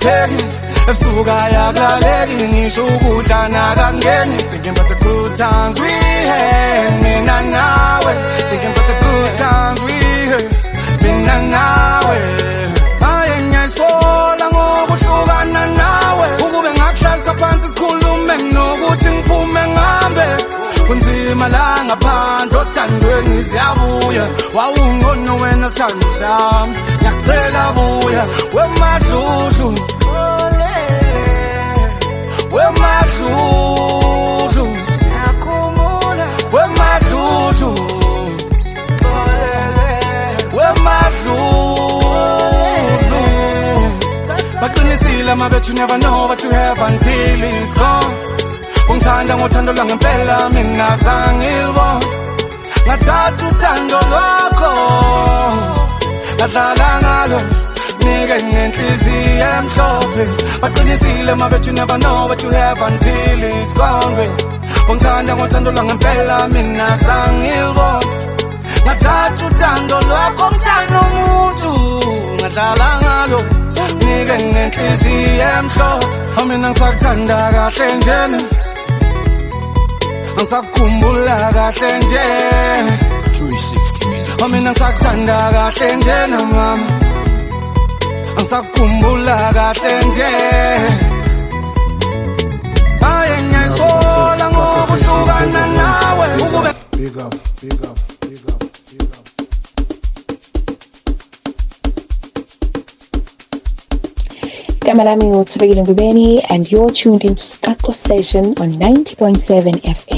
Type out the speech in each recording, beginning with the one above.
sinambitheki ebusuku ayakulaleki ngisho ukudla nakangeni. Thinking about the good times we had mina nawe. Thinking about the good times we had mina nawe. Aye ngiyayisola ngokuhlukana nawe. Ukube ngakuhlalisa phansi sikhulume nginokuthi ngiphume ngihambe kunzima la ngaphandle othandweni ziyabuya. Wawungcono wena sithando sami. Ngiyacela buya wemadludlu wemadludlu wemadludlu wemadludlu baqinisile mabethu never know what you have until it's gone. Ungithanda ngothando lwangempela mina sangilibona ngathatha uthando lwakho ngadlala ngalo. Nike ngenhliziyo emhlophe baqinisile mabethu you never know what you have until it's gone. Ungithanda ngothando lwangempela mina sangilibona ngathatha uthando lwakho mthanda umuntu ngadlala ngalo. Nike ngenhliziyo emhlophe amina ngisakuthanda kahle njena ngisakukhumbula kahle nje. 360 Music. mina ngisakuthanda kahle njena mama. Ngisakukhumbula kahle nje aye ngiyayisola ngokuhlukana nawe ukube Big up, big up, big up, big up. Igama lami nguThobekile Ngubeni and you're tuned into Skaklo Session on 90.7 FM.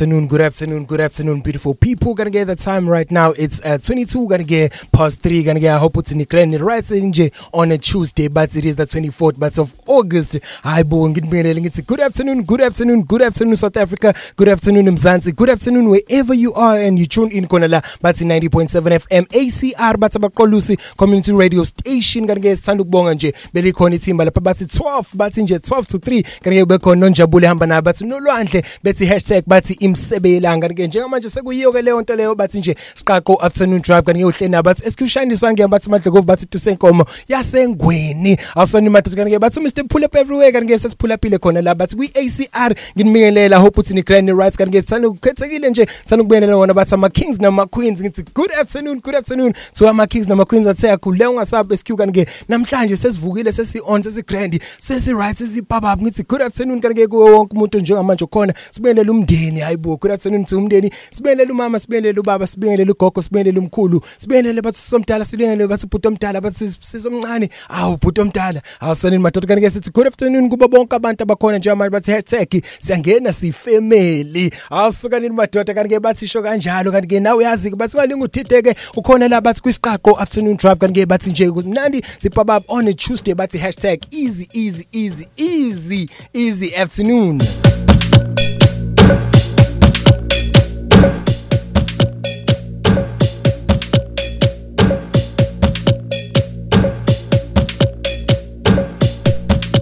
Afternoon, good afternoon, good afternoon, beautiful people. Gonna get the time right now. It's uh, 22, gonna get past 3. Gonna get, hope it's in the right nje on a Tuesday, but it is the 24th but of August. Hi, bo, ngibingelele ngithi good afternoon, good afternoon, good afternoon, South Africa, good afternoon, Mzansi, good afternoon, wherever you are and you tune in kona la, bathi 90.7 FM, ACR, abaqolusi community radio station. Gonna get sithanda ukubonga nje, belikhona ithimba lapha bathi 12, bathi nje 12 to 3. Gonna get bekhona nonjabule hamba na bathi nolwandle, bethi hashtag bathi imsebe yelanga ke njengamanje sekuyiyo ke leyo nto leyo bathi nje siqaqo afternoon drive kanti uhleni abathi esikushayiswa ngiya bathi madlovu bathi tusenkomo yasengweni. Awusoni madoda kanti ke bathi Mr pull up everywhere kanti ke sesiphula phile khona la bathi kwi ACR nginibingelela hope uthi ni grand rights kanti ke sithanda ukukhethekile nje sithanda ukubenelela wona bathi ama kings nama queens ngithi good afternoon good afternoon to ama kings nama queens athe akhule ungasabe SQ kanti ke namhlanje sesivukile sesi on sesi grand sesi right sesi papa ngithi good afternoon kanti ke kuwo wonke umuntu njengamanje khona sibenelela umndeni hayibo good afternoon to umndeni. Sibenelela umama sibenelela ubaba sibenelela ugogo sibenelela umkhulu sibenelela bathi somdala sibenelela bathi ubhuti omdala bathi sisomncane. Awu ubhuti omdala awusonini madoda. Kanti ke sithi good afternoon kuba bonke abantu abakhona njengamanje bathi hashtag siyangena sifamily. Awusukanini madoda kanti ke bathi sho kanjalo. Kanti ke nawe uyazi bathi walinga uthitheke ukhona la bathi kwisiqaqo afternoon drive kanti ke bathi nje mnandi sipapa on a tuesday bathi hashtag easy easy easy easy easy afternoon.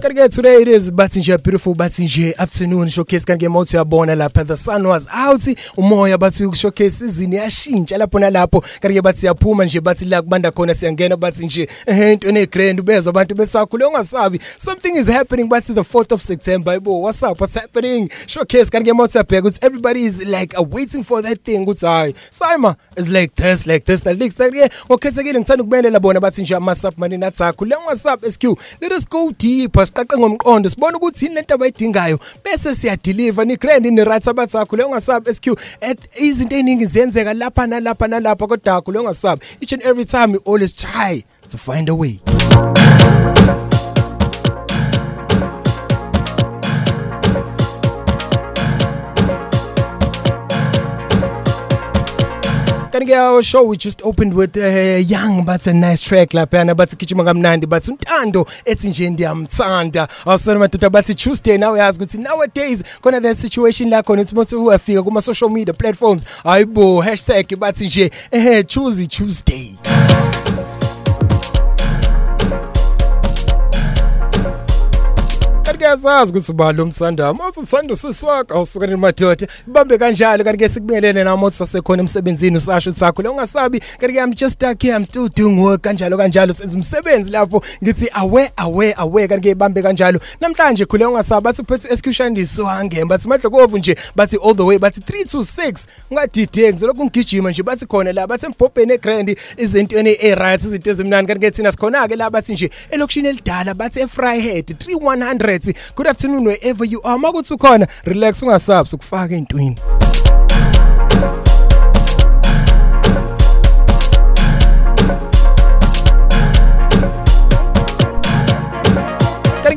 Kanike today it is bathi nje beautiful bathi nje afternoon. Showcase kanike mawuthi yabona lapha the sun was out. Umoya bathi ukushowcase izini yashintsha lapho nalapho. Kanike bathi siyaphuma nje bathi la kubanda khona siyangena bathi nje into ne grand bezwe abantu besakhule ungasabi. Something is happening bathi the 4th of September yebo what's up what's happening? Showcase kanike mawuthi yabheka ukuthi everybody is like waiting for that thing ukuthi hayi Sima is like this like this like this kanike ngokhethekile ngithanda ukubelela bona bathi nje ama sub money nathakho le ungasab SQ let us go deeper siqaqe ngomqondo sibona ukuthi yini lento abayidingayo bese siya deliver ni grand ni right abathakho le ungasabi SQ izinto eziningi ziyenzeka lapha nalapha nalapha kodwa akho le ungasabi each and every time we always try to find a way. Kanike our show we just opened with uh, young but a nice track lapha bathi gijima kamnandi bathi untando ethi nje ndiyamthanda. Awusona madoda bathi Tuesday now yazi ukuthi nowadays khona the situation la khona uthi uyafika kuma social media platforms hayibo #bathi nje eh choose Tuesday. Kuyazazi ukuthi uba lo msandama awuthi uthanda usiswakho awusukani madoda ibambe kanjalo. Kanti ke sikubingelele nawo mothi sasekhona emsebenzini usasho sakho le ungasabi kanti ke I'm just stuck here I'm still doing work kanjalo kanjalo. Senza umsebenzi lapho ngithi awe awe awe. Kanti ke ibambe kanjalo. Namhlanje khule ungasabi bathi uphethe executiondiso hange bathi madlokovu nje bathi all the way bathi 3 to 6 ungadide ngizolokhu ngigijima nje bathi khona la bathi embhobheni egrand izinto ene e right izinto ezimnandi. Kanti ke thina sikhona ke la bathi nje elokishini elidala bathi efryhead 3100 good afternoon wherever you are. Makuthi ukhona relax ungasabi ukufaka eintwini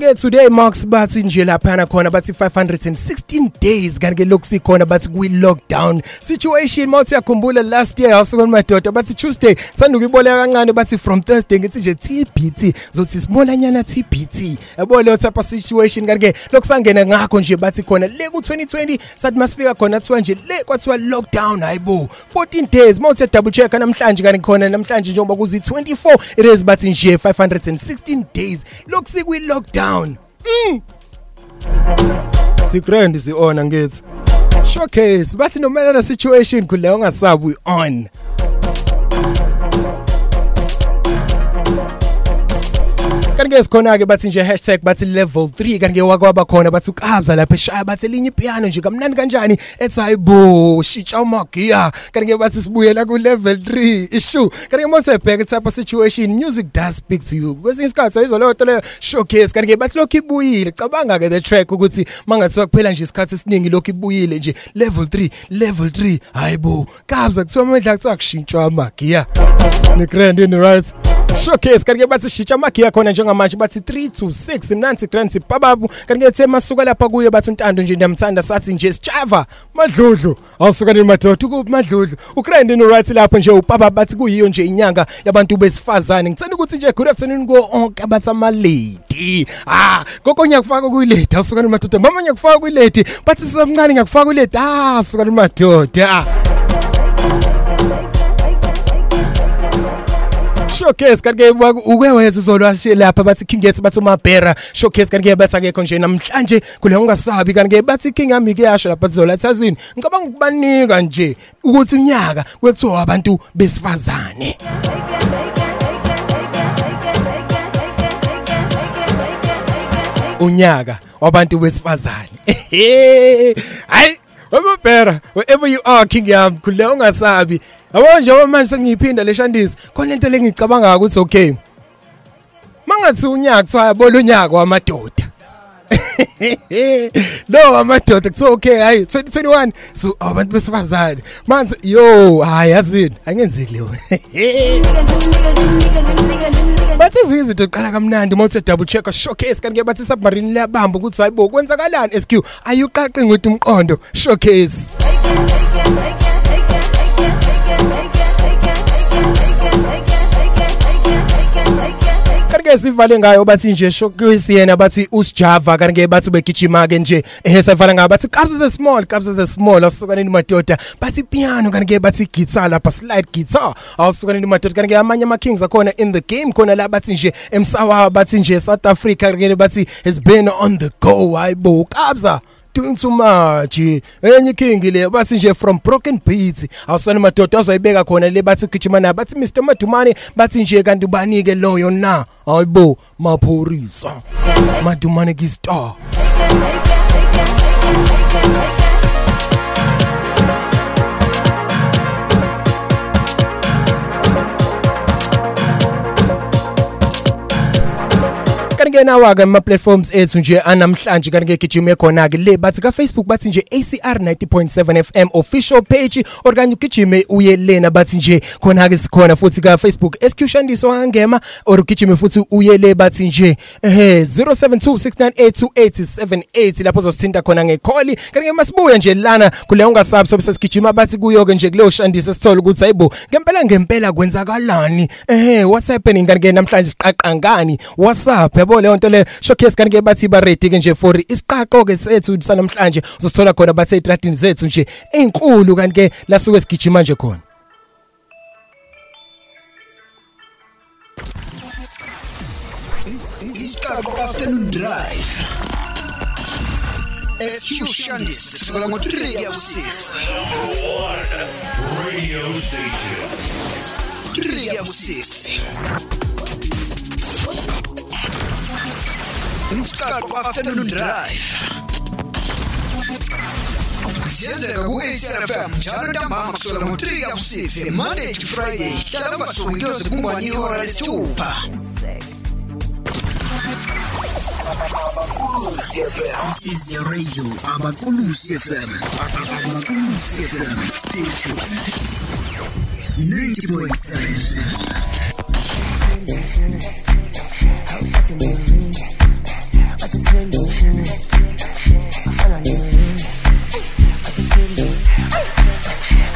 kanti ke today marks bathi nje lapha khona bathi 516 days kanti ke lokhu sikhona bathi kwi lockdown situation mawuthi yakhumbula last year awusukona madoda bathi Tuesday sanda ukuyiboleka kancane bathi from Thursday ngithi nje TBT zothi simolanyana TBT yabo leyo type of situation kanti ke lokhu sangena ngakho nje bathi khona le ku 2020 sathi masifika khona kuthiwa nje le kwathiwa lockdown hayibo 14 days mawuthi double check namhlanje kanti khona namhlanje njengoba kuzi 24 it is bathi nje 516 days. Lokhu sikwi lockdown down mm. sigrand siona ngithi showcase bathi no matter the situation kule ungasabi we on kanti kanti-ke sikhona-ke bathi nje hashtag bathi level 3 kanti-ke wakwaba khona bathi ukabza lapha eshaya bathi elinye ipiano nje kamnandi kanjani? Ethi hayi bo shitsha umagiya. Kanti-ke bathi sibuyela ku-level 3 ishu. Kanti-ke mosebheka type of situation music does speak to you. Kwesinye isikhathi ayizo leyo nto leyo showcase kanti-ke bathi lokhu ibuyile. Cabanga-ke the track ukuthi mangathiwa kuphela nje isikhathi esiningi lokhu ibuyile nje. Level 3 level 3 hayi bo kabza kuthiwa amandla kuthiwa kushintshwa amagiya ne-grand in right. Showcase kanti-ke bathi shintsha amagiya khona njengamanje bathi 3 to 6 mnansi grand sibababu kanti-ke the masuka lapha kuye bathi untando nje ndiyamthanda sathi nje sijava. Madludlu. Awusukanini madoda ukuphi madludlu? Ugrand in right lapho nje ubaba bathi kuyiyo nje inyanga yabantu besifazane. Ngithanda ukuthi nje good afternoon ko onke abathi amalady. Ah koko ngiyakufaka kuyilady. Awusukanini madoda mama ngiyakufaka kuyilady. Bathi sisamncane ngiyakufaka kuyilady. Ah sukanini madoda showcase. Kanti ke ukweweza uzolwa lapha bathi king yethu bathi umabhera showcase kanti ke bathi akekho nje. Namhlanje kule ungasabi kanti ke bathi king yami ke yasho lapha zola thazini ngicabanga ukubanika nje ukuthi unyaka kwethiwa abantu besifazane. Unyaka wabantu besifazane. Hayi. Wababhera wherever you are king yami khule ungasabi. Yabo njengoba manje sengiyiphinda leshandisi khona into lengicabanga ukuthi okay mangathi unyaka kuthiwa yabona unyaka wamadoda. no amadoda kuthiwa okay hayi 2021 so abantu besifazane manje yo hayi yazini angenzeki leyo bathi izinto eqala kamnandi mawuthe double check showcase kanti ke bathi submarine liyabamba ukuthi hayibo kwenzakalani SQ ayuqaqi ngwethu umqondo showcase. Kanti-ke sivale ngayo bathi nje showcase yena bathi usijava kanti-ke bathi begijima-ke nje ehe savala ngayo bathi kabs the small kabs the small awusukaneni madoda bathi piano kanti-ke bathi guitar lapha slide guitar awusukaneni madoda kanti-ke amanye ama-kings akhona in the game khona la bathi nje emsawawa bathi nje south africa kanti-ke bathi has been on the go hayi bo kabza doing too much enye king le bathi nje from broken beats awusana madoda azoyibeka khona le bathi gijima nayo bathi Mr Madumane bathi nje kanti banike loyo na? Hayibo maphorisa. Madumane ki star. Kanti-ke nawa-ke ama-platforms ethu nje anamhlanje kanti-ke gijime khona-ke le bathi ka-facebook bathi nje acr 90.7 fm official page or kanye ugijime uye lena bathi nje khona-ke sikhona futhi ka-facebook. Sq shandiso wangema or ugijime futhi uye le bathi nje ehe 0726982878 lapho uzosithinta khona ngekholi. Kanti-ke masibuya nje lana kule ungasabi sobe sesigijima bathi kuyo-ke nje kuleyo shandisa sithole ukuthi hayibo ngempela ngempela kwenzakalani ehe what's happening? Kanti-ke namhlanje siqaqa ngani whatsapp yabo leyo nto le showcase kanti ke bathi ba ready ke nje for isiqaqo ke sethu sanamhlanje uzosithola khona bathe etradini zethu nje ezinkulu kanti ke lasuke sigijima nje khona Isiqaqo afternoon drive. SQ Shandis kusukela ngo-3 yakusisi. Radio station. 3 yakusisi. Isiqaqo afternoon drive. Siyenzeka ku-ACFM njalo ntambama kusukela ngo-3 yakusisi Monday to Friday. Hlala ungasuki kuyoze kumbani ihora lesithupha. This is the radio Abakulusi FM. Abakulusi FM station. 90.7 FM.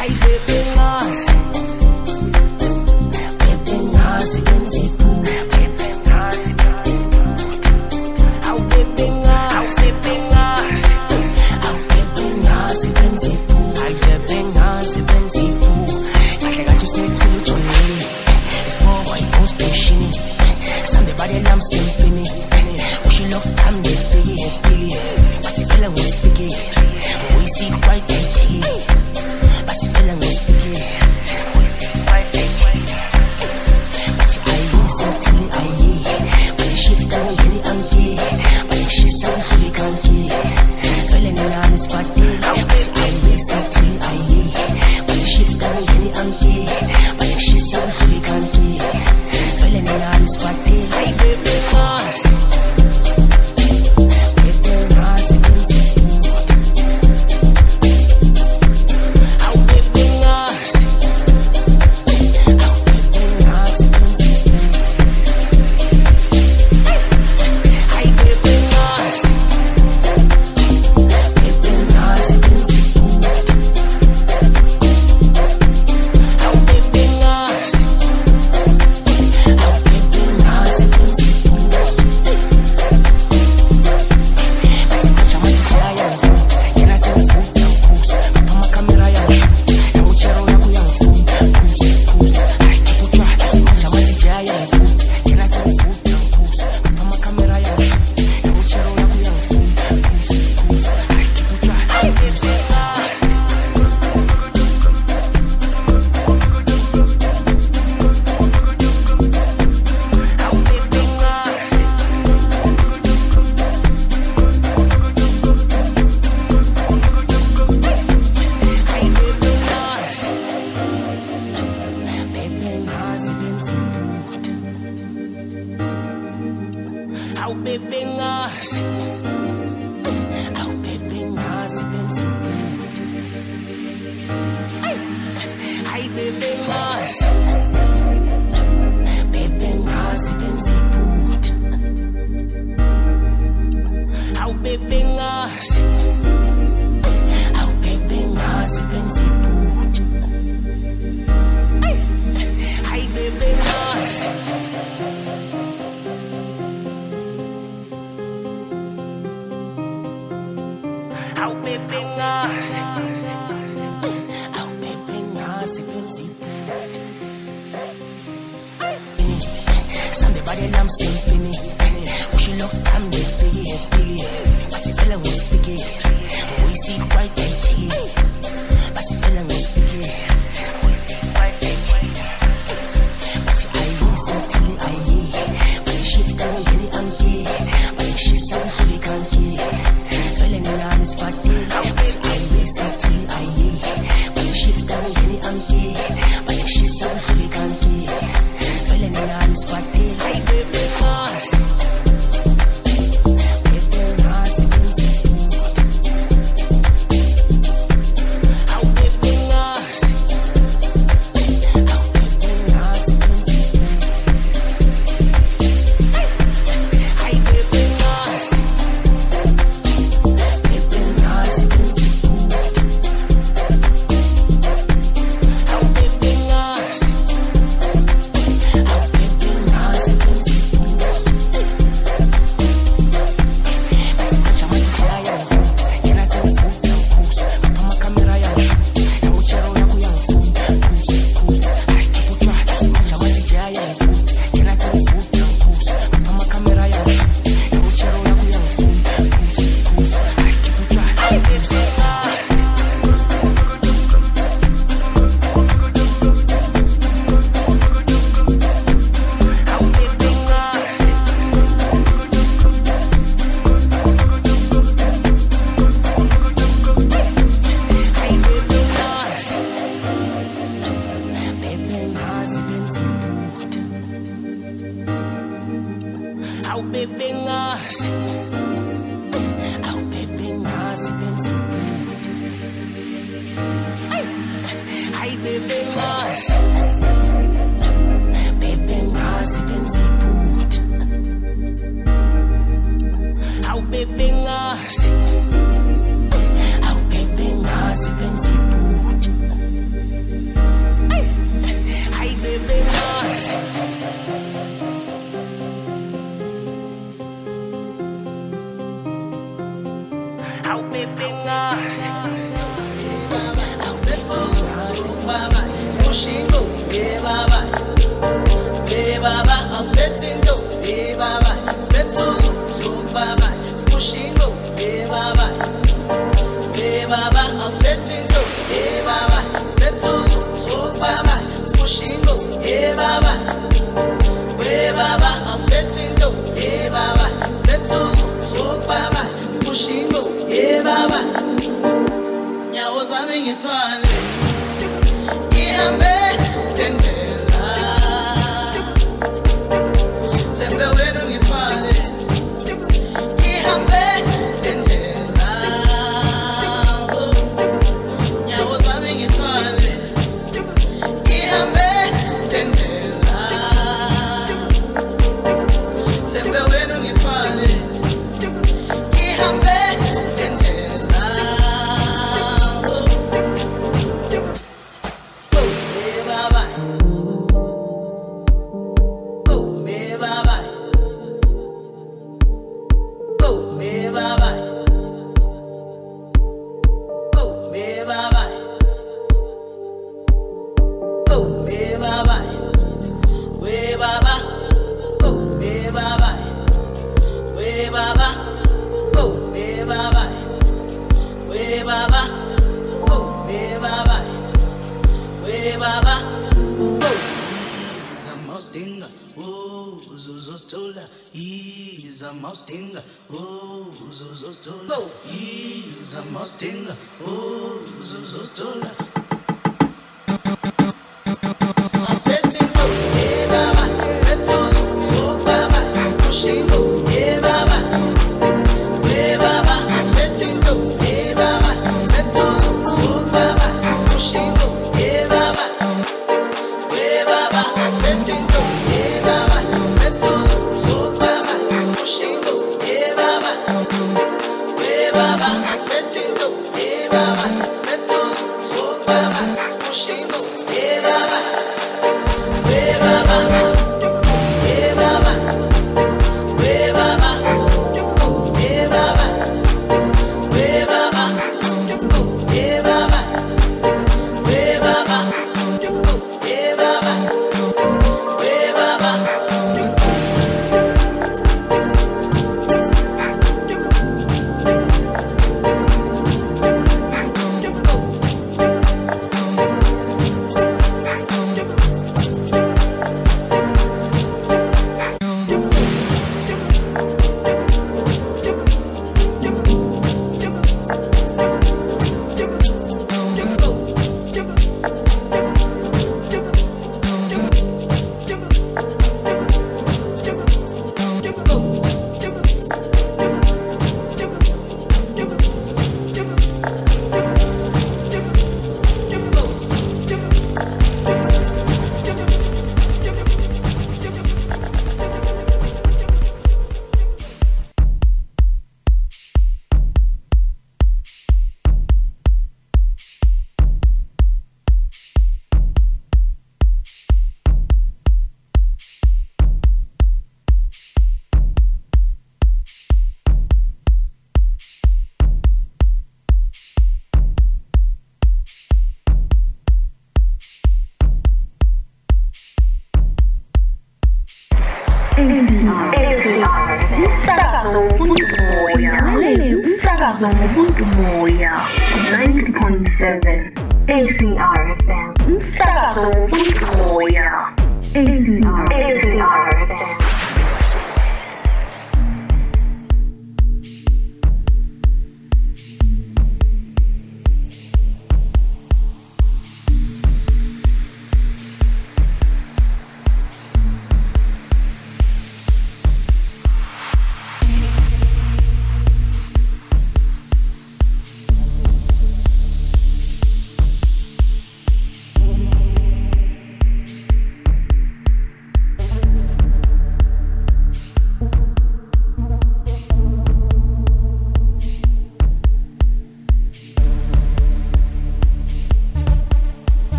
Hey baby, lost. right.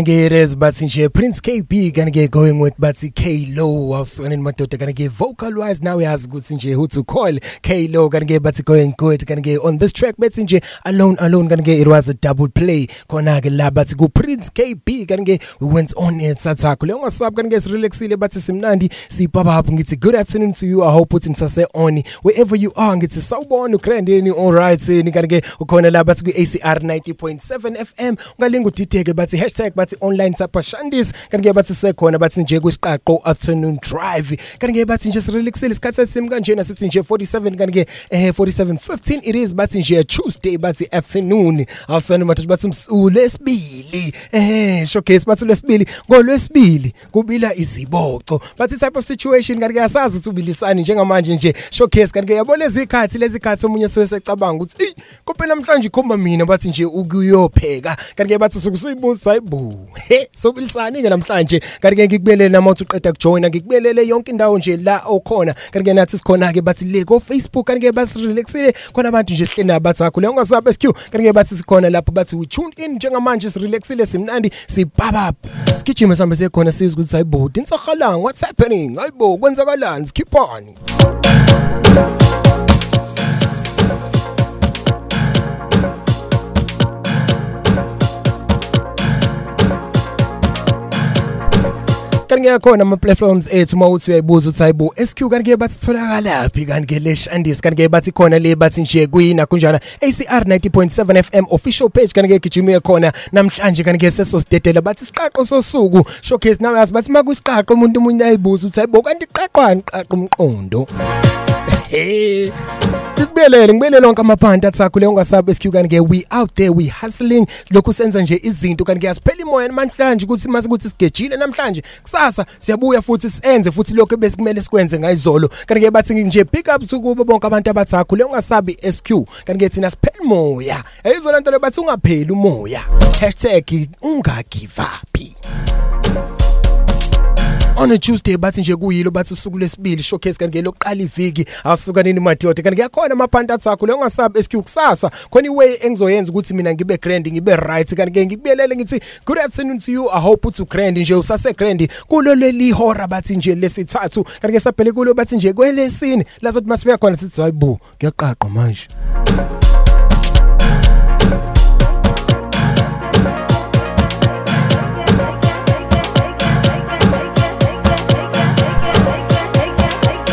Kanti it is bathi nje Prince KB kanti going with bathi K Low awusona madoda kanti vocal wise now yazi ukuthi nje who to call K Low kanti bathi going good kanti on this track bethi nje alone alone kanti it was a double play. Khona ke la bathi ku Prince KB kanti we went on it sathakho le ungasab kanti sirelaxile bathi simnandi sipapa up ngithi good afternoon to you. I hope uthi nisase on wherever you are ngithi sawubona ugrandeni all right ni kanti ukhona la bathi ku ACR 90.7 FM ungalinga udideke bathi hashtag bathi online sapashandis. Kanti ke bathi sekhona bathi nje kwisiqaqo afternoon drive. Kanti ke bathi nje sirelaxile isikhathi sesimi kanjena sithi nje 47 kanti ke eh 47:15 it is. Bathi nje Tuesday bathi afternoon. Awusona mathu bathi ulesibili eh showcase bathi ulesibili ngolwesibili kubila iziboco. Bathi type of situation kanti ke asazi ukuthi ubilisani njengamanje nje. Showcase kanti ke yabona lezi khathi lezi khathi omunye sewesecabanga ukuthi ey kophe namhlanje ikhomba mina. Bathi nje ukuyopheka. Kanti ke bathi sokusiyibuza hayibo he sobilisani ke namhlanje. Kanti ke ngikubelele nama uthi uqeda kujoina ngikubelele yonke indawo nje la okhona. Kanti ke nathi sikhona ke bathi le ko Facebook kanti ke basirelaxile khona abantu nje hleni abathi akho le ungasabe SQ kanti ke bathi sikhona lapho bathi we tuned in njengamanje sirelaxile simnandi sipapa sigijima sambe sekhona sizwe ukuthi hayibo insakhalanga what's happening? Hayibo kwenzakalani? Skip kanti kuyakhona ama platforms ethu mawuthi uyayibuza ukuthi hayibo SQ kanti ke bathi tholakalaphi kanti ke le Shandis kanti ke bathi khona le bathi nje kuyina kunjana ACR 90.7 FM official page kanti ke gijime khona namhlanje kanti ke seso sidedela bathi siqaqo sosuku showcase nawe yazi bathi makusiqaqo umuntu umunye ayibuza ukuthi hayibo kanti iqaqwani? Qaqo umqondo. Hey. Ngibelele ngibelele lonke amaphanti athakho le ungasabe SQ kanti ke we out there we hustling. Lokhu senza nje izinto kanti ke asiphela imoya namhlanje ukuthi mase ukuthi sigejile namhlanje. Kusasa siyabuya futhi sienze futhi lokho besimele sikwenze ngayizolo. Kanti ke bathi nje pick up kubo bonke abantu abathakho le ungasabi SQ kanti ke thina siphela imoya ayizona nto le bathi ungapheli umoya. #ungagive up on a Tuesday bathi nje kuyilo bathi usuku lesibili showcase kanti ke lokuqala iviki asuka nini madoda kanti kuyakhona amaphanti athakho le ungasabi SQ kusasa khona iway engizoyenza ukuthi mina ngibe grand ngibe right kanti ke ngikubiyelele ngithi good afternoon to you. I hope uthi grand nje usase grand kulo leli hora bathi nje lesithathu kanti ke sabhele kulo bathi nje kwelesini lazothi masifika khona sithi hayibo kuyaqaqa manje.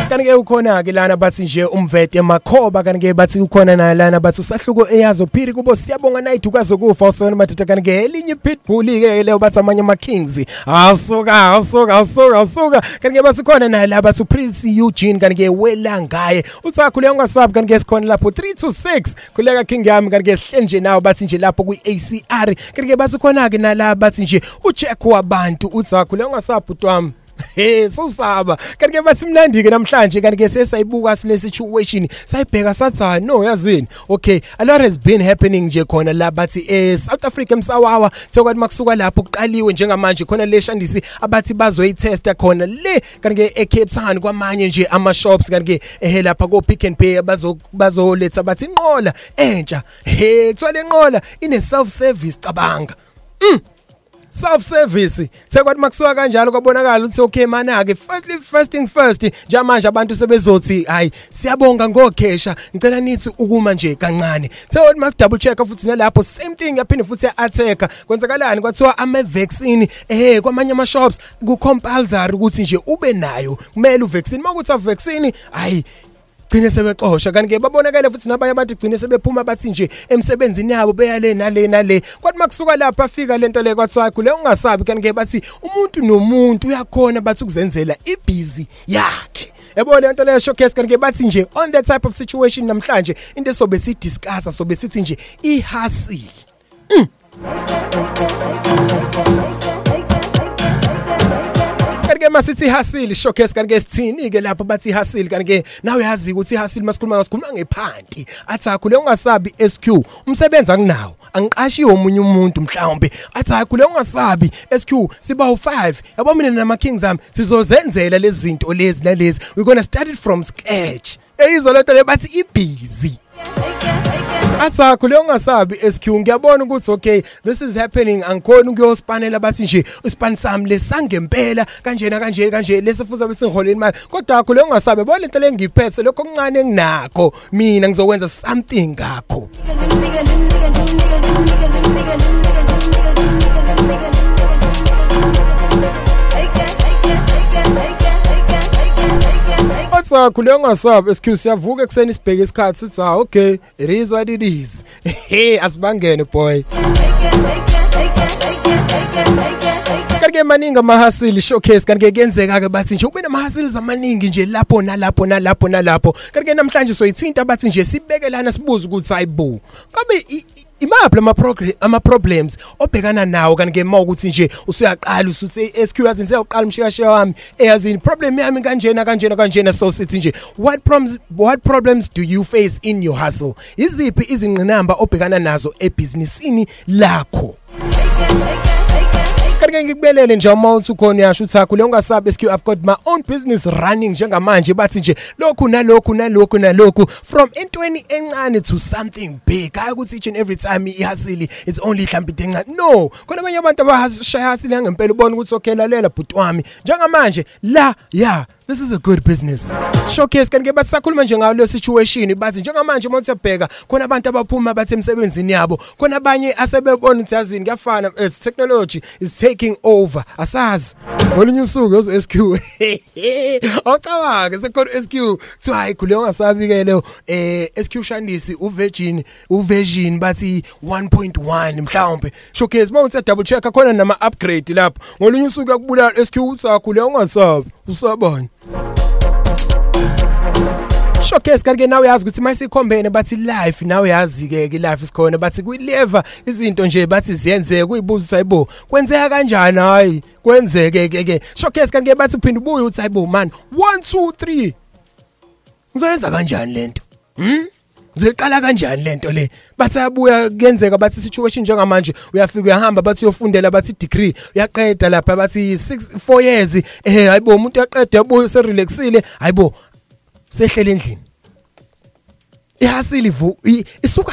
Kanti ke ukhona ke lana bathi nje umvete makhoba kanti ke bathi ukhona na lana bathi usahluko eyazo phiri kubo. Siyabonga night ukazokufa usona madoda kanti ke elinye pitbull ke leyo bathi amanye ama kings asuka asuka asuka asuka kanti ke bathi khona na la bathi prince Eugene kanti ke wela ngaye. Uthakho le ungasabi kanti ke sikhona lapho 3 to 6 kuleka king yami kanti ke sihle nje nawo bathi nje lapho kwi ACR kanti ke bathi khona ke nala bathi nje ucheck wabantu. Uthakho le ungasabi utwami Hey susaba kanti ke bathi mnandi ke namhlanje kanti ke sesayibuka sile situation sayibheka sathi ha no yazini. Okay a lot has been happening nje khona la bathi eh South Africa emsawawa sekwathi makusuka lapho kuqaliwe njengamanje khona le shandisi abathi bazoyitesta khona le kanti ke eCape Town kwamanye nje ama shops kanti ke eh lapha ko Pick and Pay bazo bazoletha bathi inqola entsha. Hey kuthiwa lenqola ine self service cabanga. Mm. Self service. Sekwathi makusuka kanjalo kwabonakala ukuthi okay mana ke firstly first things first njengamanje abantu sebezothi hayi siyabonga ngokhesha ngicela nithi ukuma nje kancane. Sekwathi mas double check futhi nalapho same thing yaphinde futhi attack kwenzakalani? Kwathiwa ama vaccine eh kwamanye ama shops ku compulsory ukuthi nje ube nayo kumele u vaccine makuthi a vaccine hayi gcine sebexosha kanti ke babonakala futhi nabanye abantu gcine sebephuma bathi nje emsebenzini yabo beyale nale nale. Kwathi makusuka lapha afika lento le kwathiwa kule ungasabi kanti ke bathi umuntu nomuntu uyakhona bathi ukuzenzela ibhizi yakhe. Yabona into leyo showcase? Kanti ke bathi nje on that type of situation namhlanje into esobe sidiscussa sobe sithi nje ihustle. Mm. Kanti ke masithi hustle showcase kanti ke sithini ke lapho bathi hustle kanti ke nawe yazi ukuthi hustle masikhuluma ngasikhuluma ngephanti. Athi akho le ungasabi SQ umsebenzi akunawo. Angiqashiwe omunye umuntu mhlawumbe. Athi akho le ungasabi SQ siba u5 yabo mina nama kings ami sizozenzela lezi zinto lezi nalezi. We going to start it from scratch. Eyizolo nto le bathi ibusy. Athi akho leyo ungasabi SQ ngiyabona ukuthi okay this is happening angikhona ukuyospanela bathi nje uspan sami lesangempela kanjena kanje kanje lesifuza bese ngiholela imali kodwa akho leyo ungasabi bona into lengiphethe lokho okuncane enginakho mina ngizokwenza something ngakho Otsa kuleyo ngasabi excuse siyavuka ekseni sibheke isikhathi sithi ah okay it is what it is. Hey asibangene boy. Kanti maningi amahasili showcase. Kanti kuyenzeka ke bathi nje ube namahasili zamaningi nje lapho nalapho nalapho nalapho. Kanti namhlanje soyithinta bathi nje sibekelana sibuza ukuthi hayibo kabe i- i- imaphi progress ama problems obhekana nawo? Kanti ke mawukuthi nje usuyaqala usuthi SQ yazi ngisiyaqala umshikashiya wami. Eyazini problem yami kanjena kanjena kanjena. So sithi nje what problems what problems do you face in your hustle? Iziphi izingqinamba obhekana nazo ebusinessini lakho? Kanti ngikubelele nje uma uthi ukhona yasho uthi akho leyo ungasabi SQ I've got my own business running njengamanje. Bathi nje lokhu nalokhu nalokhu nalokhu. From entweni encane to something big hayi ukuthi each and every time ihasili it's only mhlawumbe into encane. No khona abanye abantu abashaya hasili ngempela ubona ukuthi okay lalela bhuti wami. Njengamanje la yeah this is a good business. Showcase kanti ke bathi sakhuluma nje ngayo le situation bathi njengamanje uma uthebheka khona abantu abaphuma bathi emsebenzini yabo khona abanye asebebona ukuthi yazini kuyafana it's technology is taking over. Asazi. Ngolunye usuku yozo SQ awucabange sekhona SQ kuthiwa hayi kuleyo ngasabikele eh SQ Shandisi uVirgin uVirgin bathi 1.1 mhlawumbe showcase mawuthi double check khona nama upgrade lapho. Ngolunye usuku yakubulala SQ uthakho leyo ungasabi. Usabani showcase kanti ke nawe yazi ukuthi mayisikhombene bathi life nawe yazi ke ke life isikhona bathi kuyileva izinto nje bathi ziyenzeke kuyibuza ukuthi hayibo kwenzeka kanjani? Hayi kwenzeke ke ke. Showcase kanti ke bathi uphinda ubuye uthi hayibo man 1 2 3 ngizoyenza kanjani lento? Hm Ngizoyiqala kanjani lento le? Bathi abuya kuyenzeka bathi situation njengamanje uyafika uyahamba bathi uyofundela bathi degree uyaqeda lapha bathi 6 4 years eh hayibo umuntu uyaqeda yabuya se relaxile hayibo sehlele endlini ihasili vu i- isuka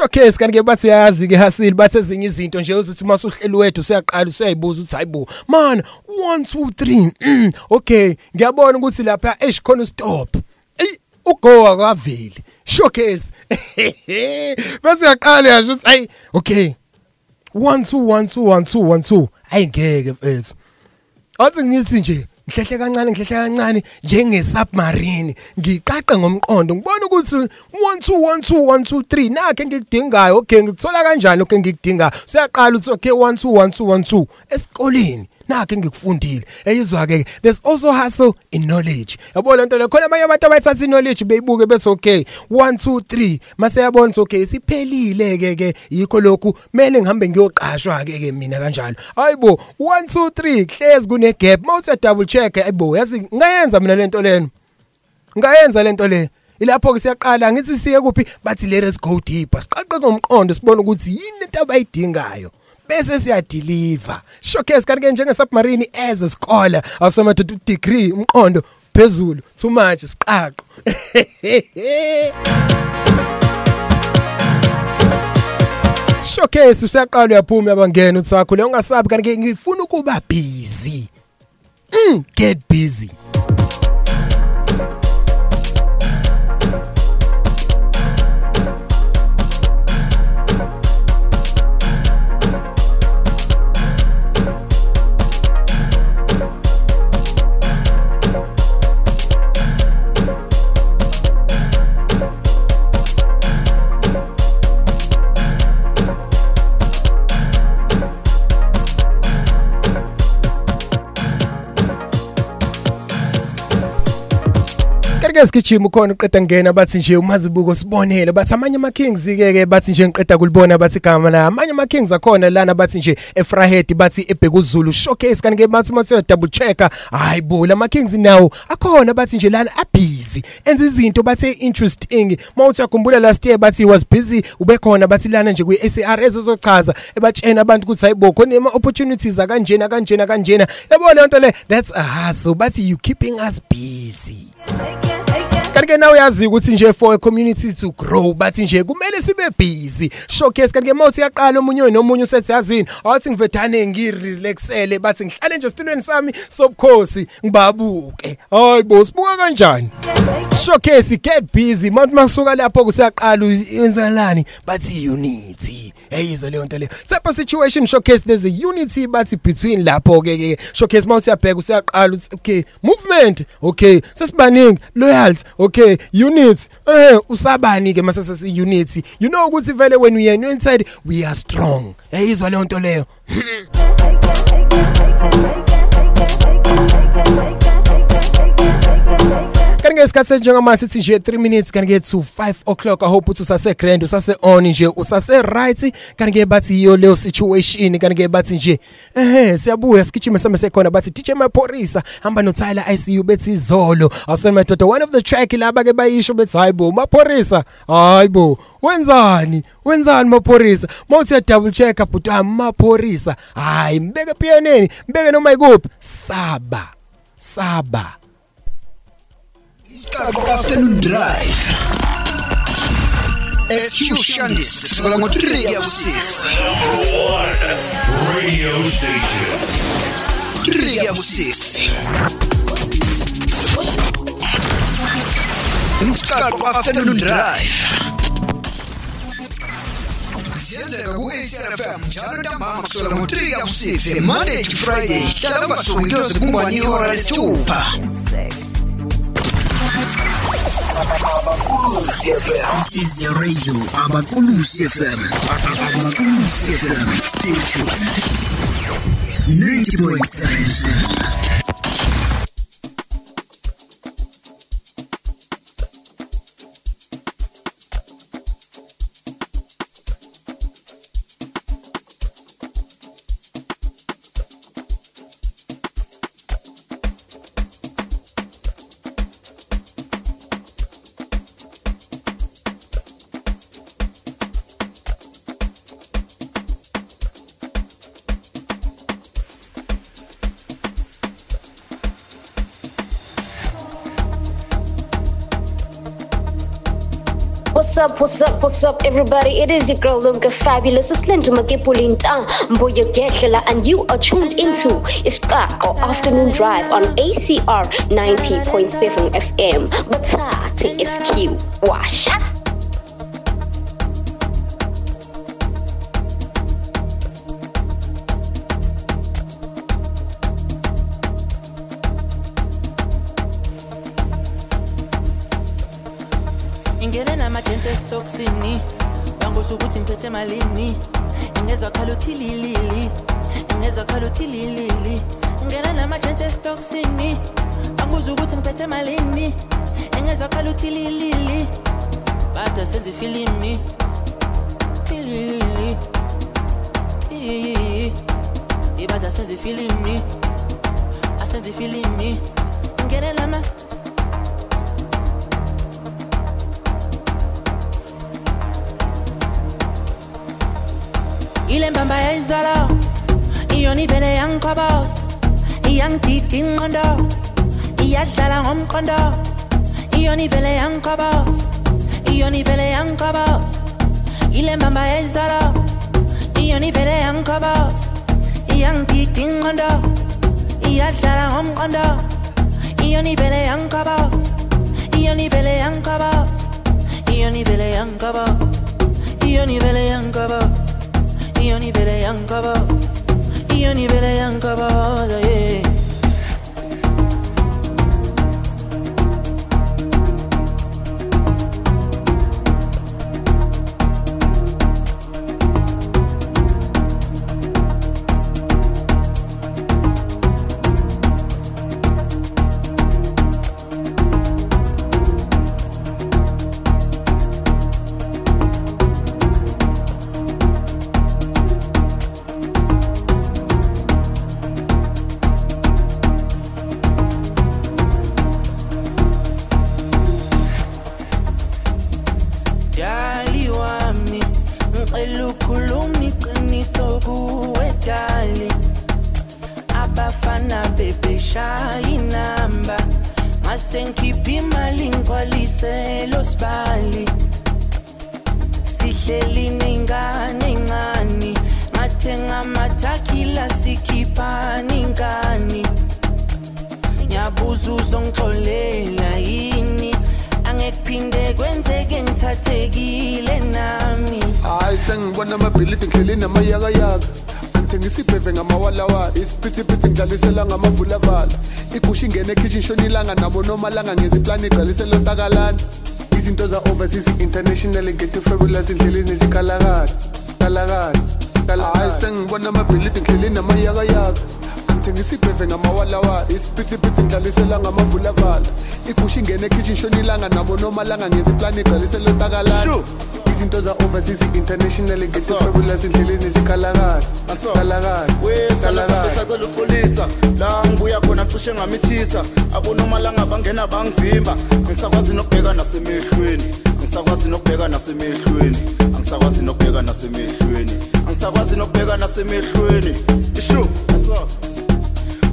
showcase kanti ke bathi uyazi ke hasili bathi ezinye izinto nje uzuthi uma usuhleli wedwa usuyaqala usuyayibuza ukuthi hayibo man 1 2 3 mm, okay ngiyabona ukuthi lapha eish khona stop ugowa kwaveli showcase bese uyaqala yasho ukuthi ay okay 1 2 1 2 1 2 1 2 ayingeke mfethu. Athi ngithi nje ngihlehle kancane ngihlehle kancane njenge-submarine. Ngiqaqe ngomqondo ngibona ukuthi 1 2 1 2 1 2 3 nakhe ngikudingayo okay ngikuthola kanjani okay ngikudingayo usuyaqala uthi okay 1 2 1 2 1 2 esikoleni. Nakhe ngikufundile. Eyizwa ke there's also hustle in knowledge. Yabo lento le khona abanye abantu abayithatha knowledge beyibuke bethi okay 1 2 3 mase yabona ukuthi okay siphelile ke ke yikho lokhu. Mele ngihambe ngiyoqashwa ke ke mina kanjalo. Hayibo 1 2 3 hlezi kune gap mawuthe double check hayibo yazi ngayenza mina lento leno? Ngayenza lento le? Ilapho ke siyaqala ngithi siye kuphi? Bathi let us go deeper. Siqaqe ngomqondo sibone ukuthi yini lento abayidingayo. Bese siyadeliver showcase kanti ke njenge submarine as a scholar awusoma to degree umqondo phezulu too much siqaqo. Showcase usiyaqala uyaphuma yabangena uthi sakho le ungasabi kanti ke ngifuna ukuba busy. Mm get busy. Kanti sigijima ukhona uqeda ngena bathi nje umazibuko sibonele bathi amanye ama Kings ke ke bathi nje ngiqeda kulibona bathi igama la amanye ama Kings akhona lana bathi nje eFrahead bathi ebheka uZulu showcase kanti ke bathi mase double checker hayibo lama Kings nawo akhona bathi nje lana abusy enza izinto bathe interesting mawuthi yakhumbula last year bathi he was busy ubekhona bathi lana nje kwi SARS ezochaza ebatshena abantu ukuthi hayibo khona ama opportunities akanjena kanjena kanjena yabo le nto le that's a hustle bathi you keeping us busy. Kanti ke nawe uyazi ukuthi nje for a community to grow bathi nje kumele sibe busy. Showcase kanti ke mawuthi yaqala omunye nomunye usethi yazini awuthi ngivedane ngirelaxele. Bathi ngihlale nje estudweni sami sobukhosi ngibabuke. Hayi bo sibuka kanjani? Showcase get busy. Mawuthi masuka lapho kusiyaqala yenzelani bathi unity eyizo leyo nto leyo type situation showcase there's a unity bathi between lapho ke. Ke showcase mawuthi uyabheka usiyaqala uthi okay movement. Okay sesibaningi loyalty. Okay unit eh usabani ke mase sesi unity you know ukuthi vele when we are inside we are strong. Eyizwa leyo nto leyo. Kanti ngesikhathi senjengama sithi nje 3 minutes kanti ke to 5 o'clock i hope ukuthi usase grand usase on nje usase right kanti ke bathi iyo leyo situation kanti ke bathi nje ehe siyabuya sigijime same sekhona. Bathi DJ Maphorisa hamba no Tyler ICU bethi izolo awusena madoda one of the track laba ke bayisho bethi hayibo Maphorisa hayibo wenzani wenzani Maphorisa? Mawuthi ya double check but Maphorisa hayi mbeke pianeni mbeke noma ikuphi saba saba. Isiqaqo afternoon drive. SQ Shandis sukela ngo3 ya kusisi. Radio station. 3 ya kusisi. Isiqaqo afternoon drive. Siyenzeka ku ACFM njalo ntambama kusukela ngo3 ya kusisi Monday to Friday. Hlala ungasuki kuyoze kumbani ihora lesithupha. This is your radio. Abakulusi FM. Abakulusi FM station. 90.7 FM. What's up, up, everybody? It is your girl Lumka Fabulous. It's Linda Makipulinta Mboya Gekela, and you are tuned into Iskako Afternoon Drive on ACR 90.7 FM. Batate SQ. Wash. ingene ukuthi ngiphethe malini? Ingezwa khala uthi lilili. Ingezwa khala uthi lilili. Ingene namajensi esitoksini banguza ukuthi ngiphethe malini. Ingezwa khala uthi lilili. Bada senza ifilimi. Filili ibada senza ifilimi. Asenza ifilimi. Ingene ile mbamba yayizolo iyona ivele yangikhobos iyangidida ingqondo iyadlala ngomqondo iyona ivele yangikhobos iyona ivele yangikhobos ile mbamba yayizolo iyona ivele yangikhobos iyangidida ingqondo iyadlala ngomqondo iyona ivele yangikhobos iyona ivele yangikhobos iyona ivele yangikhobos Ioni vele yankaba Ioni vele yankaba yeah. Nomalanga ngenza iplani igcwalisela ontakalana izinto za-overseas international ngethe fabulous endleleni zikhalakala kalakala hayi sengibona amabhilidi ngihleli namayakayaka. Angithengisa ibheve ngamawalawala isiphithiphithi ngidlalisela ngamavulavala. Igusha ingene ekhishini shonilanga nabo nomalanga ngenza iplani igcwalisela ontakalana izinto za-overseas international ngethe fabulous endleleni zikhalakala kalakala wesalasabesa sacela uxolisa la ngibuya khona cishe ngamithisa. Abonomalanga bangena bangivimba. Angisakwazi nokubheka nasemehlweni. Angisakwazi nokubheka nasemehlweni. Angisakwazi nokubheka nasemehlweni. Angisakwazi nokubheka nasemehlweni. Ishu.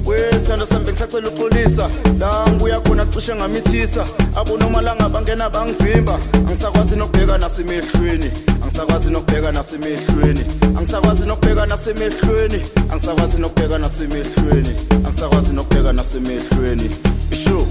Wesithando sami bengisacela uxolisa la ngibuya khona cishe ngamithisa. Abonomalanga bangena bangivimba. Angisakwazi nokubheka nasemehlweni. Angisakwazi nokubheka nasemehlweni angisakwazi nokubheka nasemehlweni angisakwazi nokubheka nasemehlweni angisakwazi nokubheka nasemehlweni ishu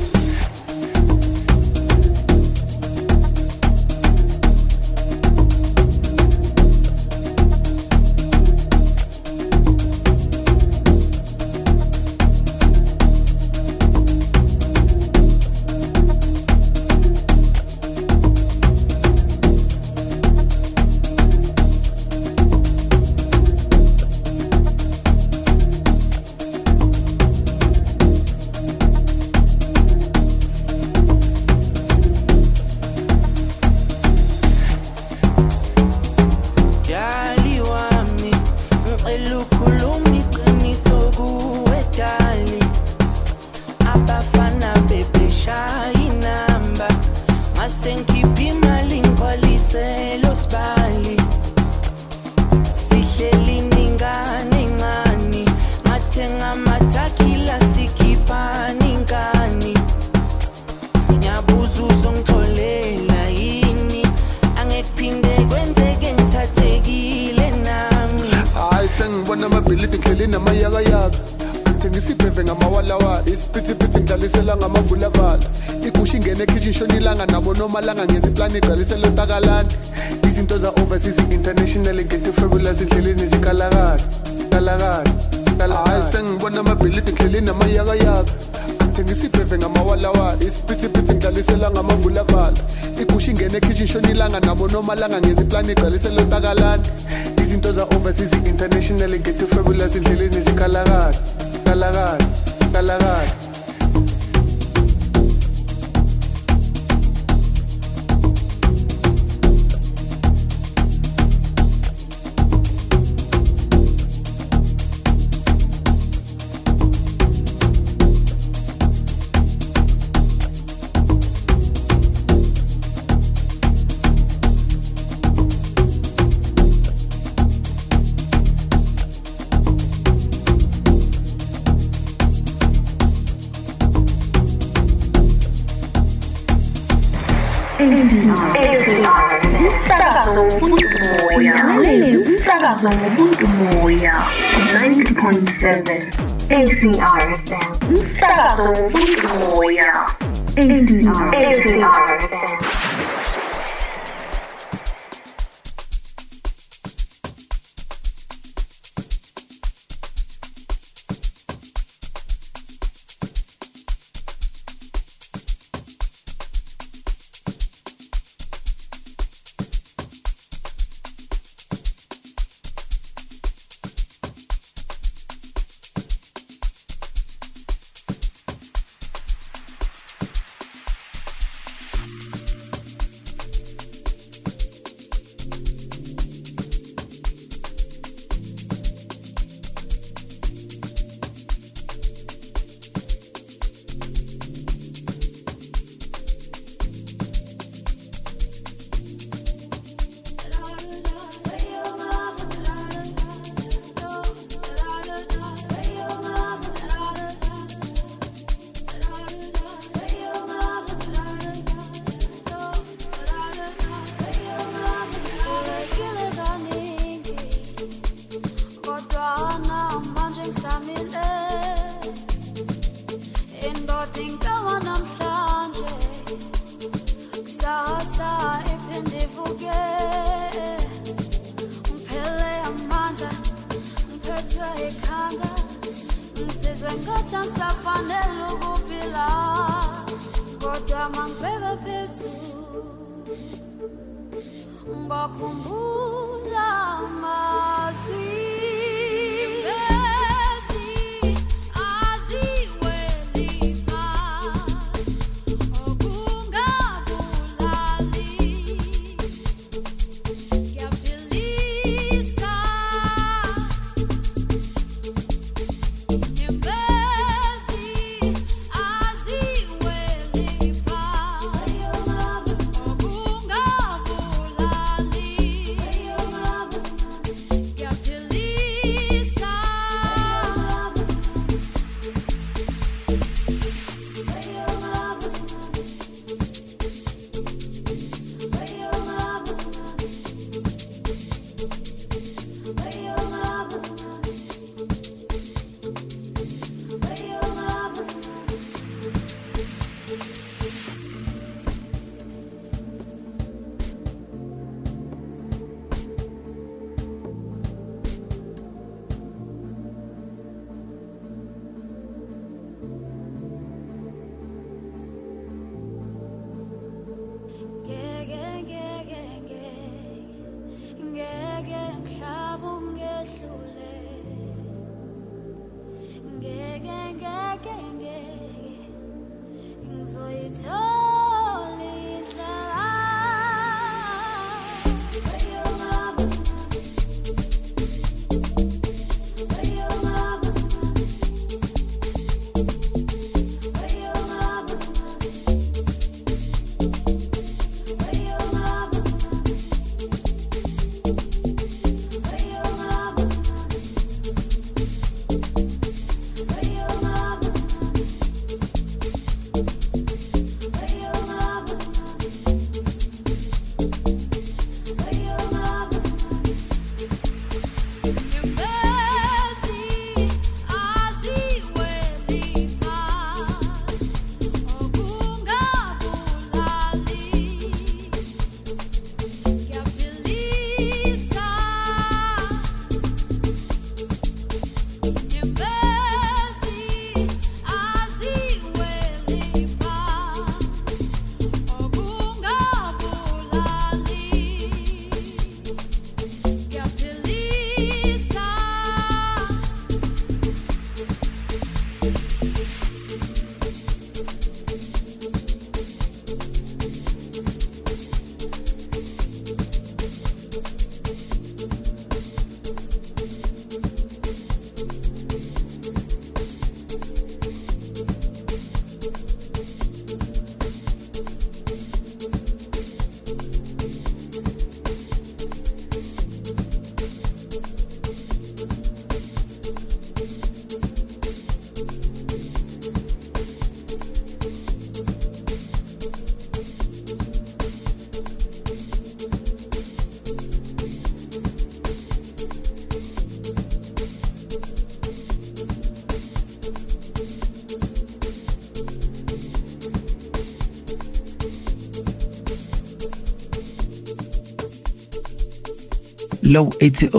Low 80,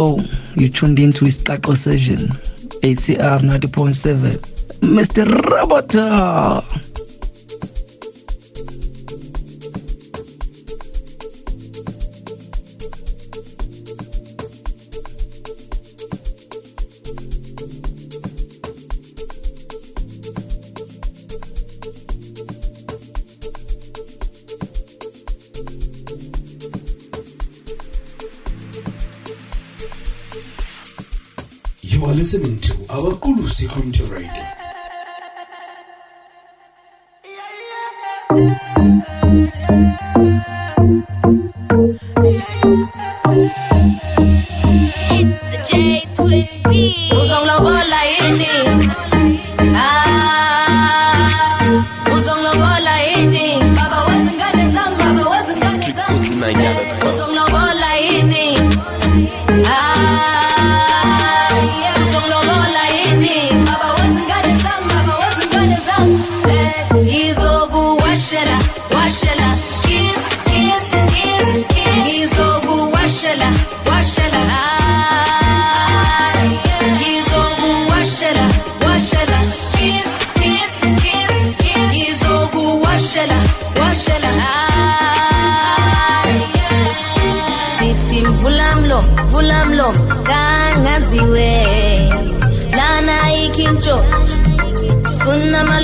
you tuned into Istaqo Session, ACR 90.7. Mr. Roboter!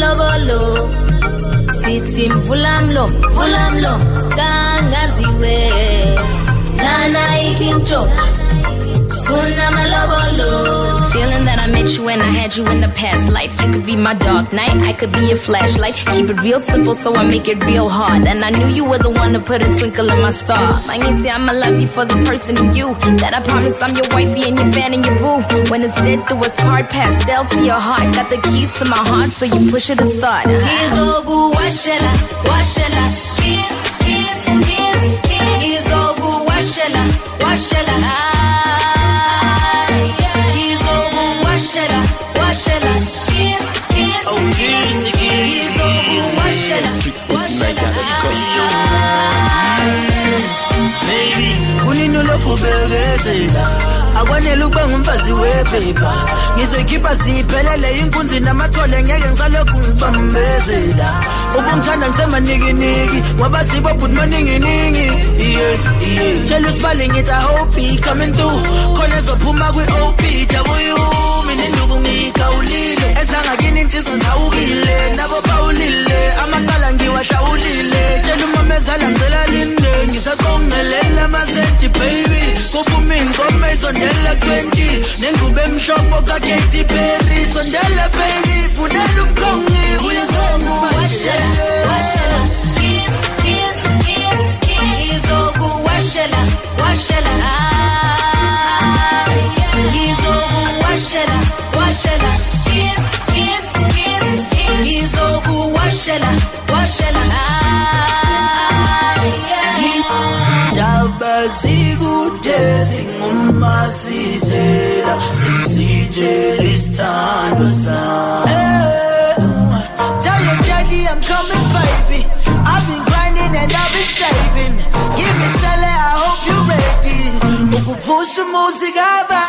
Amalobolo sithi mvula mlomo vula mlomo kangaziwe lana ikincho sifuna amalobolo Feeling that I met you when I had you in the past life. You could be my dark night, I could be your flashlight. Keep it real simple, so I make it real hard. And I knew you were the one to put a twinkle in my star. Mangithi, I'ma love you for the person in you. That I promise I'm your wifey and your fan and your boo. When it's dead, do us part, pastel to your heart. Got the keys to my heart, so you push it to start. Izogu washela, washela, kiss, kiss, kiss, kiss. Izogu washela, washela, ah, kunini lokhu bekezela akwanele ukuba ngumfazi wephepha. Ngizoyikhipha ziphelele inkunzi namathole ngeke ngisalokhu ngibambezela. Ubungithanda sibo bhuti maninginingi iye iye. Tshela usibale ngithi ahope coming through. Khona ezophuma kwi-op w. mina induku ngiyigawulile ezangakini insizwa zawukile nabo bawulile. Amacala ngiwahlawulile. Tshela umamezala ngicela linde. Ngisaqongelela amasenti baby. Kuphuma iy'nkomo isondela 20 nengubo emhlopho kaKaty Perry. Sondela baby. Funela umkhongi. Izogu washela, kiss, kiss, kiss, kiss. Izogu washela, ah, Izogu washela, washela, kiss, kiss, kiss, kiss. Izogu washela, washela, ah, Daba zikude singumasithela sisitshela isithando sami Tell your daddy I'm coming, baby. I've been grinding and I've been saving. Give me Sally, I hope you're ready. Ukuvusa umuzika? Baba.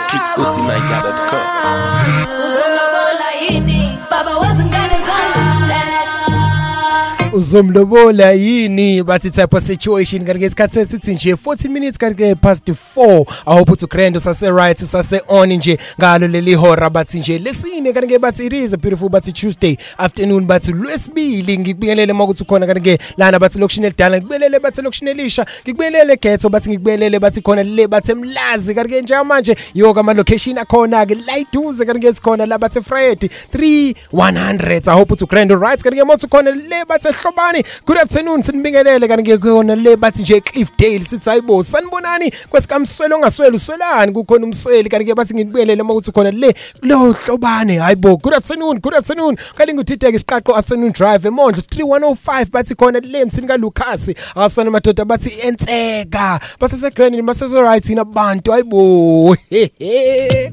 Uzomlobola yini bathi type of situation kanti ke isikhathi esithi nje 40 minutes kanti ke past 4 i hope uthi grand usase right usase on nje ngalo leli hora. Bathi nje lesine kanti ke bathi it is a beautiful bathi tuesday afternoon. Bathi lwesibili ngikubingelele makuthi khona kanti ke lana bathi lokushini elidala ngikubelele bathi lokushini elisha ngikubelele ghetto bathi ngikubelele bathi khona le bathi emlazi kanti ke njengamanje yoke ama location akhona ke la iduze kanti ke sikhona la bathi Friday 3100 i hope uthi grand right kanti ke mothu khona le bathi hlobani good afternoon sinibingelele. Kanti ke khona le bathi nje Cliffdale sithi hayibo sanibonani? Kwesikamswelo ongasweli uswelani kukhona umsweli kanti ke bathi ngikubelele makuthi khona le lo hlobane hayibo good afternoon good afternoon. Kanti ngithitheke isiqaqo afternoon drive emondlo 3105 bathi khona le mthini kaLucas awasana madoda bathi enseka. Basese grand baseso right ina bantu hayibo hehe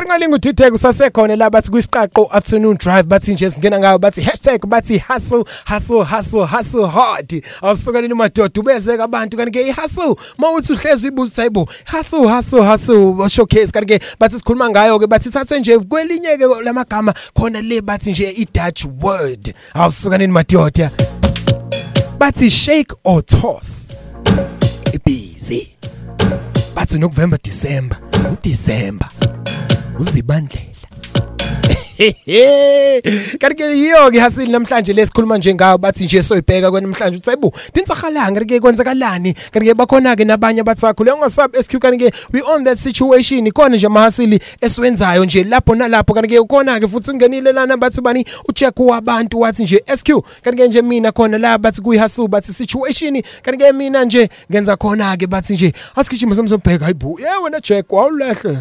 Kangalinga uthitheke usasekhona la bathi kwisiqaqo afternoon drive bathi nje singena ngayo bathi hashtag bathi hustle hustle hustle hustle hard. Awusukanini madoda ubezeka abantu kanti ke ihustle mawuthi uhlezi ibuza hayibo hustle hustle hustle showcase. Kanti ke bathi sikhuluma ngayo ke bathi thathwe nje kwelinye ke lamagama khona le bathi nje i Dutch word. Awusukanini madoda bathi shake or toss. Ibhizi. Bathi November December uDecember. Uzibandlela. Kanti ke yiyo ke hasili namhlanje lesikhuluma nje ngayo bathi nje soyibheka kwanamhlanje uthi hayibo dintsakhalanga ke kwenzakalani kanti ke bakhona ke nabanye bathakho le ngasab SQ kanti ke we on that situation. Ikhona nje amahasili esiwenzayo nje lapho nalapho. Kanti ke ukhona ke futhi ungenile lana bathi bani ucheck wabantu wathi nje SQ kanti ke nje mina khona la bathi kuyihasu bathi situation. Kanti ke mina nje ngenza khona ke bathi nje asikijima samzobheka hayibo yeah wena check wawulahle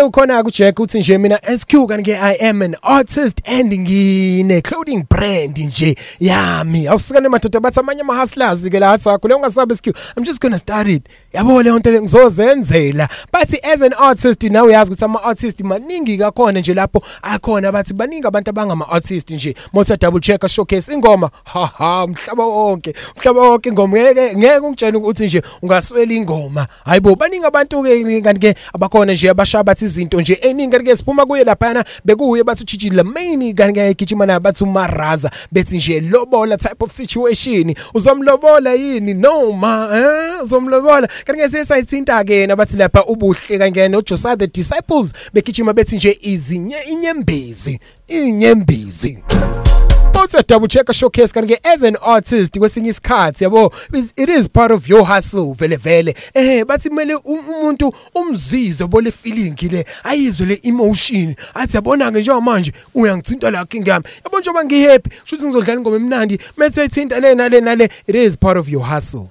ke ukhona kuJack uthi nje mina SQ kanti ke I am an artist and ngine clothing brand nje yami. Awusukane madoda bathi amanye ama hustlers ke la sakho le ungasabe SQ I'm just going to start it. Yabo le nto ngizozenzela. Bathi as an artist now uyazi ukuthi ama artist maningi kakhona nje lapho akhona. Bathi baningi abantu abangama artist nje. Motha double check showcase ingoma. Haha umhlaba wonke umhlaba wonke ingoma. Ngeke ngeke ungitshene ukuthi nje ungaswela ingoma. Hayibo baningi abantu ke kanti ke abakhona nje abashaya bathi bathi izinto nje eningi kanti ke siphuma kuye laphana bekuye bathi uchichi lamani kanti ke igijima na bathi umaraza bethi nje lobola type of situation uzomlobola yini? Noma eh uzomlobola. Kanti ke sesayithinta ke yena bathi lapha ubuhle kangena uJosiah the disciples begijima bethi nje izinye inyembezi inyembezi. Uthi double check showcase kanti ke as an artist kwesinye isikhathi yabo? Is- it is part of your hustle vele vele. Eh bathi kumele u- umuntu umzizwe bole feeling le ayizwe le emotion. Athi yabona ke njengoba manje uyangithinta la king yami yabo njengoba ngihappy kusho ngizodlala ingoma emnandi methe ithinta le nale nale it is part of your hustle.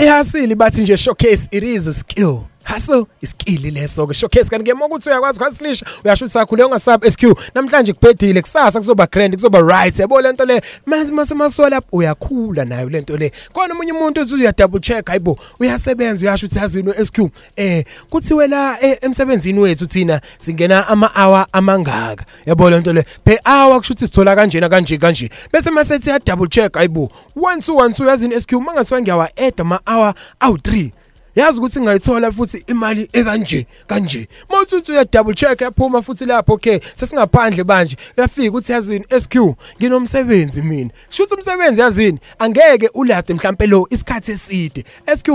Ihasili bathi nje showcase it is a skill. Hustle iskill leso ke. Showcase kanti ke mokuthi uyakwazi kwasilisha uyasho ukuthi sakhule ungasab SQ namhlanje kubhedile kusasa kuzoba grand kuzoba right. Yabo lento le mase mase masola lapho uyakhula nayo lento le. Khona umunye umuntu uthi uya double check hayibo uyasebenza uyasho ukuthi yazini SQ eh kuthiwe la eh, emsebenzini wethu thina singena ama hour amangaka yabo lento le per hour kusho ukuthi sithola kanjena kanje kanje. Bese masethi ya double check hayibo 1 2 1 2 yazini SQ mangathiwa ngiyawa add ama hour awu 3 yazi ukuthi ngayithola futhi imali ekanje kanje. Mawuthi uya double check yaphuma futhi lapho okay sesingaphandle manje uyafika uthi yazini SQ nginomsebenzi mina. Shuthi umsebenzi yazini angeke ulast mhlambe lo isikhathi eside. SQ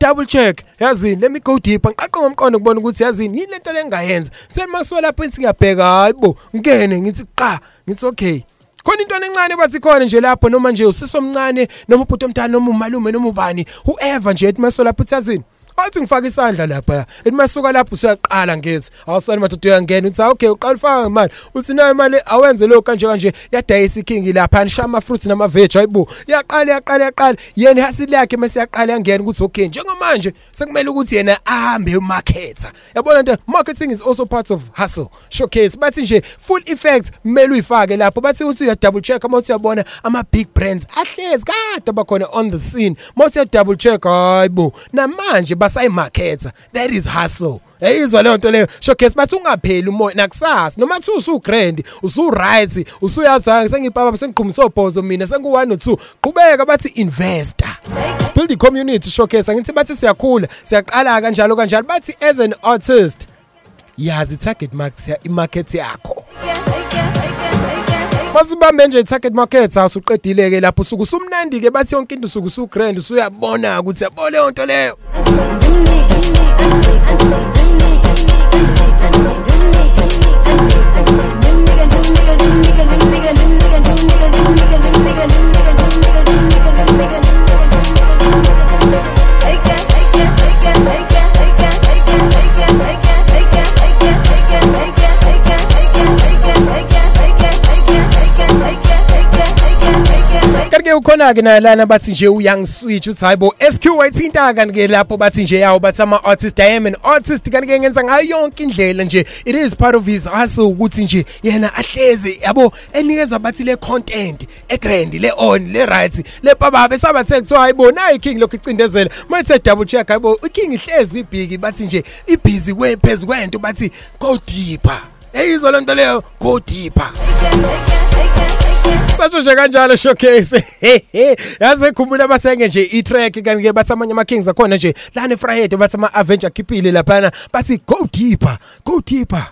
double check yazini let me go deeper. Ngiqaqe ngomqondo kubona ukuthi yazini yini lento lengayenza then masiwa lapho ensi ngiyabheka hayibo ngene ngithi qa ngithi okay. Khona into encane bathi khona nje lapho noma nje usisomncane noma ubhuti omdala noma umalume noma ubani whoever nje ethi maso lapho uthazini athi ngifaka isandla lapha ethi masuka lapho usuyaqala ngithi awusani madoda uyangena. Uthi okay uqala ufaka imali. Uthi nayo imali awenze lokho kanje kanje yadayisa iking lapha nisha ama fruits nama veg ayibo yaqala yaqala yaqala. Yena hasili yakhe mase yaqala yangena ukuthi okay njengamanje sekumele ukuthi yena ahambe emarketha yabona nto marketing is also part of hustle. Showcase. Bathi nje full effect kumele uyifake lapho. Bathi uthi uya double check ama uthi uyabona ama big brands ahlezi kade bakhona on the scene. Mawuthi uya double check hayibo namanje basayimarketha that is hustle. Eyizwa leyo nto leyo. Showcase bathi ungapheli umoya nakusasa. Noma kuthi usu grand usu right usuyazi sengipapa sengiqhumise obhozo mina sengu 1 no 2 qhubeka bathi investor. Build the community showcase angithi bathi siyakhula siyaqala kanjalo kanjalo. Bathi as an artist yazi target market imarket yakho. Masubambe nje target market awusuqedile ke lapho. Usuku sumnandi ke bathi yonke into usuku su grand usuyabona ukuthi yabo leyo nto leyo. Kanti ukhona ke nalana bathi nje uyang switch uthi hayibo SQ wayithinta kanti ke lapho bathi nje yawo bathi ama artist I am an artist. Kanti ke ngenza ngayo yonke indlela nje it is part of his hustle ukuthi nje yena ahleze yabo enikeza bathi le content e grand le on le right le bababe sabathe kuthiwa hayibo nayi king lokhu icindezela. Mayithe double check hayibo iking ihlezi ibhiki bathi nje ibhizi kwephezulu kwento bathi go deeper. Eyizwa lento leyo go deeper. Satsho nje kanjalo showcase. Yaze khumbula bathenge nje i-track kanti ke bathi amanye ama Kings akhona nje lana eFriday bathi ama Avenger khiphile laphana bathi go deeper, go deeper.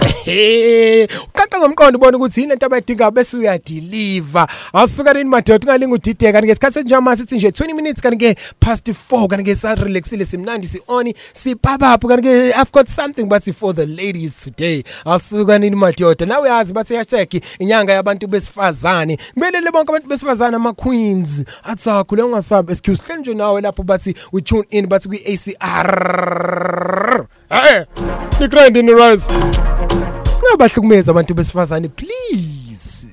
Uqaqa ngomqondo ubona ukuthi yini lento abayidinga bese uyadeliver. Asuka nini madoda ungalinga udideka kanti ngesikhathi senjama sithi nje 20 minutes kanti ke past 4 kanti ke sa relaxile simnandi si on sipapaphu kanti ke I've got something but for the ladies today. Asuka nini madoda nawe yazi bathi hashtag inyanga yabantu besifazane. Kubelele bonke abantu besifazane ama queens. Atsakho le ungasabi excuse hle nje nawe lapho bathi we tune in bathi kwi ACR. Eh. The grind in the rise. Ngabahlukumeza abantu besifazane please.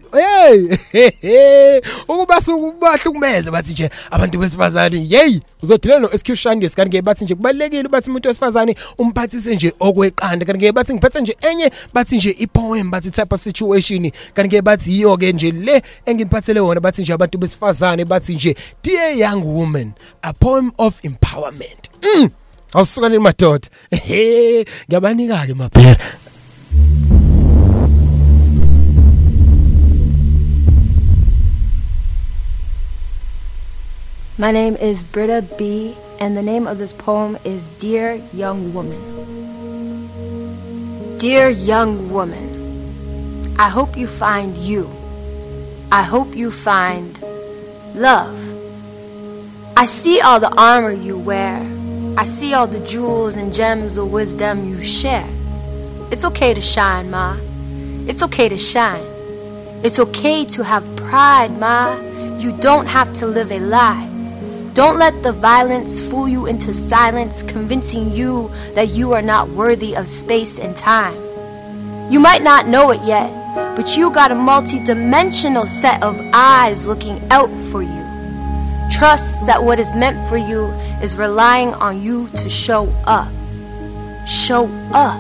Hey ukuba subahlukumeza bathi nje abantu besifazane. Hey uzodila no SQ Shandes kanti ke bathi nje kubalekile bathi umuntu wesifazane umphathise nje okweqanda. Kanti ke bathi ngiphethe nje enye bathi nje ipoem bathi type of situation. Kanti ke bathi iyo ke nje le engiphathele wona bathi nje abantu besifazane bathi nje dear young woman a poem of empowerment. Mm. Awusuka ni madoda. He ngiyabanika ke maphela My name is Britta B. and the name of this poem is Dear Young Woman. Dear young woman, I hope you find you. I hope you find love. I see all the armor you wear. I see all the jewels and gems of wisdom you share. It's okay to shine, Ma. It's okay to shine. It's okay to have pride, Ma. You don't have to live a lie. Don't let the violence fool you into silence, convincing you that you are not worthy of space and time. You might not know it yet, but you got a multi dimensional set of eyes looking out for you. Trust that what is meant for you is relying on you to show up. Show up.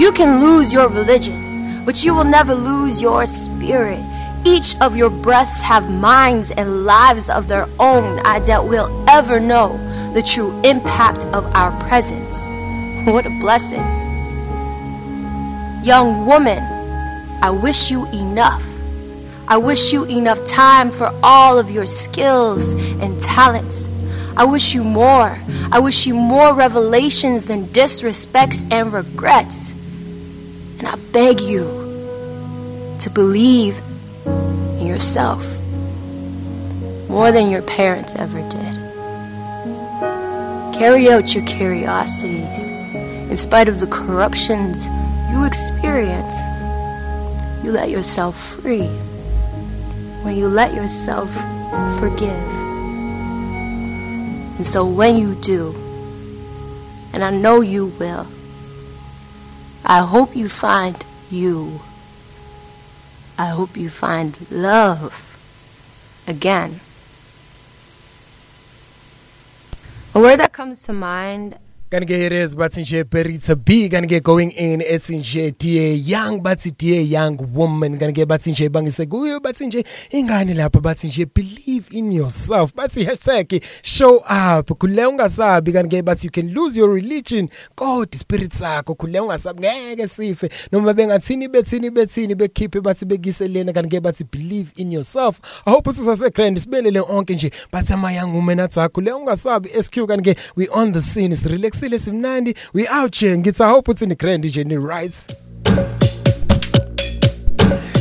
You can lose your religion, but you will never lose your spirit. Each of your breaths have minds and lives of their own. I doubt we'll ever know the true impact of our presence. What a blessing. Young woman, I wish you enough. I wish you enough time for all of your skills and talents. I wish you more. I wish you more revelations than disrespects and regrets. And I beg you to believe yourself more than your parents ever did. Carry out your curiosities in spite of the corruptions you experience. You let yourself free when you let yourself forgive. And so when you do, and I know you will, I hope you find you. I hope you find love again. A word that comes to mind kanti ke it is bathi nje Berita B kanti ke going in ethi nje dear young bathi dear young woman kanti ke bathi nje bangise kuyo bathi nje ingane lapha? Bathi nje believe in yourself. Bathi hashtag show up. Kule ungasabi kanti ke bathi you can lose your religion. Kodwa spirit sakho kule ungasabi ngeke sife. Noma bengathini bethini bethini bekhiphe bathi bekise lena kanti ke bathi believe in yourself. I hope ukuthi usase grand sibelele onke nje. Bathi ama young women athakho le ungasabi. SQ kanti ke we on the scene is relax sile simnandi. We out ngithi i hope uthi ni grand nje ni right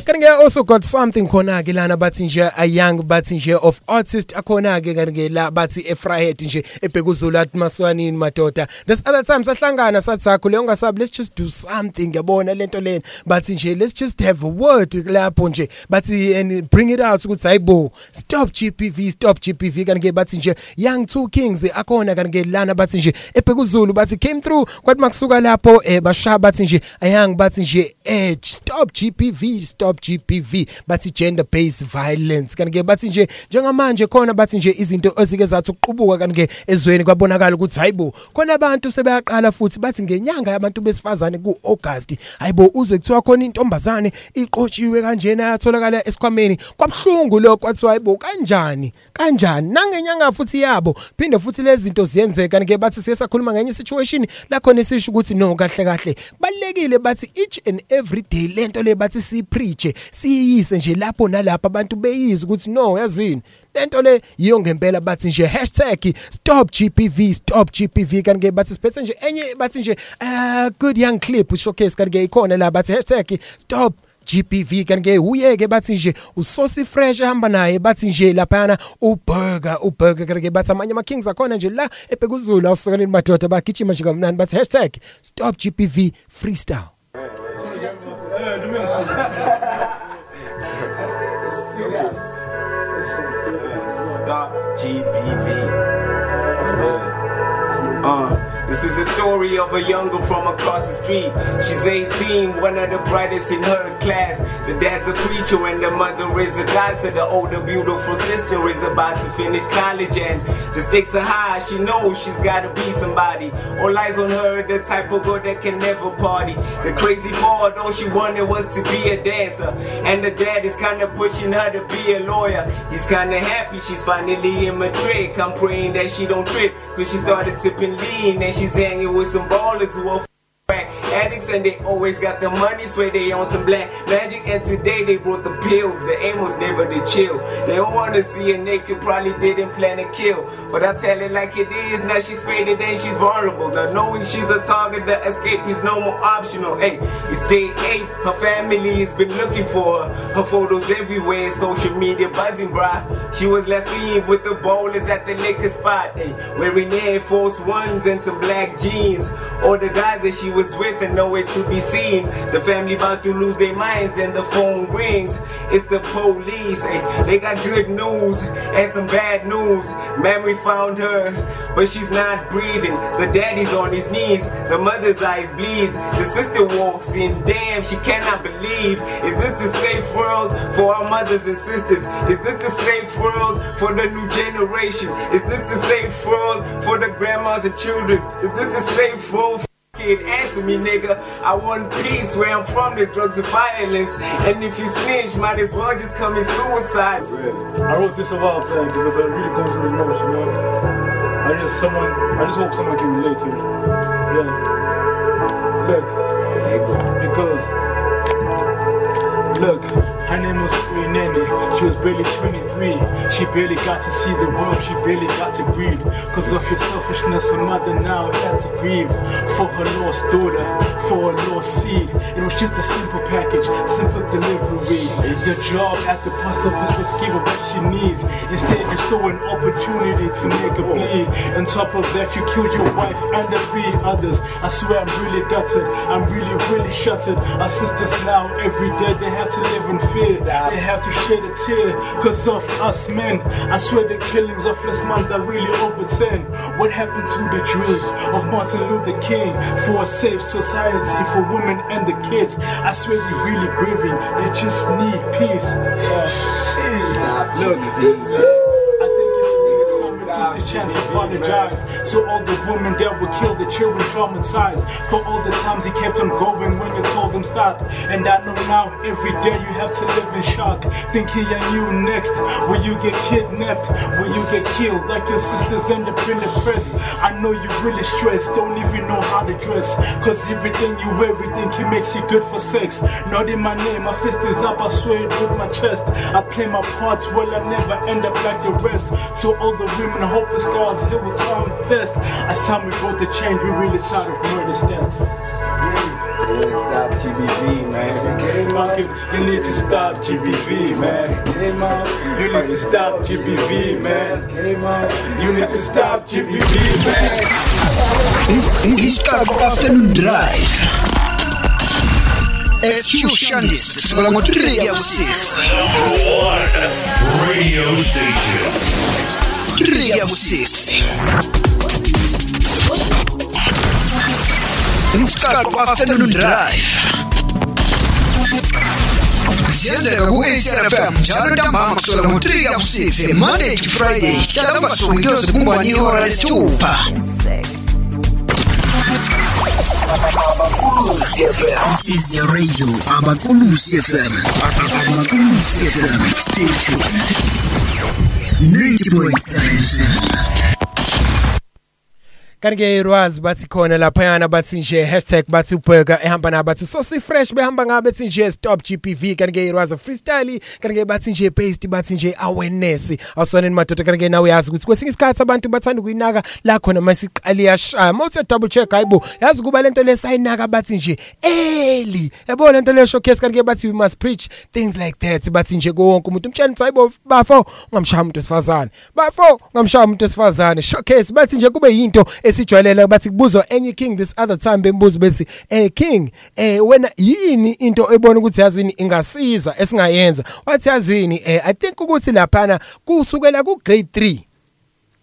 kanti ke also got something khona ke lana bathi nje a young bathi nje of artist akhona ke kanti ke la bathi efrahead nje ebheka uzulu athi maswanini madoda. This other time sahlangana sathi sakho le ungasabi let's just do something. Yabona lento lena bathi nje let's just have a word lapho nje. Bathi and bring it out ukuthi hayibo stop GPV stop GPV kanti ke bathi nje young two kings akhona. Kanti ke lana bathi nje ebheka uzulu bathi came through. Kwathi makusuka lapho eh bashaya bathi nje a young bathi nje eh stop GPV stop GPV bathi gender based violence. Kanti ke bathi nje njengamanje khona bathi nje izinto ezike zathi ukuqubuka kanti ke ezweni kwabonakala ukuthi hayibo khona abantu sebeyaqala futhi bathi ngenyanga yabantu besifazane kuAugust hayibo uze kuthiwa khona intombazane iqotshiwe kanjena yatholakala esikhwameni. Kwabhlungu lo kwathiwa hayibo kanjani kanjani? Nangenyanga futhi yabo phinde futhi lezi zinto ziyenzeka. Kanti ke bathi siyasakhuluma ngenye situation la khona esisho ukuthi no kahle kahle. Balekile bathi each and every day lento le bathi si preach siyise nje lapho nalapha abantu beyiza ukuthi no yazini lento le yiyo ngempela bathi nje #stop GPV stop GPV kanti ke bathi siphethe nje enye bathi nje uh good young clip showcase kanti ke ikhona la bathi #stop GPV kanti ke uyeke bathi nje usosi fresh ehamba naye bathi nje laphana uburger uburger kanti ke bathi amanye ama kings akhona nje la ebheka uzulu awusokaneni madoda bagijima nje kamnandi bathi #stop GPV freestyle story of a young girl from across the street. She's 18, one of the brightest in her class. The dad's a preacher and the mother is a dancer. The older beautiful sister is about to finish college and the stakes are high. She knows she's gotta be somebody. All eyes on her, the type of girl that can never party. The crazy part, all she wanted was to be a dancer. And the dad is kinda pushing her to be a lawyer. He's kinda happy she's finally in matric. I'm praying that she don't trip, cause she started tipping lean and she's hanging with some ballers who are back. Addicts and they always got the money. Swear they on some black magic. And today they brought the pills. The aim was never to chill. They don't wanna see her naked, probably didn't plan to kill. But I tell it like it is. Now she's faded and she's vulnerable. Now knowing she's the target, the escape is no more optional. Hey, it's day eight. Her family has been looking for her. Her photos everywhere, social media buzzing, bruh. She was last seen with the bowlers at the liquor spot. Hey, wearing Air Force Ones and some black jeans. All the guys that she was with and nowhere to be seen. The family about to lose their minds, then the phone rings. It's the police. Hey, they got good news and some bad news. Memory found her, but she's not breathing. The daddy's on his knees, the mother's eyes bleeds. The sister walks in, damn, she cannot believe. Is this the safe world for our mothers and sisters? Is this the safe world for the new generation? Is this the safe world for the grandmas and children? Is this the safe world? Kid, answer me, nigga. I want peace where I'm from. There's drugs and violence, and if you snitch, might as well just commit suicide. I wrote this about that because it really goes with emotion, you know. I just someone, I just hope someone can relate to it. Yeah. Look, because look, her name was Nene. She was barely 23. She barely got to see the world. She barely got to breathe. Cause of your selfishness, her mother now had to grieve for her lost daughter, for her lost seed. It was just a simple package, simple delivery. Your job at the post office was give her what she needs. Instead, you saw an opportunity to make her bleed. On top of that, you killed your wife and the three others. I swear I'm really gutted. I'm really, really shuttered. Our sisters now, every day, they have to live in fear. They have to shed a tear because of us men. I swear the killings of last month are really over 10. What happened to the dream of Martin Luther King for a safe society for women and the kids? I swear they're really grieving. They just need peace. Look, chance to apologize. So all the women that were killed, the children traumatized. For all the times he kept on going when you told him stop. And I know now every day you have to live in shock. Thinking and you next. Will you get kidnapped? Will you get killed? Like your sisters end up in the press. I know you really stressed, don't even know how to dress. Cause everything you wear, everything it makes you good for sex. Not in my name, my fist is up, I swear it with my chest. I play my parts well, I never end up like the rest. So all the women hope the scars still with time best. As time we go to change, we really tired of murder stats. Stop GBV, man. Fucking, you need to stop GBV, man. You need to stop GBV, man. You need to stop GBV, man. Isiqaqo afternoon drive. SQ Shandis sukela ngo-3 yakusisi Radio station. 3 yakusisi Isiqaqo afternoon drive. Siyenzeka ku-ACRFM njalo ntambama kusukela ngo-3 yakusisi Monday to Friday hlala ungasuki kuyoze kumbani ihora lesithupha This is your radio, Abakulusi FM. Abakulusi FM station. 90.7 FM. Kanti-ke rwazi bathi khona laphayana bathi nje hashtag bathi uburger ehamba nabo bathi sosi fresh behamba ngabe bethi nje stop gpv kanti-ke rwazi freestyle kanti-ke bathi nje based bathi nje awareness. Awusoneni madoda kanti-ke nawe yazi ukuthi kwesinye isikhathi abantu bathanda ukuyinaka la khona masiqali yashaya. Uma uthe double check hayibo yazi ukuba lento lesayinaka bathi nje early yabo lento le showcase kanti-ke bathi we must preach things like that. Bathi nje kuwonke umuntu umtshela ukuthi hayibo bafo ungamshaya umuntu wesifazane. Bafo ungamshaya umuntu wesifazane. Showcase bathi nje kube yinto esijwayelele bathi kubuzwa enye king this other time bembuzo bethi eh king eh wena yini into ebona ukuthi yazini ingasiza esingayenza? Wathi yazini eh i think ukuthi laphana kusukela ku grade 3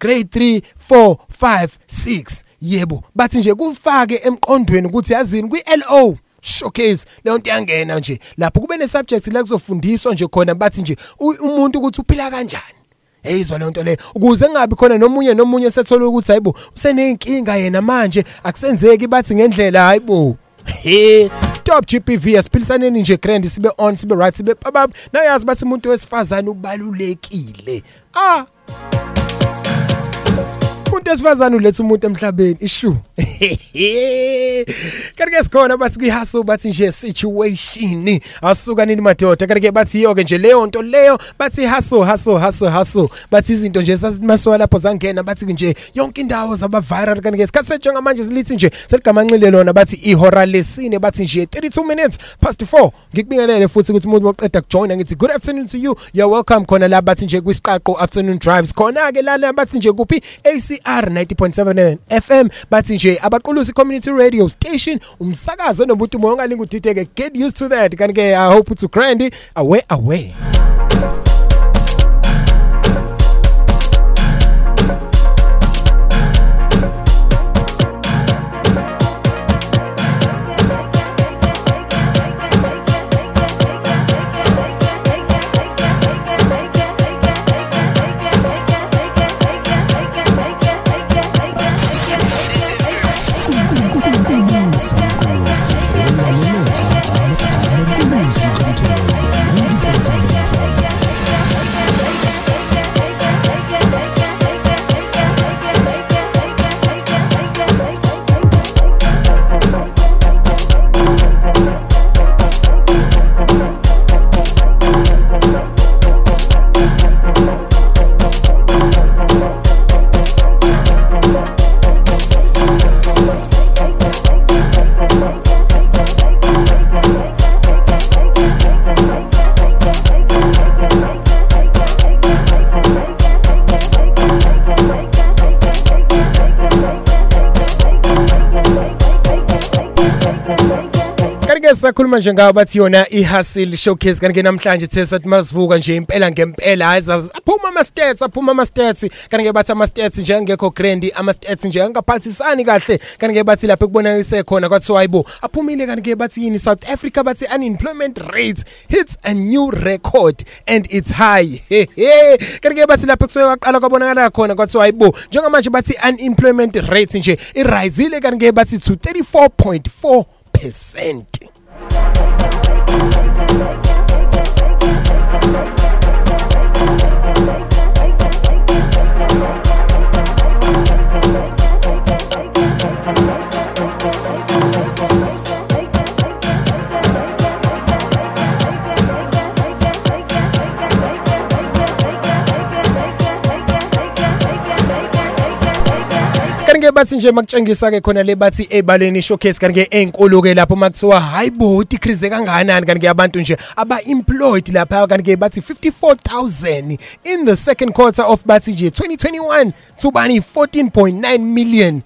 grade 3 4 5 6 yebo bathi nje kufake emqondweni ukuthi yazini kwi LO showcase leyo nto yangena nje. Lapho kube ne subject la kuzofundiswa nje khona bathi nje umuntu ukuthi uphila kanjani? Eyizwa leyo nto leyo ukuze kungabi khona nomunye nomunye sethola ukuthi hayibo usenenkinga yena manje. Akusenzeki bathi ngendlela hayibo. He stop GPV asiphilisaneni nje grand sibe on sibe right sibe babab nayazi bathi umuntu wesifazane ubalulekile. Ah! Umuntu esifazana uletha umuntu emhlabeni ishu. Kanti-ke sikhona bathi kwi-hustle bathi nje situation. Asuka nini madoda? Kanti-ke bathi yiyo-ke nje leyo nto leyo bathi hustle hustle hustle hustle. Bathi izinto nje sasimasoka lapho zangena bathi nje yonke indawo zaba-viral. Kanti-ke isikhathi senjengamanje silithi nje seligamanxile lona bathi ihora lesine bathi nje 32 minutes past 4 ngikubingelele futhi ukuthi umuntu oqeda kujoyina ngithi good afternoon to you. You're welcome. Khona la bathi nje kwisiqaqo afternoon drives. Khona-ke lana bathi nje kuphi? ACR 90.7 FM bathi nje abaqulusi community radio station umsakazo nomuntu moya ongalinga udideke get used to that. Kanti-ke i hope to grand away away kanti-ke sisakhuluma nje ngawo bathi yona i-hustle showcase kanti-ke namhlanje the sathi masivuka nje impela ngempela hayi zazi aphuma ama-stats aphuma ama-stats. Kanti-ke bathi ama-stats nje angekho grand ama-stats nje angaphathisani kahle. Kanti-ke bathi lapho ekubonakise khona kwathiwa hayibo aphumile kanti-ke bathi yini south africa bathi unemployment rate hits a new record and it's high. Hehe kanti-ke bathi lapho kusuke kwaqala kwabonakala khona kwathiwa hayibo njengamanje bathi unemployment rate nje irisile kanti-ke bathi to 34.4 percent. Kanti-ke bathi nje makutshengisa-ke khona le bathi ebaleni showcase. Kanti-ke ey'nkulu-ke lapho makuthiwa hayi bo decrease kangakanani? Kanti-ke abantu nje aba-employed lapha. Kanti-ke bathi 54000 in the second quarter of bathi nje 2021 to bani 14.9 million.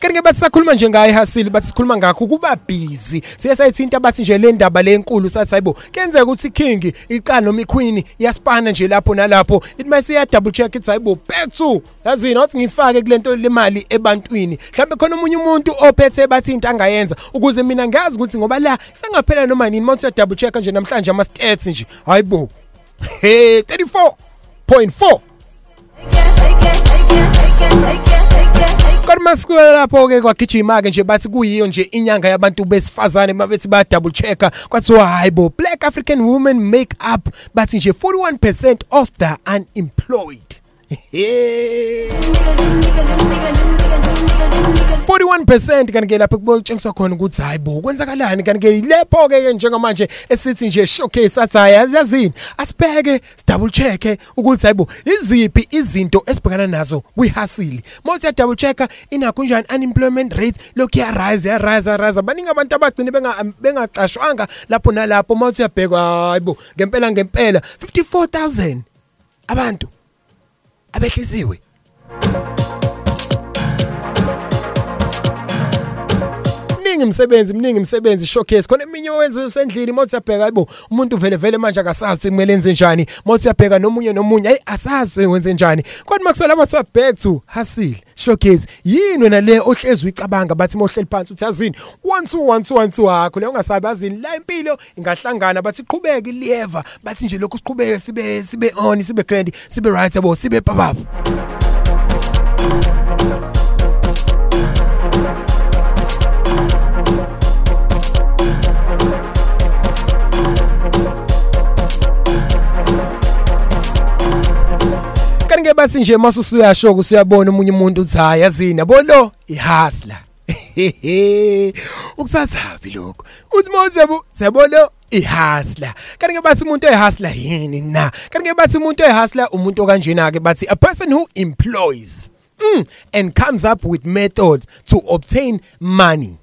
Kanti-ke bathi sakhuluma nje ngayo ihasile bathi sikhuluma ngakho kuba busy. Siye sayithinta bathi nje le ndaba le nkulu sathi hayibo kenzeka ukuthi king iqala noma iqueen iyasipana nje lapho nalapho. Ithi mase iya double check ithi hayibo back to yazini wathi ngifake kulento lemali ebantwini. Mhlawumbe khona omunye umuntu ophethe bathi into angayenza ukuze mina ngazi ukuthi ngoba la sengaphela noma nini mawuthi double check nje namhlanje ama stats nje. Hayibo. Hey 34.4 kodwa masikule lapho-ke kwagijima-ke nje bathi kuyiyo nje inyanga yabantu besifazane mabethi baya double checka kwathiwa hayi bo black african women make up. Bathi nje 41 percent of the unemployed. 41% kanti-ke lapho kubotshengiswa khona ukuthi hayi bo kwenzakalani? Kanti-ke lepho-ke njengamanje esithi nje showcase athi hayi yazini? Asibheke sidouble check-e ukuthi hayi bo iziphi izinto esibhekana nazo kwihasili mawuthi ya-double check-a inakho njani unemployment rate lokhu yarise yarise yarise baningi abantu abagcine benga- bengaqashwanga lapho nalapho. Mawuthi uyabheka hayi bo ngempela ngempela. 54000 abantu. Abehlisiwe mningi imsebenzi mningi imsebenzi showcase. Khona eminye owenza usendlini mawuthi uyabheka hayibo umuntu vele vele manje akasazi kumele enze njani. Mawuthi uyabheka nomunye nomunye hayi asazi wenze njani. Kodwa makusala bathiwa back to hustle showcase. Yini wena le ohlezi uyicabanga bathi mawuhleli phansi uthi yazini? 1 2 1 2 1 2 hakho leyo ungasabi yazini? La impilo ingahlangana bathi qhubeke lieva. Bathi nje lokhu siqhubeke sibe sibe on sibe grand sibe right yabo sibe papapa kanti-ke bathi nje masusuyashoka usuyabona umunye umuntu uthi hayi yazini yabo lo? Ihasla ukuthathaphi lokho? Uthi mawuthi yabo yabo lo? Ihasla kanti ke bathi umuntu oyihasla yini na? Kanti ke bathi umuntu oyihasla umuntu okanjena ke bathi a person who employs mm, and comes up with methods to obtain money.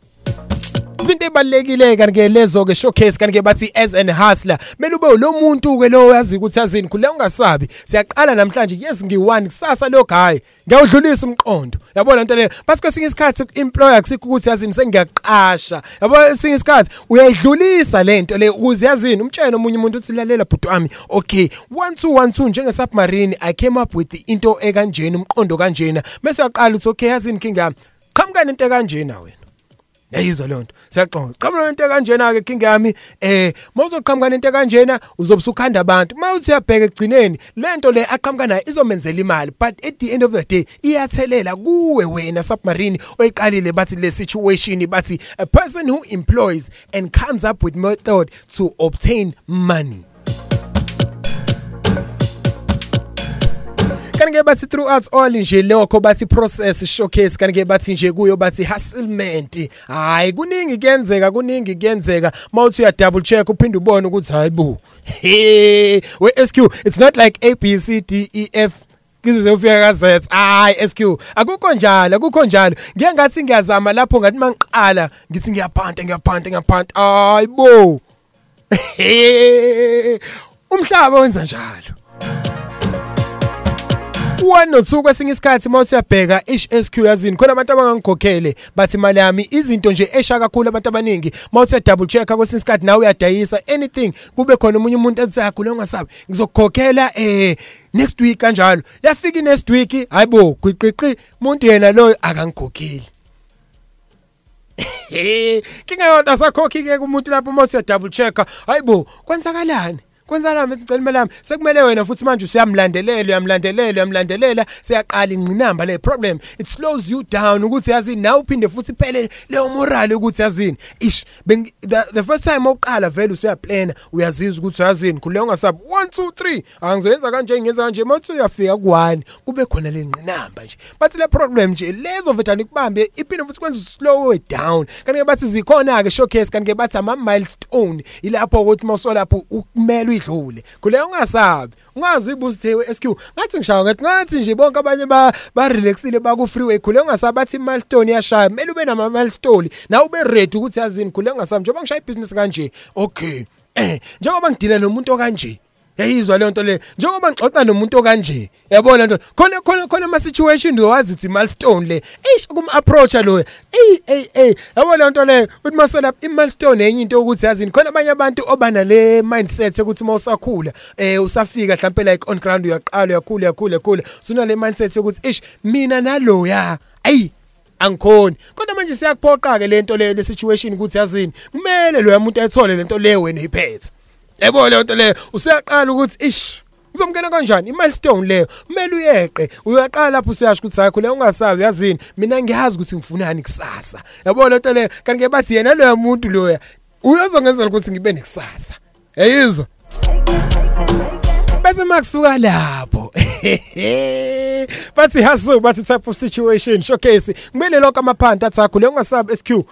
Izinto ebalekile kanti ke lezo ke showcase kanti ke bathi as an hustler mele ube lo muntu ke lo yazi ukuthi yazini khule ungasabi. Siyaqala namhlanje yes ngiwani kusasa lo guy ngiyawudlulisa umqondo. Yabo lento le bathi kwesinye isikhathi employer kusikho ukuthi yazini sengiyaqasha. Yabo esinye isikhathi uyayidlulisa lento le ukuze yazini umtshene omunye umuntu uthi lalela bhuti wami. Okay 1212 njenge submarine i came up with into ekanjena umqondo kanjena. Bese uyaqala uthi okay yazini kinga qhamuka nento kanjena wena. Yayizwa leyo nto. Siyaxoxa qhamuka into kanjena ke kinga yami eh mawuzoqhamuka nento kanjena uzobe usukhanda abantu. Mawuthi uyabheka egcineni lento le aqhamuka nayo izomenzela imali but at the end of the day iyathelela kuwe wena submarine oyiqalile bathi le situation bathi a person who employs and comes up with method to obtain money. Kanike bathi throughout all nje lokho bathi process showcase kanike bathi nje kuyo bathi hustlement. Hayi kuningi kuyenzeka kuningi kuyenzeka. Mawuthi uya double check uphinde ubone ukuthi hayibo he we SQ it's not like A B C D E F kize ufika ka Z hayi SQ akukho njalo akukho njalo. Ngiye ngathi ngiyazama lapho ngathi mangiqala ngithi ngiyaphanta ngiyaphanta ngiyaphanta. Hayibo umhlaba wenza njalo. One no two kwesinye isikhathi mawuthi uyabheka HSQ yazini khona abantu abangangikhokhele bathi imali yami izinto nje esha kakhulu abantu abaningi mawuthi double check kwesinye isikhathi nawe uyadayisa anything kube khona umunye umuntu ethi yakho ungasabi ngizokukhokhela eh next week kanjalo. Yafika next week hayibo gwiqiqi umuntu yena lo akangikhokheli. Kingayona sakhokhi ke kumuntu lapho mawuthi double check hayibo kwenzakalani? Kwenzala ngicela yami sekumele wena futhi manje usiyamlandelela uyamlandelela uyamlandelela. Siyaqala inqinamba le problem. It slows you down ukuthi yazini nawe uphinde futhi phele leyo moral ukuthi yazini ish the, first time oqala vele usiyaplana uyazizwa ukuthi yazini kule ungasabi 1 2 3 angizoyenza kanje ngenza kanje. Manje uyafika ku1 kube khona le nqinamba nje. Bathi le problem nje lezo vetani kubambe iphinde futhi kwenza slow it down. Kanti bathi zikhona ke showcase kanti bathi ama milestone ilapho ukuthi mawusolapho ukumele uyidlule. Kule ungasabi ungazibuza uthi SQ ngathi ngishawa ngathi ngathi nje bonke abanye ba ba relaxile ba ku freeway kule ungasabi bathi milestone yashaya kumele ube nama milestone na ube ready ukuthi yazini kule ungasabi njengoba ngishaya ibusiness kanje okay eh njengoba ngidila nomuntu okanje yayizwa leyo nto le. Njengoba ngixoxa nomuntu okanje yabona nto khona khona khona ama situation wazi ukuthi milestone le eish kum approach lo ey ey ey yabona nto le uthi masola i milestone enye into ukuthi yazini khona abanye abantu obana le mindset ukuthi mawusakhula eh usafika mhlambe like on ground uyaqala uyakhula uyakhula uyakhula. Suna le mindset ukuthi ish mina nalo ya ayi angikhoni. Kodwa manje siyakuphoqa ke lento le situation ukuthi yazini. Kumele lo yamuntu ethole lento le wena iphethe. Yebo leyo nto leyo. Usuyaqala ukuthi ish uzomkena kanjani? Imilestone leyo. Kumele uyeqe. Uyaqala lapho usuyasho ukuthi hakho le ungasazi yazini mina ngiyazi ukuthi ngifunani kusasa. Yabo lento leyo. Kanti ke bathi yena loya muntu loya uyozongenzela ukuthi ngibe nekusasa. Yayizwa bese makusuka lapho. Bathi hasu bathi type of situation showcase. Kumele lokho amaphanta athakho le ungasabi SQ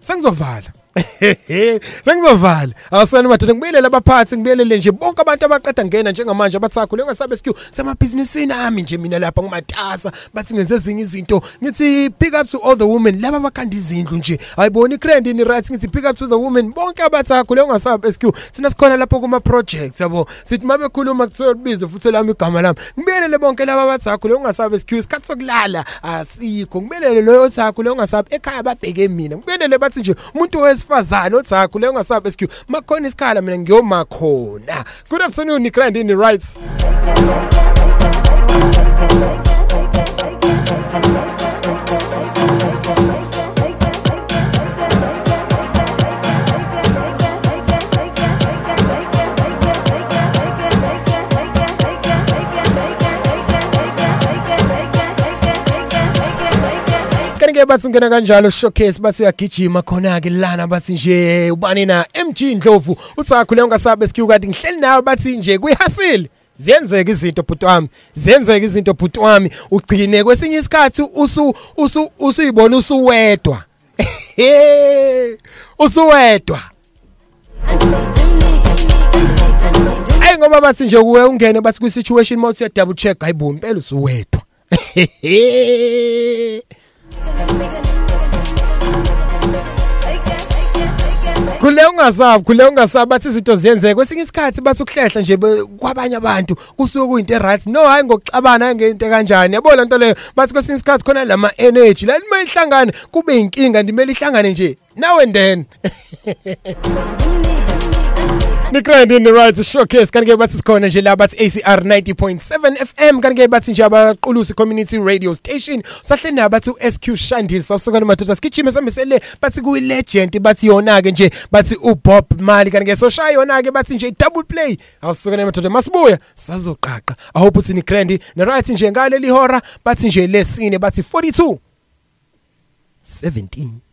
sengizovala. sengizovala awusani madoda ngibuyelele abaphathi ngibuyelele nje. Bonke abantu abaqeda ngena njengamanje abathakho lengasabe SQ semabhizinisini ami nje mina lapha ngumatasa. Bathi ngenze ezinye izinto. Ngithi pick up to all the women. Laba abakhanda izindlu nje. Ayibona itrend ni right? Ngithi pick up to the women. Bonke abathakho lengasabe SQ sina sikhona lapho kuma projects yabo. Sithi mabe khuluma kuthiwa bize futhi lami igama lami. Ngibuyelele bonke laba abathakho lengasabe SQ isikhathi sokulala asikho. Ngibuyelele loyo othakho lengasabe ekhaya babheke mina. Ngibuyelele bathi nje umuntu wesifazane othakho leyo ngasabe SQ makhona isikhala mina ngiyomakhona good afternoon Nikrand in the rights kanike bathi ungena kanjalo showcase bathi uyagijima khona ke lana bathi nje ubani na? MG Ndlovu uthakho leyo ngasabe SQ kade ngihleli nawe bathi nje kuyihasile ziyenzeka izinto bhuti wami ziyenzeka izinto bhuti wami. Ugcine kwesinye isikhathi usu usu usuyibona usuwedwa. Usuwedwa. Ayi ngoba bathi nje kuwe ungene bathi kwi situation mode uya double check hayibo impela usuwedwa. Kule ungasabi kule ungasabi bathi izinto ziyenzeka kwesinye isikhathi bathi ukuhlehla nje kwabanye abantu kusuke kuyinto eright. No hayi ngokuxabana hayi ngento kanjani yabo le nto leyo. Bathi kwesinye isikhathi khona lama energy la nima ihlangane kube inkinga ndimele ihlangane nje. And then. Nikrand in the right showcase. Kanike bathi sikhona nje la bathi ACR 90.7 FM kanike bathi nje abaqulusi community radio station. Sahle nabathi uSQ Shandisa usuka nomadoda sigijime sambisele bathi kuyi legend bathi yona ke nje bathi uBob Mali kanike so shaya yona ke bathi nje double play. Awusuka nomadoda masibuya sazoqaqa. I hope uthi Nikrand ne right nje ngaleli hora bathi nje lesine bathi 42 17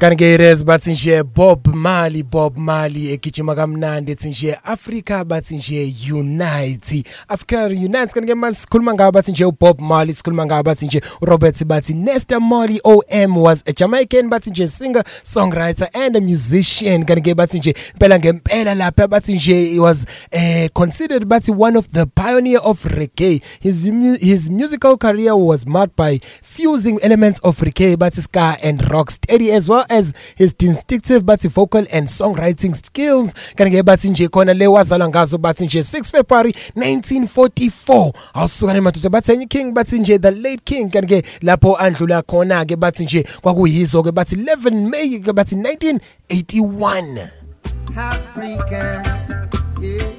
kanti-ke res bathi nje bob mali bob mali egijima kamnandi ethi nje africa bathi nje unite africa unite kanti-ke masikhuluma ngabo bathi nje ubob mali sikhuluma ngabo bathi nje urobert bathi nesta mali om was a jamaican bathi nje singer songwriter and a musician. Kanti-ke bathi nje impela ngempela lapha bathi nje he was uh, considered bathi one of the pioneer of reggae. His, mu- his musical career was marked by fusing elements of reggae bathi ska and rock steady as well. As his distinctive bathi vocal and songwriting skills. Kanti-ke bathi nje khona le wazalwa ngazo bathi nje 6 february 1944 awusukani madoda bathi enye king bathi nje the late king. Kanti-ke lapho andlula khona-ke bathi nje kwakuyizo-ke bathi 11 may ke bathi 1981 Africans, yeah.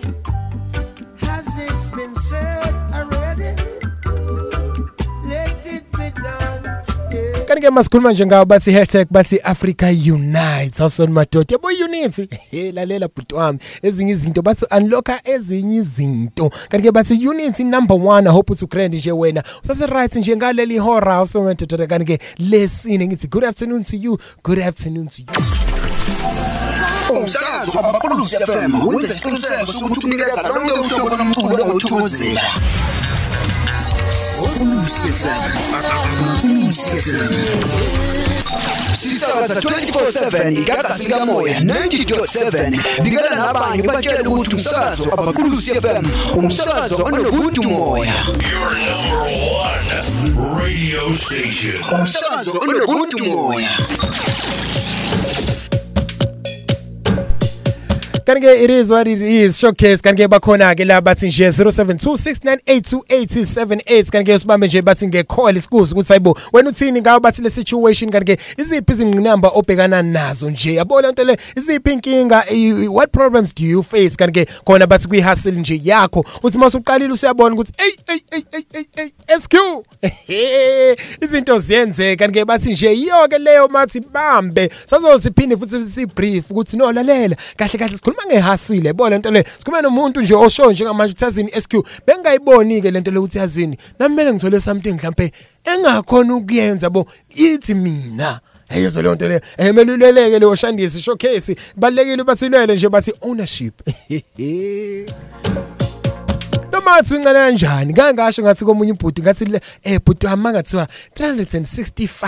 Kanti-ke masikhuluma nje ngawo bathi hashtag bathi africa unite awusoni madoda yabo unity he lalela bhuti wami. Ezinye izinto bathi unlocka ezinye izinto. Kanti-ke bathi unity number one i hope uthi ugrand nje wena. Usase-right nje ngaleli hora awusongadoda kanti-ke lesine ngithi good afternoon to you good afternoon to you. Umsakazo abaqulusi FM wenza isiqiniseko sokuthi unikeza lonke uhlobo lomculo ongawuthokozela Sisakaza 24/7 igagasi kamoya 90.7 bikela nabanye batshela ukuthi umsakazo abaqulusi FM umsakazo onobuntu moya Radio station. umsakazo onobuntu moya kanti-ke it is what it is. Showcase kanti-ke bakhona-ke la bathi nje 0726982878 kanti-ke sibambe nje bathi nge-call isikuze ukuthi hayibo wena uthini ngawo bathi le situation? Kanti-ke iziphi izingqinamba obhekana nazo nje? Yabo le nto le iziphi inkinga what problems do you face? Kanti-ke khona bathi kwi-hustle nje yakho. Uthi uma usuqalile usuyabona ukuthi eyi eyi eyi eyi SQ izinto ziyenzeka. Kanti-ke bathi nje yiyo-ke leyo mathi bambe. Sazothi phinde futhi sibrief ukuthi no lalela kahle kahle sikhuluma ngehasile yabo le nto le. Sikhuluma nomuntu nje osho njengamanje ukuthi yazini SQ bengingayiboni-ke le nto le ukuthi yazini. Nami kumele ngithole something mhlampe engakhona ukuyenza bo ithi mina. Eyezo leyo nto leyo emeluleleke leyo shandisi showcase balekile bathi lwele nje bathi ownership. Noma athi incane kanjani kangasho ngathi komunye ibhuti ngathi eh bhuti wami ngathiwa 365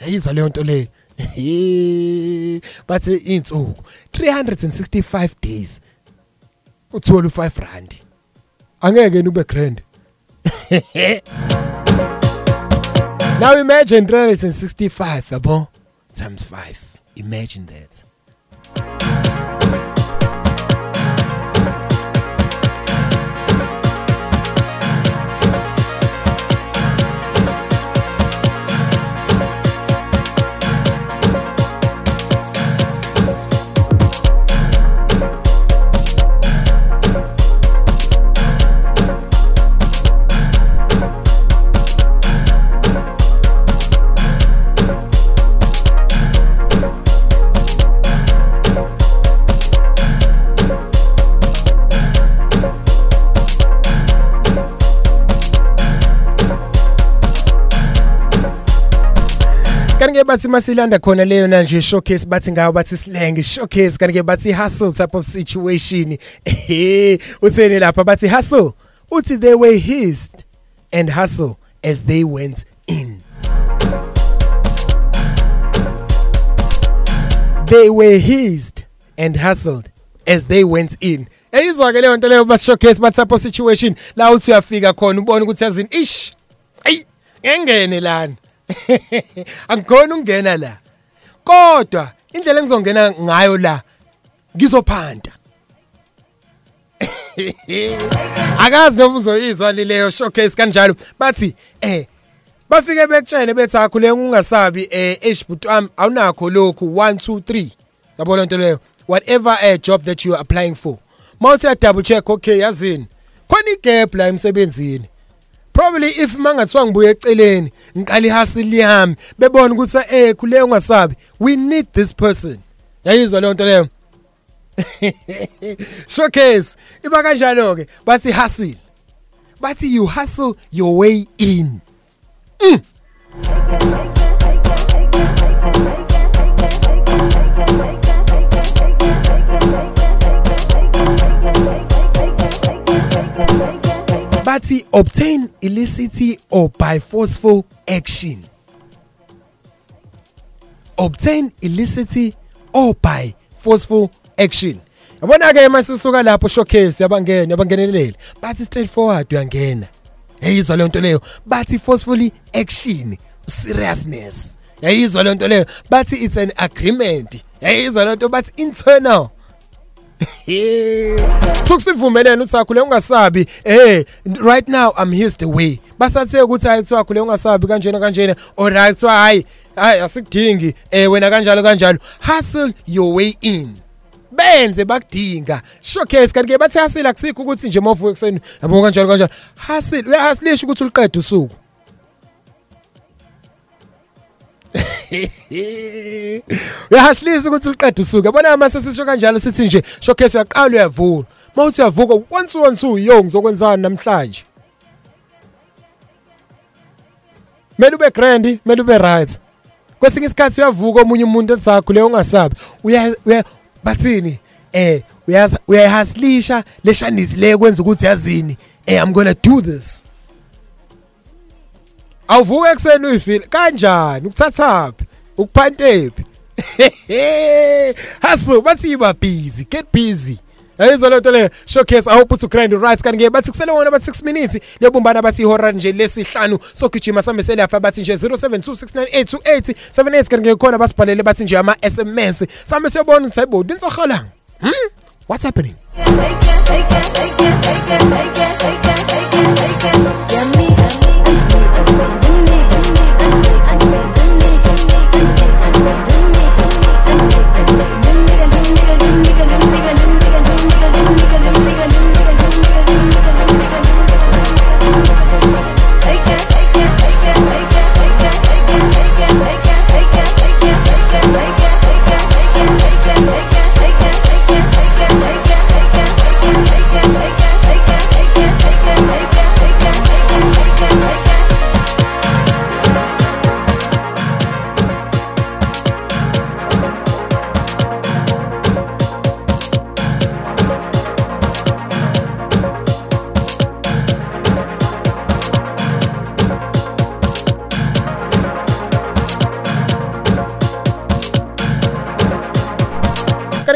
yayizwa leyo nto leyo bathi insuku 365 days uthola u5 rand angeke ube grand. Now imagine 365 yabo? Times 5 imagine that. Kanike bathi masilanda khona leyo na nje showcase bathi ngayo bathi slang showcase. Kanike bathi hustle type of situation. Eh utheni lapha? Bathi hustle. Uthi they were hissed and hustle as they went in. They were hissed and hustled as they went in. Eyizwa ke leyo nto leyo bas showcase bathi type of situation. La uthi uyafika khona ubone ukuthi yazini ish ayi ngengene lana. angikhona ukungena la. Kodwa indlela engizongena ngayo la ngizophanda. Akazi noma uzoyizwa leyo showcase kanjalo bathi eh bafike bekutshene bethi akhule ungasabi eh eshibutwami awunakho lokhu 1 2 3 yabona into leyo. Whatever a job that you are applying for. Mawuthi ya double check okay yazini. Khona igap la emsebenzini. Probably if mangathiwa ngibuye eceleni ngiqala ihustle yami bebona ukuthi eh khule ungasabi we need this person. Yayizwa leyo nto leyo? Showcase iba kanjalo ke bathi hustle. Bathi you hustle your way in. Mm. Bathi obtain illicit or by forceful action. Obtain illicit or by forceful action. Yabona ke masisuka lapho showcase yabangena yabangenelele bathi straightforward uyangena. Yayizwa le nto leyo. Bathi forcefully action seriousness. Yayizwa le nto leyo. Bathi it's an agreement. Yayizwa le nto bathi internal. sokusivumelene uthi akhule ungasabi eh right now i'm his the way. Basathe ukuthi hayi kuthiwa akhule ungasabi kanjena kanjena or right kuthiwa hayi hayi asikudingi eh wena kanjalo kanjalo. Hustle your way in. Benze bakudinga. Showcase kanti ke bathi hustle akusikho ukuthi nje movuke ekseni yabo kanjalo kanjalo. Hustle uyahustlisha ukuthi uliqede usuku. uyahashlisa ukuthi uliqede usuku yabona mase sisho kanjalo sithi nje showcase uyaqala uyavula mawuthi uyavuka once once uyo ngizokwenzani namhlanje Mele ube grand, mele ube right. Kwesinye isikhathi uyavuka omunye umuntu etsakho leyo ungasabi. Uya uya bathini? Eh uyaza uyayihaslisha leshanisi le kwenza ukuthi yazini eh I'm going to do this. Awuvuka ekuseni uyifile kanjani? Ukuthathaphi? Ukuphantephi? Hasu bathi yiba busy get busy. Ayizwa lento le showcase i hope uthi grind right. Kanti ke bathi kusele wona bathi 6 minutes lebumbana bathi ihora nje lesihlanu sogijima sambe selapha bathi nje 0726982878 kanti ke khona basibhalele bathi nje ama SMS sambe siyobona ukuthi hayibo dinsoholanga hmm? What's happening? Yummy.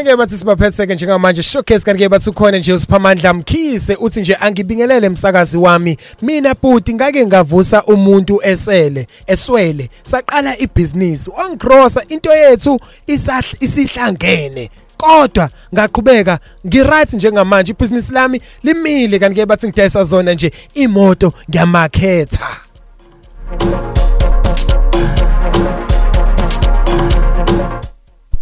Kanike bathi sibaphetheke njengamanje. Showcase kanike bathi ukhona nje usiphamandla mkhise uthi nje angibingelele emsakazi wami. Mina buti ngake ngavusa umuntu esele eswele. Saqala ibhizinisi. Ongicrossa into yethu isihlangene. Kodwa ngaqhubeka ngiright njengamanje. Ibhizinisi lami limile kanike bathi ngidayisa zona nje imoto ngiyamakhetha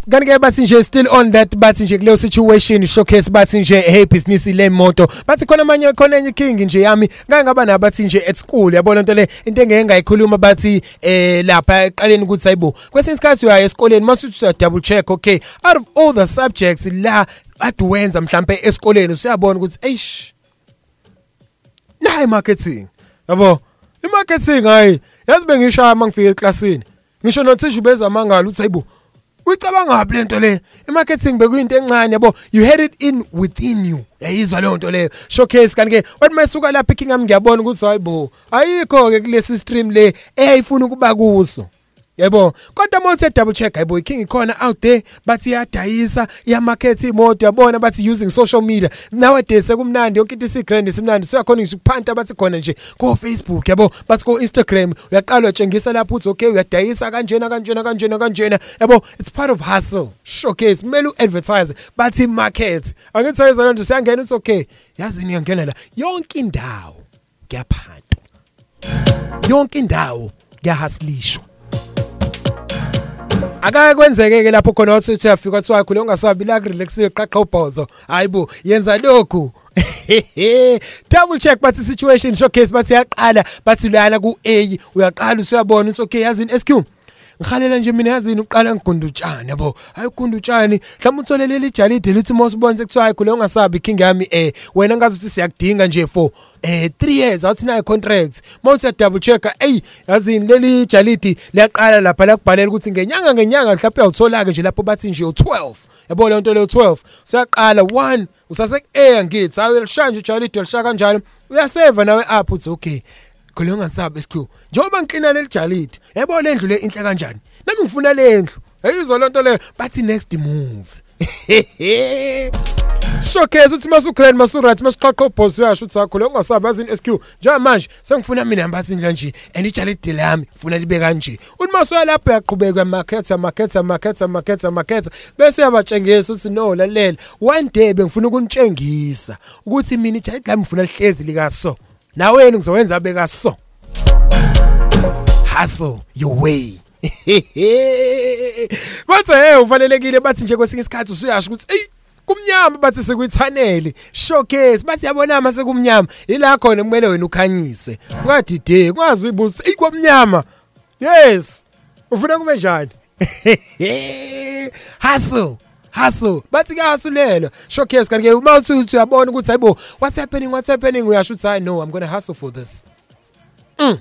kanti ke bathi nje still on that bathi nje kuleyo situation showcase bathi nje hey business le moto. Bathi khona manje khona enye king nje yami ngake ngaba nabathi nje at school yabona into le into engeke ngayikhuluma bathi eh lapha eqaleni ukuthi hayibo kwesinye isikhathi uyaya esikoleni masuthi uya double check okay out of all the subjects la aduwenza mhlambe esikoleni usiyabona ukuthi eish nayi marketing yabo imarketing hayi yazi bengishaya mangifika eklasini ngisho nothisha bezamangala uthi hayibo uyicabanga ngaphi lento le? Imarketing bekuyinto encane yabo. You had it in within you. Yayizwa leyo nto leyo. Showcase kanti ke wathi mayisuka lapha ikingham ngiyabona ukuthi hayibo ayikho ke kulesi stream le eyayifuna ukuba kuso. Yebo kodwa mawuthe double check hayibo iking ikhona out there bathi iyadayisa iyamarket imoto yabona bathi using social media. Nowadays sekumnandi yonke into isigrand simnandi siyakhona ngisho ukuphanta bathi khona nje ko Facebook yabo bathi ko Instagram uyaqala uyatshengisa lapho uthi okay uyadayisa kanjena kanjena kanjena kanjena. Yabo it's part of hustle. Showcase kumele uadvertise bathi market. Angithi ayizwa lento siyangena uthi okay yazi ngiyangena la. Yonke indawo kuyaphanta. Yonke indawo kuyahaslishwa akake kwenzeke ke lapho khona wathi uyafika wathi wakho le ungasabi la relaxiwe qaqqa ubhozo. Hayibo yenza lokhu. Double check bathi situation showcase bathi yaqala bathi lana ku A uyaqala usuyabona uthi okay yazini SQ ngihalela nje mina yazini uqala ngigundutshane yabo. Hayi ugundutshane mhlawumbe utholele ijalide lithi mosibonze kuthiwa hayi khule ungasabi king yami eh wena ngazi ukuthi siyakudinga nje for eh 3 years awuthi nayo contract mawuthi double check ey yazini leli jalidi liyaqala lapha la kubhalela ukuthi ngenyanga ngenyanga mhlawumbe uyawuthola ke nje lapho bathi nje u12 yabo le nto le 12 usiyaqala 1 usase eh ngithi hayi lishaya nje ijalidi lishaya kanjalo. Uyaseva nawe up uthi okay khole ungasabi isikhu njengoba ngiqina lelijalidi yebo lendlu le inhle kanjani? Nami ngifuna lendlu ayizwa lonto leyo bathi next move showcase uthi masugrand masurat masiqhaqha boss uyasho uthi sakho le ungasabi yazini SQ njengoba manje sengifuna mina ngibathi nje nje and ijalidi lami ngifuna libe kanje. Uthi masuya lapho yaqhubeka market market market market market bese yabatshengisa uthi no lalela. One day bengifuna ukunitshengisa ukuthi mina ijalidi lami ngifuna lihlezi likaso. Nawe ngizowenza beka so. Hustle your way. Bathi hey ufanelekile bathi nje kwesinye isikhathi usuyasho ukuthi ey kumnyama. Bathi sekuyithanele. Showcase. Bathi yabona ama sekumnyama. Ila khona kumele wena ukhanyise. Ungadide kwazi uyibuza ey kwamnyama. Yes. Ufuna kube njani? Hustle. Hustle. Bathi kuyahasulela showcase kanti ke uma uthi uthi uyabona ukuthi hayibo what's happening what's happening? Uyasho uthi hayi no i'm going to hustle for this. Mm.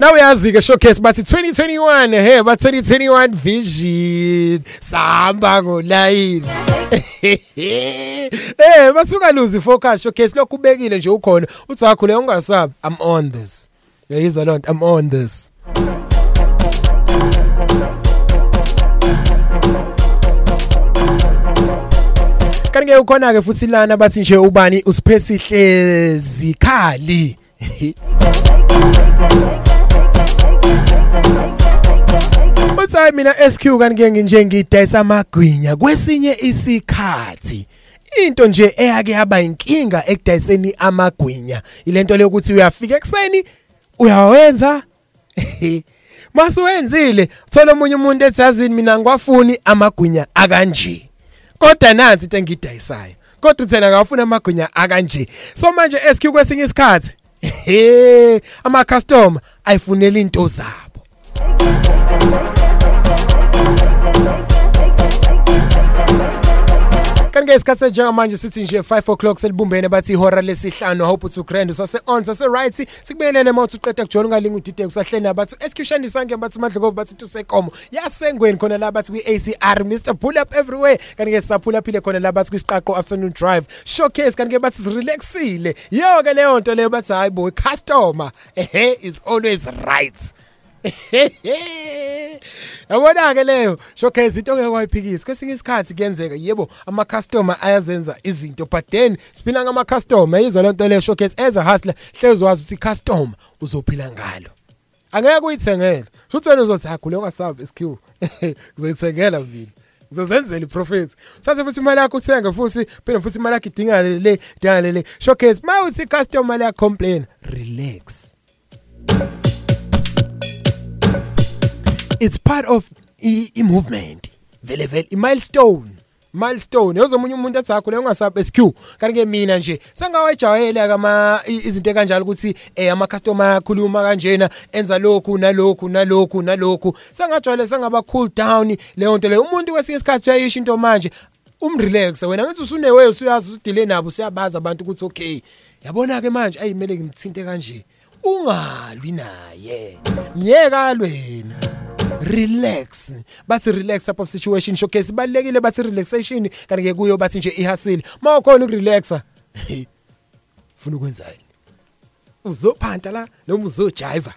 Now uyazi ke showcase bathi 2021 he ba 2021 vision. Sahamba ngolayini. Eh basuka lose focus showcase lokhu ubekile nje ukhona. Uthi akho le ungasabi i'm on this. Yayizwa lonto i'm on this. Kanti ke ukhona ke futhi lana bathi nje ubani? Usiphesi hlezi khali Uthi hayi mina SQ kanti ke nje ngidayisa amagwinya kwesinye isikhathi. Into nje eyake yaba inkinga ekudayiseni amagwinya ilento lokuthi uyafika ekseni uyawenza. Masuwenzile thola omunye umuntu ethi yazini mina ngiwafuni amagwinya akanje kodwa nansi into engidayisayo kodwa uthena akafuna amagwinya akanje. So manje SQ kwesinye isikhathi he ama customer ayifunela into zabo. Kanti ke isikhathi njengamanje sithi nje 5 o'clock selibumbene bathi ihora lesihlanu hope to grand. Usase on sase right sikubelele mawuthi uqeda kujona ungalinga udide kusahleni abathi excuse sange bathi madlokovu bathi tusekomo. Yasengweni khona la bathi kwi-ACR Mr pull up everywhere. Kanti ke sisaphula phile khona la bathi kwisiqaqo afternoon drive. Showcase kanti ke bathi relaxile yo ke leyo nto leyo bathi hayi boy customer ehe is always right. yabona ke leyo showcase into ngeke wayiphikisa. Kwesinye isikhathi kuyenzeka yebo ama customer ayazenza izinto but then siphila ngama customer yizwa lento leyo showcase as a hustler hlezi wazi ukuthi customer uzophila ngalo. Angeke uyithengele. Futhi wena uzothi hakule ungasabi SQ ngizoyithengela mina. Ngizozenzela iprofit sathi futhi imali yakho uthenga futhi phela futhi imali yakho idinga le idinga le showcase mawuthi customer la complain relax. It's part of i, movement. Vele vele i milestone. Milestone. Yozomunye umuntu ethi akho le ungasabe SQ kanti ke mina nje sengawajayela kama izinto kanjalo ukuthi eh ama customer ayakhuluma kanjena enza lokhu nalokhu nalokhu nalokhu. Sengajwayele sengaba cool down leyo nto leyo. Umuntu kwesinye isikhathi uyayisho into manje umrelax wena ngithi usunewe usuyazi udile nabo usiyabaza abantu ukuthi okay. Yabona ke manje ayimele ngimthinte kanje. Ungalwi naye. Myeka lwena. Relax. Bathi relax up of situation showcase balekile bathi relaxation kanti ke kuyo bathi nje ihasile mawukhona ukurelaxa ufuna ukwenzani? Uzophanta la noma uzojiva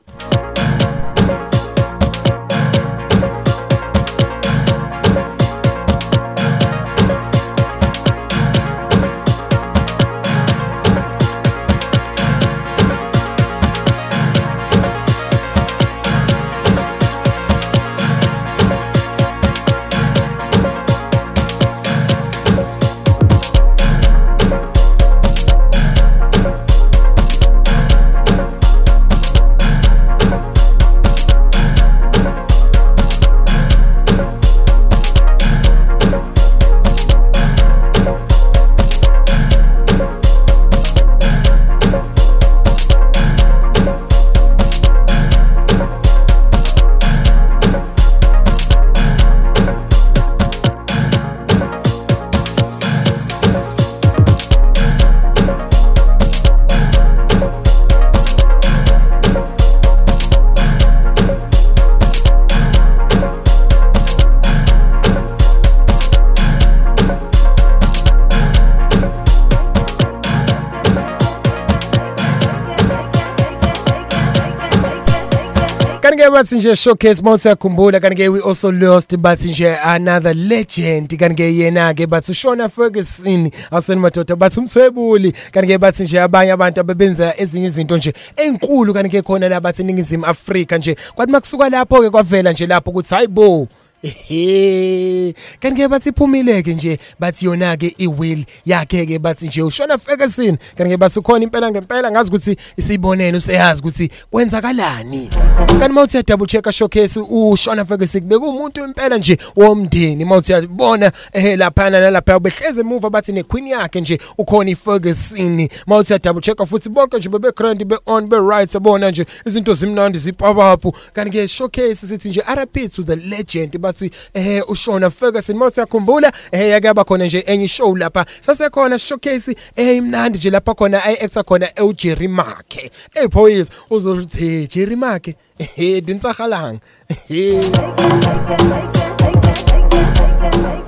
kanti-ke bathi nje showcase mawusiyakhumbula kanti-ke we also lost bathi nje another legend kanti-ke yena-ke bathi ushona ferguson awuseni madoda bathi umthwebuli kanti-ke bathi nje abanye abantu abebenza ezinye izinto nje ey'nkulu kanti-ke khona la bathi iningizimu afrika nje. Kwathi makusuka lapho-ke kwavela nje lapho ukuthi hayi bo ehe kanti ke bathi iphumile-ke nje bathi yona-ke i-will yakhe-ke bathi nje ushona ferguson. Kanti ke bathi ukhona impela ngempela ngazi ukuthi isiyibonene useyazi ukuthi kwenzakalani. Kanti uma uthi double check showcase ushona ferguson bekuwumuntu impela nje womndeni. Uma uthi uyabona eh laphana nalapha behleze emuva bathi nequeen yakhe nje ukhona iferguson. Uma uthi double check futhi bonke nje bebe grand be on be right yabona nje izinto zimnandi zipapapu kanti ke showcase sithi nje RP to the legend. Bathi eh ushona Ferguson mawuthi yakhumbula eh yake yaba khona nje enye show lapha. Sasekhona showcase eh imnandi nje lapha khona ay actor khona uJerry Makhe hey boys uzothi Jerry Makhe eh dinsahalang kanti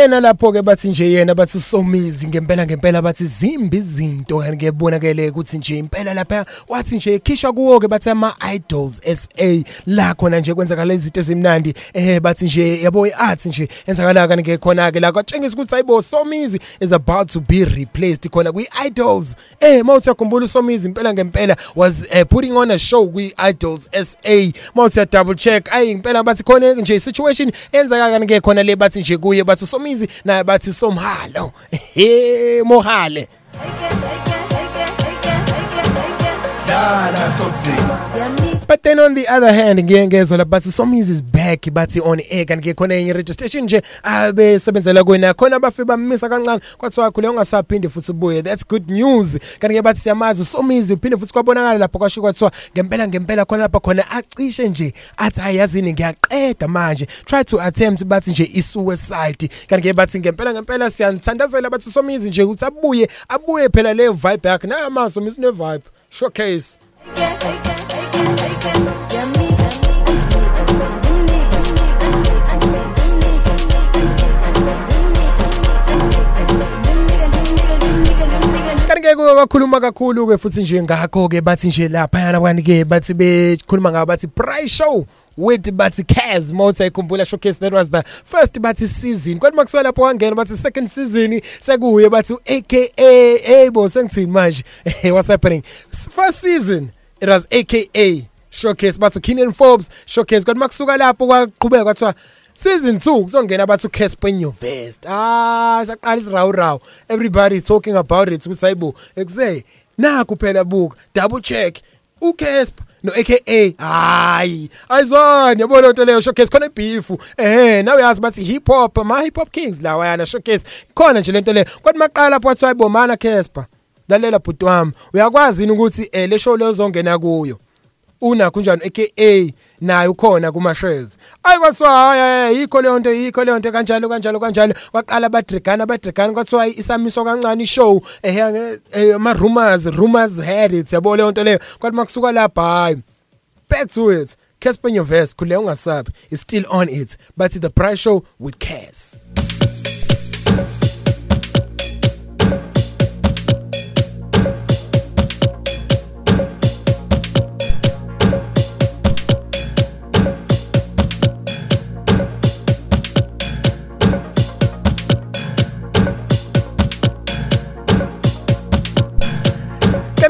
ke nalapho-ke bathi nje yena bathi somizi ngempela ngempela bathi zimbi izinto. Kanti ke bonakele ukuthi nje impela lapha wathi nje khishwa kuwo-ke bathi ama-idols sa la khona nje kwenzakala izinto ezimnandi. Eh bathi nje yabo i-arts nje enzakala kanti ke khona-ke la kwatshengisa ukuthi hayibo somizi is about to be replaced khona kwi-idols. Eh mawuthi yakhumbula usomizi impela ngempela was uh, putting on a show kwi-idols sa mawuthi ya double check ayi impela bathi khona nje situation enzaka kanti ke khona le bathi nje kuye bathi somizi naye bathi somhalo he mohale dlala toxic But then on the other hand ngiye ngezwe la bathi Somizi is back bathi on air kanti ke khona enye radio station nje abesebenzela kuena khona abafe bamisa kancane kwathiwa khule ungasaphinde futhi ubuye. That's good news. Kanti ke bathi siyamazi Somizi uphinde futhi kwabonakala lapho kwasho kwathiwa ngempela ngempela khona lapha khona acishe nje athi ayazini ngiyaqeda manje. Try to attempt bathi nje i suicide kanti ke bathi ngempela ngempela siyanithandazela bathi Somizi nje ukuthi abuye abuye phela le vibe yakhe. Na ama Somizi ne vibe showcase. Kanti ke kwakhuluma kakhulu ke futhi nje ngakho ke bathi nje lapha kwani ke bathi bekhuluma ngabo bathi price show with bathi Kaz Motor ikhumbula showcase that was the first bathi season. Kwathi makuswa lapho wangena bathi second season sekuye bathi aka hey bo sengithini manje? What's happening? First season. It was aka showcase bathi Kenan Forbes showcase. Kwathi makusuka lapho kwaqhubeka kwathiwa 2 kuzongena abathi uCasper Nyovest. Ah saqala isirawu rawu everybody is talking about it ukuthi hayibo ekuse naku phela buka. Double check uCasper no aka hayi ayizwani yabona into leyo? Showcase khona beef eh nawe yazi bathi hip hop ama hip hop kings lawa yana showcase. Khona nje lento leyo kodwa maqala lapho wathi ayibomana Casper. Lalela bhuti wami. Uyakwazi yini ukuthi eh le show leyo zongena kuyo? Una kunjani aka naye ukhona kuma shares ayi kwathiwa hayi yikho leyo nto yikho leyo nto kanjalo kanjalo kanjalo. Waqala badrigana badrigana kwathiwa isamiso kancane show eh ama rumors rumors had it yabo leyo nto leyo. Kwathi makusuka lapha hayi back to it. Casper Nyovest kule ungasabi is still on it. But the price show with Cass.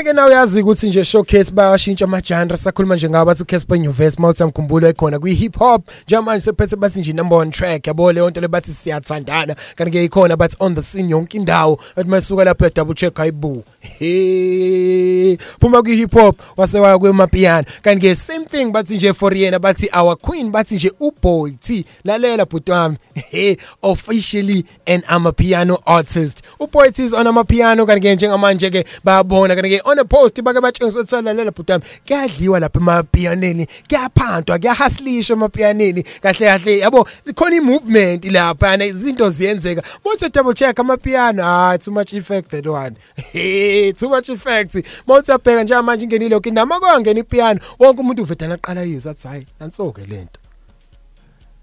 Kanti nawe uyazi ukuthi nje showcase bayashintsha amajandra sakhuluma nje ngaba bathi Casper Nyovest mawuthi amkhumbulo ekhona kwi hip hop njengamanje sephethe bathi nje number 1 track yabo? Le nto le bathi siyathandana. Kanti ke ikhona bathi on the scene yonke indawo bathi mayisuka lapha e double check hayibu he phuma kwi hip hop wasewaya kwemapiano. Kanti ke same thing bathi nje for yena bathi our queen bathi nje uBoy T. Lalela bhuti wami. He officially an amapiano artist. uBoy T is on amapiano kanti ke njengamanje ke bayabona kanti ke on a post bake batshengisa ukuthi lalela bhuti wami. Kuyadliwa lapha emapianeni kuyaphantwa kuyahaslisha emapianeni kahle kahle yabo khona i-movement lapha izinto ziyenzeka. Mawuthi double check amapiano ah too much effect that one. Hey too much effects mawuthi abheka nje manje ingenile lokho indama kwangena ipiano. Wonke umuntu uvedana aqala yizwa athi hayi nansoke lento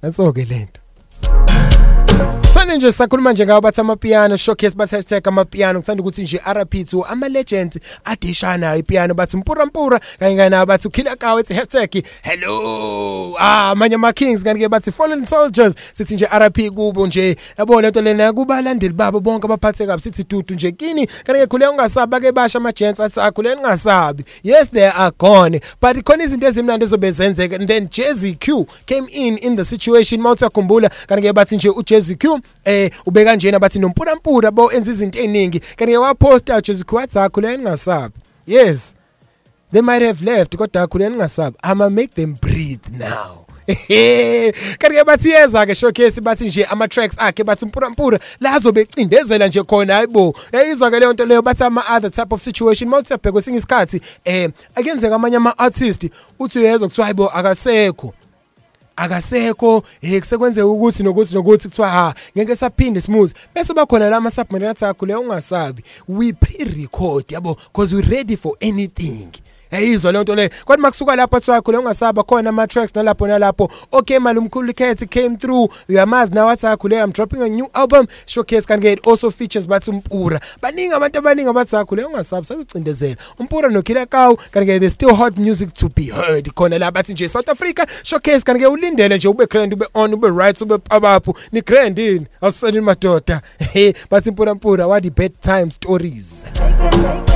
nansoke lento Sane nje sakhuluma nje ngawo bathi amapiano showcase bathi hashtag amapiano. Kuthanda ukuthi nje RP2 ama legends adishana ipiano bathi mpura mpura kanye kanye bathi killer kawe ethi hashtag hello. Ah manje ama kings kanti ke bathi fallen soldiers. Sithi nje RP kubo nje. Yabo lento lena kubalandeli babo bonke abaphathe kabi. Sithi dudu nje kini. Kanti ke khule ungasabi ke basha ama gents athi akhule ningasabi yes they are gone. But khona izinto ezimnandi ezobezenzeka and then Jazzy Q came in in the situation. Mawuthi akhumbula kanti ke bathi nje uJazzy Q eh ube kanjena bathi nompura mpura bo enza izinto eziningi kanti ke waposta Jazzy Q wathi akhule ningasabi yes. They might have left kodwa akhule ningasabi ama make them breathe now. Kanti ke bathi yeza ke showcase bathi nje ama tracks akhe bathi mpura mpura la azobe ecindezela nje khona hayibo yayizwa ke leyo nto leyo bathi ama other type of situation mawuthi abheka kwesinye isikhathi eh akenzeka amanye ama artist uthi uyezwa kuthiwa hayibo akasekho. Akasekho eh kusekwenzeka ukuthi nokuthi nokuthi kuthiwa ha ngeke saphinde smooth. Bese bakhona lama submarine akho le ungasabi. We pre-record yabo because we ready for anything. Yayizwa le nto le. Kodwa makusuka lapha kuthiwa khule ungasaba khona ama tracks nalapho nalapho. Okay mali umkhulu cat came through. Uyamazi now wathi akhule I'm dropping a new album. Showcase kanti ke it also features bathi umpura. Baningi abantu abaningi abathi akhule ungasabi sakucindezela umpura nokhila kawu kanti ke there's still hot music to be heard. Khona la bathi nje South Africa showcase. Kanti ke ulindele nje ube grand ube on ube right ube abapho. Ni grand ini? Asiseni madoda. Hey bathi mpura mpura what the bedtime stories? kanti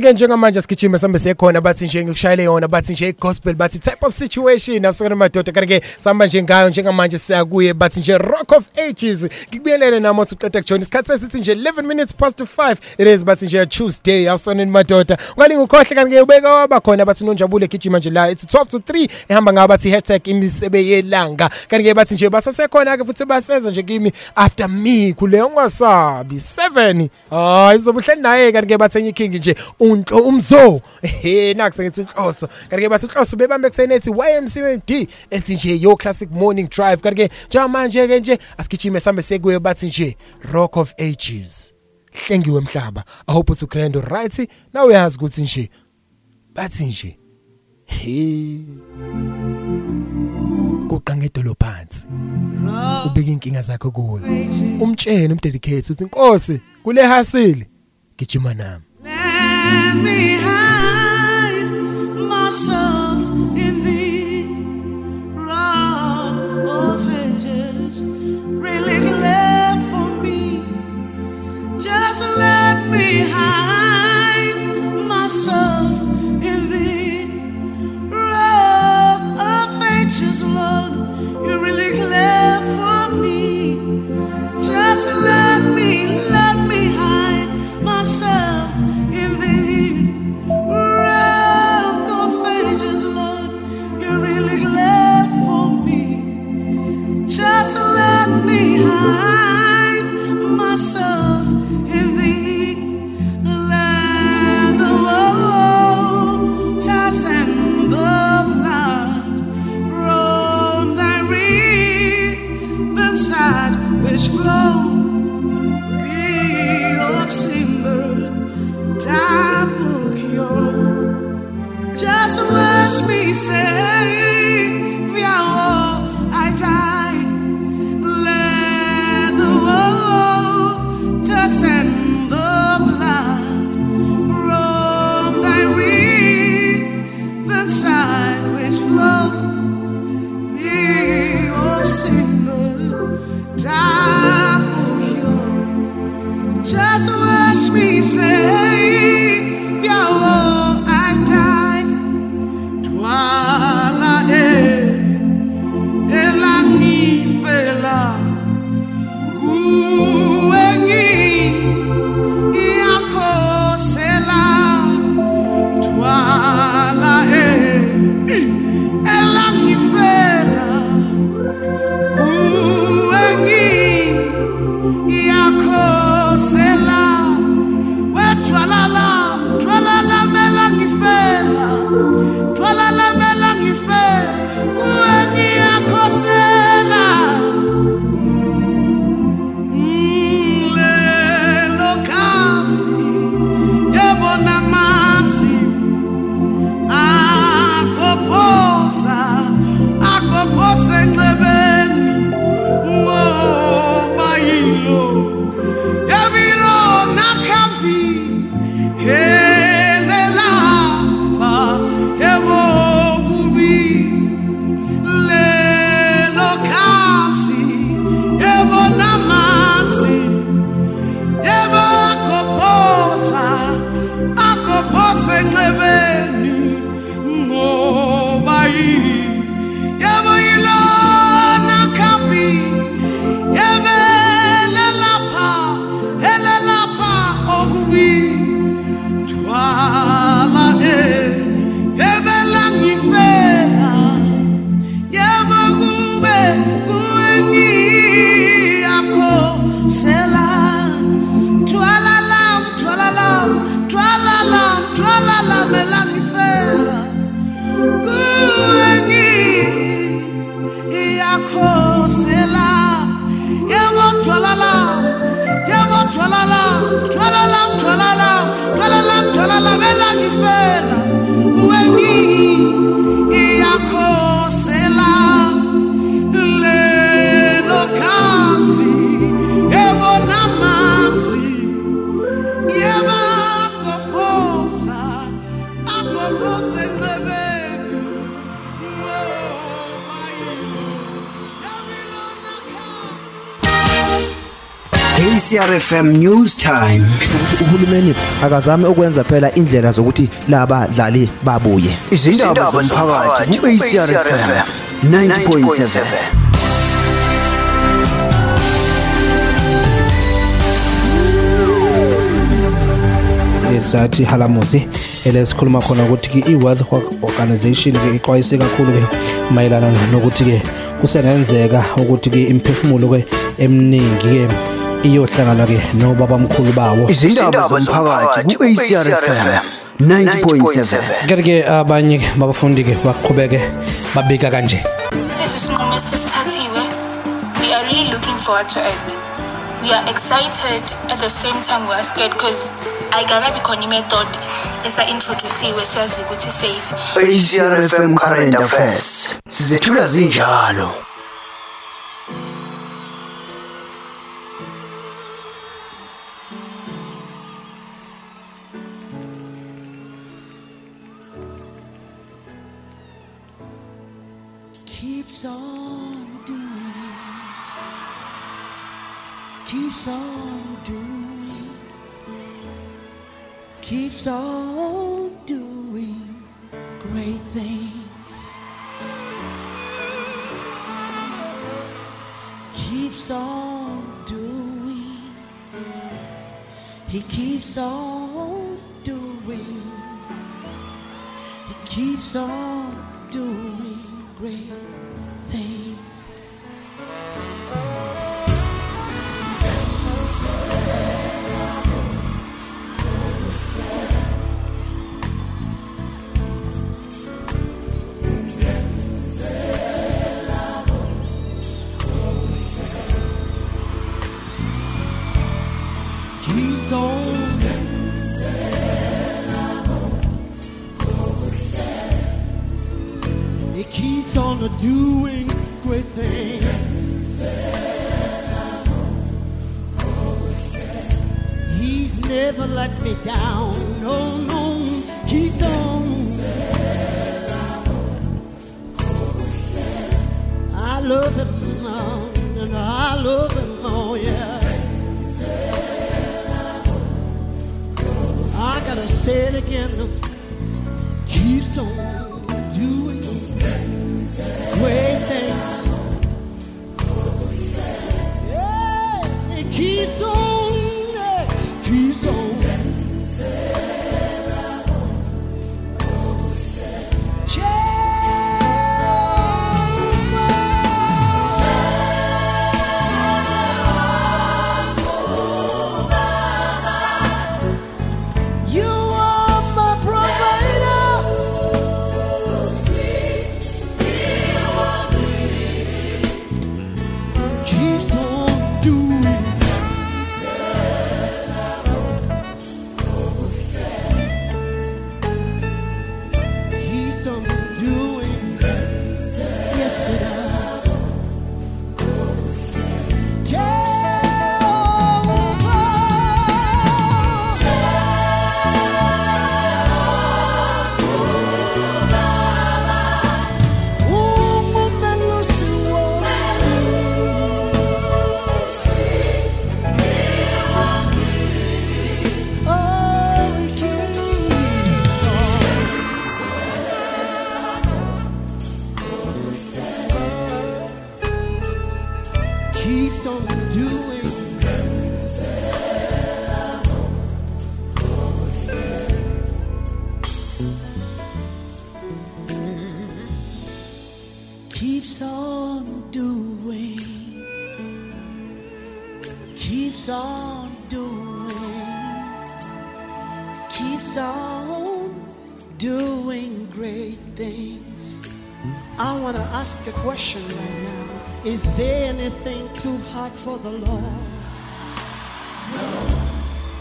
ke njengamanje sigijima sambe sekhona bathi nje ngikushayele yona bathi nje gospel bathi type of situation asokana madoda. Kanti ke samba nje ngayo njengamanje siyakuye bathi nje rock of ages. Ngikubiyelele nami uthi uqeda kujona isikhathi sesithi nje 11 minutes past 5 it is bathi nje Tuesday asoneni madoda. Ungalinga ukhohle kanti ke ubeka waba khona bathi nonjabule gijima nje la. It's 12 to 3 ehamba ngaba bathi #imisebe yelanga. Kanti ke bathi nje basasekhona ke futhi baseza nje kimi after me kule ungasabi 7 hayi izobuhle naye kanti ke bathi enye king nje. Unhlo umzo. He nakusa ngithi inhloso. Kanti ke bathi inhloso bebambe kusene ethi YMCMD ethi nje yo classic morning drive. Kanti ke njengamanje ke nje asigijime sambe sekuye bathi nje rock of ages. Hlengiwe emhlaba i hope uthi grand right now uyazi ukuthi nje bathi nje he kuqa ngedolo phansi. Ubeka inkinga zakho kuwe. Umtshene umdedicate uthi inkosi kule hasile gijima nami. Let me hide myself which flow silver, double cure. Just watch me Savior, watch ACRFM News Time. uhulumeni akazame ukwenza phela indlela zokuthi laba dlali babuye Izindaba zomphakathi ku ACRFM 90.7. esathi halamusi elesikhuluma khona ukuthi ke i-World Organization ke ixwayise kakhulu ke mayelana nokuthi ke kusengenzeka ukuthi ke imphefumulo ke eminingi ke iyohlangana ke nobabamkhulu bawo. Izindaba zomphakathi ku-ACRFM 90.7 Kanti-ke abanye babafundi-ke baqhubeke babika kanje. Lesi sinqumo esisithathiwe we are really looking forward to it. We are excited at the same time we are scared because ayikana bikhona imethod esa-introduciwe siyazi ukuthi safe. Acrfm current affairs sizethula zinjalo.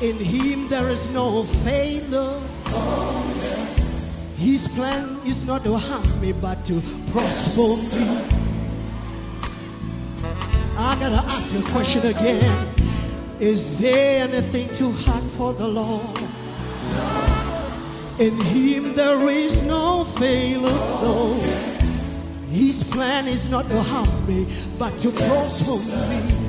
In him there is no failure. Oh, yes. His plan is not to harm me, but to prosper yes. me. I gotta ask the question again. Is there anything too hard for the Lord? No. In him there is no failure. Oh, no. Yes. His plan is not to harm me, but to yes, prosper me.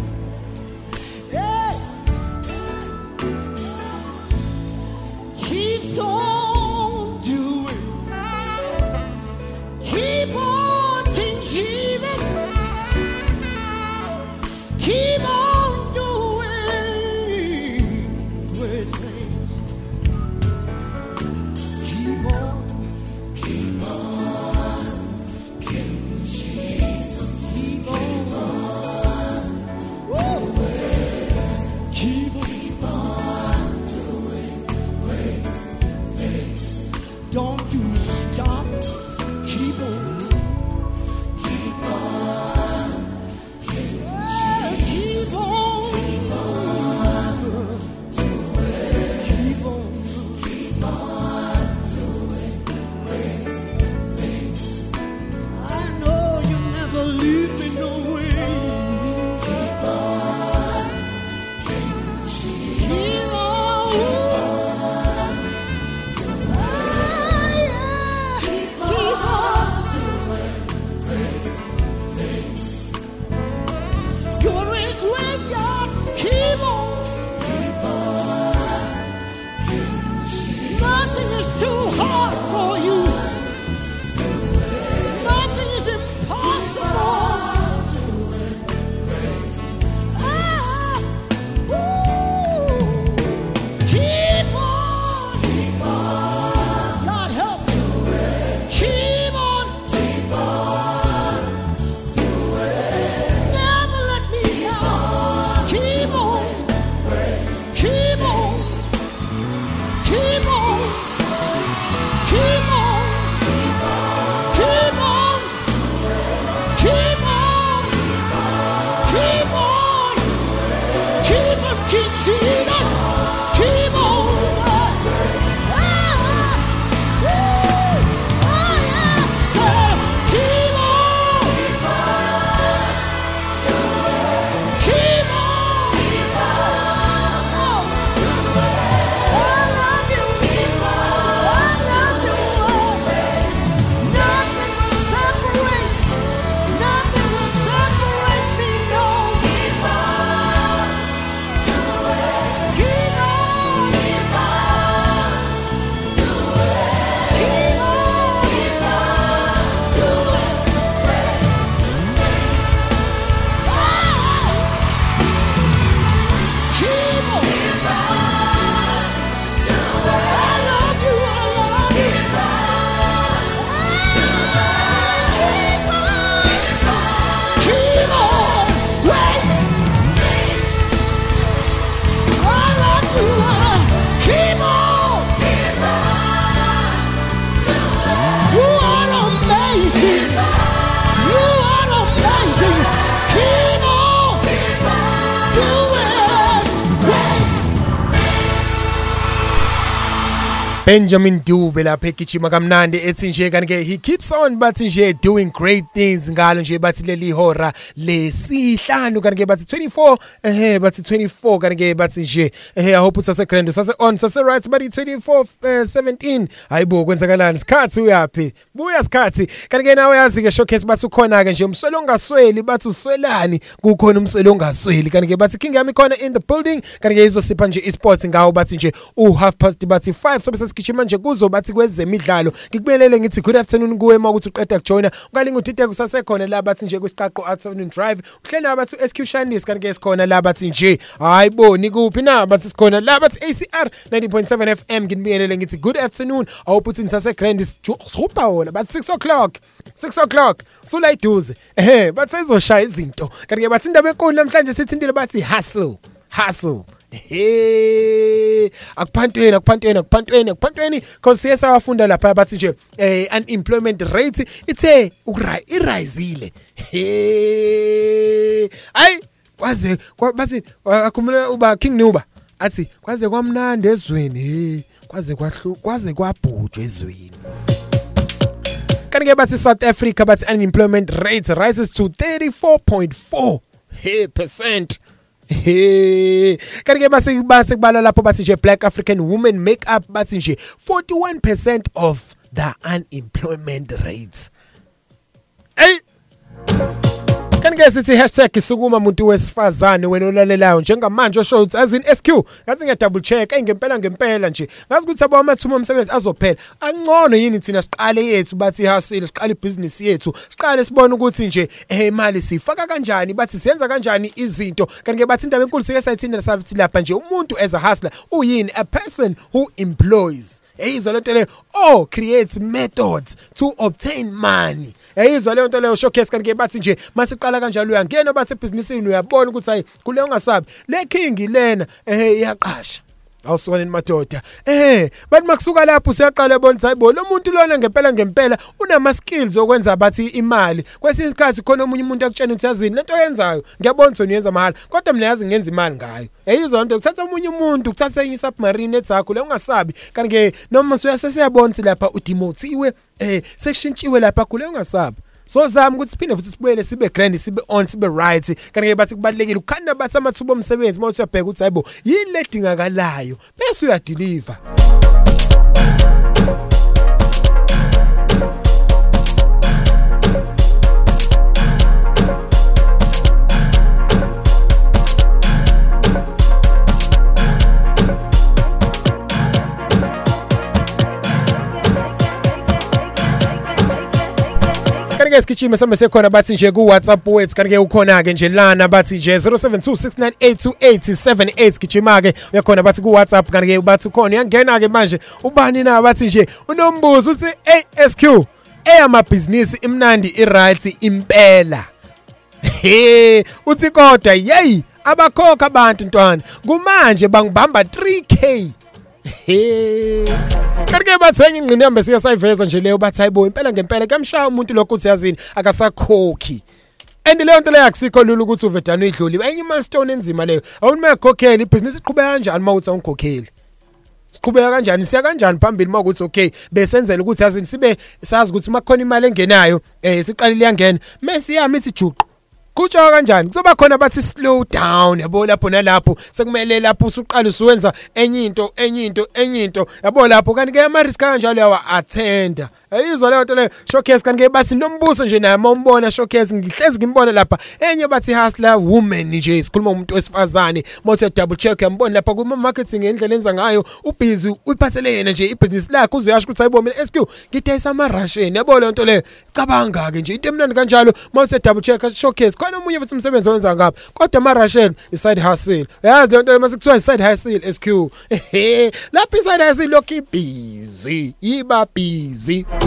Benjamin Dube lapha egijima kamnandi ethi nje kanti ke he keeps on bathi nje doing great things ngalo nje bathi leli hora lesihlanu kanti ke bathi 24 ehe bathi 24 kanti ke bathi nje ehe i hope usase grand usase on sase right bathi 24 uh, 17 hayibo kwenzakalani? Sikhathi uyapi buya sikhathi. Kanti ke nawe yazi ke showcase bathi ukhona ke nje umswelo ongasweli bathi uswelani? Kukhona umswelo ongasweli. Kanti ke bathi king yami khona in the building. Kanti ke izosipha nje esports ngawo bathi nje u half past bathi 5 sobe sesigijima nje kuzo bathi kwezemidlalo. Ngikubelele ngithi good afternoon kuwe uma ukuthi uqeda kujoina ungalinga uthinte kusasekhona la bathi nje kusiqaqo afternoon drive. Uhlena abathi SQ Shanice kanti ke sikhona la bathi nje hayibo nikuphi na bathi sikhona la bathi ACR 90.7 FM nginibingelele ngithi good afternoon. Awuputhi nisase grand sihupa wona. Bathi 6 o'clock 6 o'clock. Sula iduze. Ehe bathi izoshaya izinto. Kanti ke bathi indaba enkulu namhlanje sithintile bathi hustle hustle. Hey akuphantweni akuphantweni akuphantweni akuphantweni because siye sawafunda lapha bathi nje eh unemployment rate ithe irisile. Hey ay kwaze bathi akhumule uba King Nuba athi kwaze kwamnandi ezweni hey kwaze kwahlu kwaze kwabhujwa ezweni. Kanti ke bathi South Africa bathi unemployment rate rises to 34.4 hey percent. Hey kanti ke base base kubala lapho bathi nje black african women make up bathi nje 41% of the unemployment rate Hey. Kanike sithi hashtag isukuma umuntu wesifazane wena olalelayo njengamanje osho ukuthi azini SQ ngathi ngiya double check engempela ngempela nje. Ngazi ukuthi abo amathumo omsebenzi azophela. Angcono yini thina siqale yethu bathi hasile siqale ibusiness yethu siqale sibone ukuthi nje eh imali sifaka kanjani bathi siyenza kanjani izinto. Kanike bathi indaba enkulu sike sayithinda sathi lapha nje umuntu as a hustler uyini? A person who employs. Eyizwa lento leyo oh creates methods to obtain money. Eyizwa leyo nto leyo showcase kanti ke bathi nje masiqala kanjalo uyangena bathi ebhizinisini uyabona ukuthi hayi kule ungasabi. Le king lena eh iyaqasha. Awusoneni madoda eh bathi makusuka lapho usiyaqala ebona ukuthi hayibo lo muntu lona ngempela ngempela unama skills okwenza bathi imali. Kwesinye isikhathi khona omunye umuntu akutshena ukuthi yazini lento oyenzayo ngiyabona ukuthi uyenza mahala kodwa mina yazi ngenza imali ngayo. Eyizona nto kuthatha omunye umuntu kuthatha enye submarine etsakho le ungasabi. Kanti ke noma usuyasesiyabona ukuthi lapha udemotiwe eh sekushintshiwe lapha kule ungasabi. So zama ukuthi siphinde futhi sibuyele sibe grand sibe on sibe right. Kanti ke bathi kubalekile ukhanda bathi amathuba omsebenzi mawuthi uyabheka ukuthi hayibo yini ledingakalayo bese uyadeliver. Kanike sigijime sambe sekhona bathi nje ku WhatsApp wethu. Kanike ukhona ke nje lana bathi nje 0726982878 gijima ke uyakhona bathi ku WhatsApp kanike bathi ukhona. Uyangena ke manje ubani na bathi nje unombuzo uthi ASQ eyamabhizinisi imnandi iright impela. He uthi kodwa yey abakhokha abantu ntwana. Kumanje bangibamba 3k he kanti-ke bathenga ingqini yambe siyasayiveza nje leyo bathi hayibo impela ngempela kamshaya umuntu lokho uthi yazini akasakhokhi. And leyo nto leyo akusikho lula ukuthi uvedane uyidluli enye milestone enzima leyo. Awuni uma yakhokhela ibhizinisi iqhubeka kanjani uma ukuthi awungikhokheli? Siqhubeka kanjani? Siya kanjani phambili uma ukuthi okay besenzela ukuthi yazini sibe sazi ukuthi uma kukhona imali engenayo eh siqalile yangena mase yami ithi juqu. Kutsho kanjani? Kuzoba khona bathi slow down yabo lapho nalapho. Sekumele lapho usuqala usuwenza enye into enye into enye into. Yabo lapho kanti ke ama risk kanjalo yawa attenda ayizwa leyo nto leyo. Showcase kanti ke bathi nombuso nje naye mawumbona showcase ngihlezi ngimbona lapha. Enye bathi hustler woman nje sikhuluma umuntu wesifazane. Mawuthe double check yambona lapha kuma marketing ngendlela enza ngayo. Ubusy uyiphathele yena nje ibusiness lakhe uzuyasho ukuthi hayibo mina SQ ngidayisa ama Russian yabo leyo nto leyo. Cabanga ke nje into emnandi kanjalo. Mawuthe double check showcase. Khona omunye futhi umsebenzi owenza ngapha. Kodwa ama Russian i side hustle. Yazi le nto mase kuthiwa i side hustle SQ lapha i side hustle lokhu busy iba busy kwathi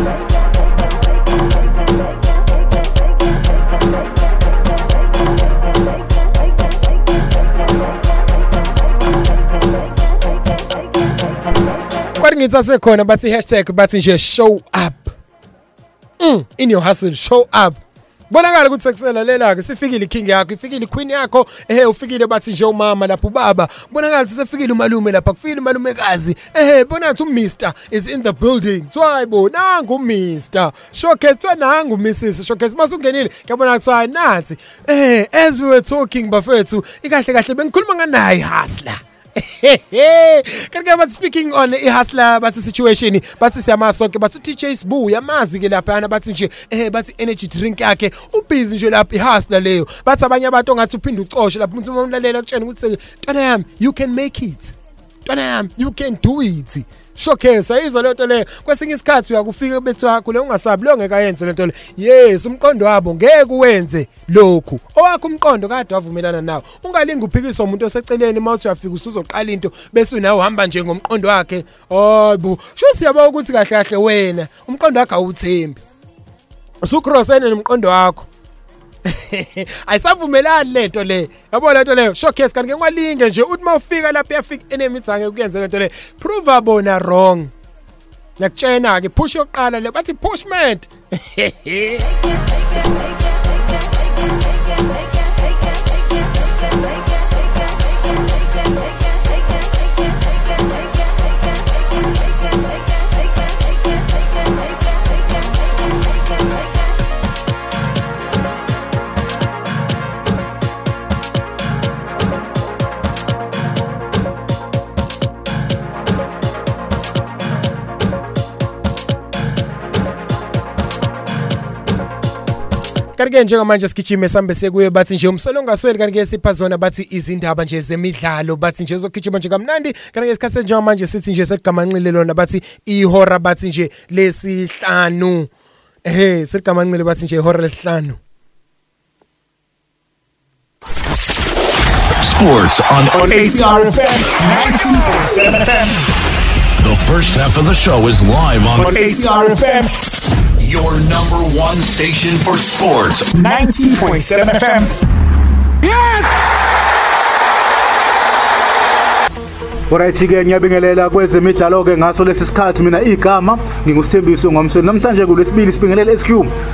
ngithi asekhona bathi hashtag bathi nje show up. Mm, in your hustle show up. Bonakala ukuthi sekuselalela ke sifikile iking yakho ifikile iqueen yakho. Ehe ufikile bathi nje umama lapha ubaba. Bonakala ukuthi sefikile umalume lapha kufile umalumekazi. Ehe bona ukuthi uMr is in the building. Twayibo nangu uMr showcase twa nangu Mrs showcase masungenile ngiyabona kuthiwa nathi eh as we were talking bafethu ikahle kahle bengikhuluma nganayi hustler. kanti but speaking on ihustler bathi situation bathi siyamasonke bathi DJ Sbu yamazi ke lapha bathi nje eh bathi energy drink yakhe ubhizi nje lapha ihustler leyo. Bathi abanye abantu ongathi uphinde ucoshe lapha umuntu umlalela kutshena ukuthi ntwana yami you can make it. Ntwana yami you can do it. Showcase ayizwa lento leyo kwesinye isikhathi uyakufika bethi wakho le ungasabi lo ngeke ayenze lento le. Yes umqondo wabo ngeke uwenze lokhu. Owakho umqondo kade wavumelana nawo. Ungalingi uphikiswa umuntu oseceleni mawuthi uyafika usuzoqala into bese unawe uhamba nje ngomqondo wakhe. Hayibo shuthi yabo ukuthi kahle kahle wena. Umqondo wakhe awuthembi. Usukrossene nomqondo wakho. ayisavumelani lento le? Yabo lento leyo? Showcase kanti ngekwalinge nje uthi mawufika lapha yafika enemy zange kuyenza lento le prove bona wrong. Nakutshena ke push yokuqala le bathi pushment. Kanti-ke njengamanje sigijime sambe sekuye bathi nje umsolo ongasweli kanti-ke sipha zona bathi izindaba nje zemidlalo bathi nje zogijima nje kamnandi kanti-ke isikhathi senjengamanje sithi nje seligamanxile lona bathi ihora bathi nje lesihlanu ehe seligamanxile bathi nje ihora lesihlanu Sports on, on ACR FM 19.7 FM. The first half of the show is live on, on ACR FM. Your number one station for sports. 19.7 FM. Alright ke ngiyabingelela kwezemidlalo ke ngaso lesi sikhathi. Mina igama ngingusithembiso ngomsweni. Namhlanje kulesibili sibingelela SQ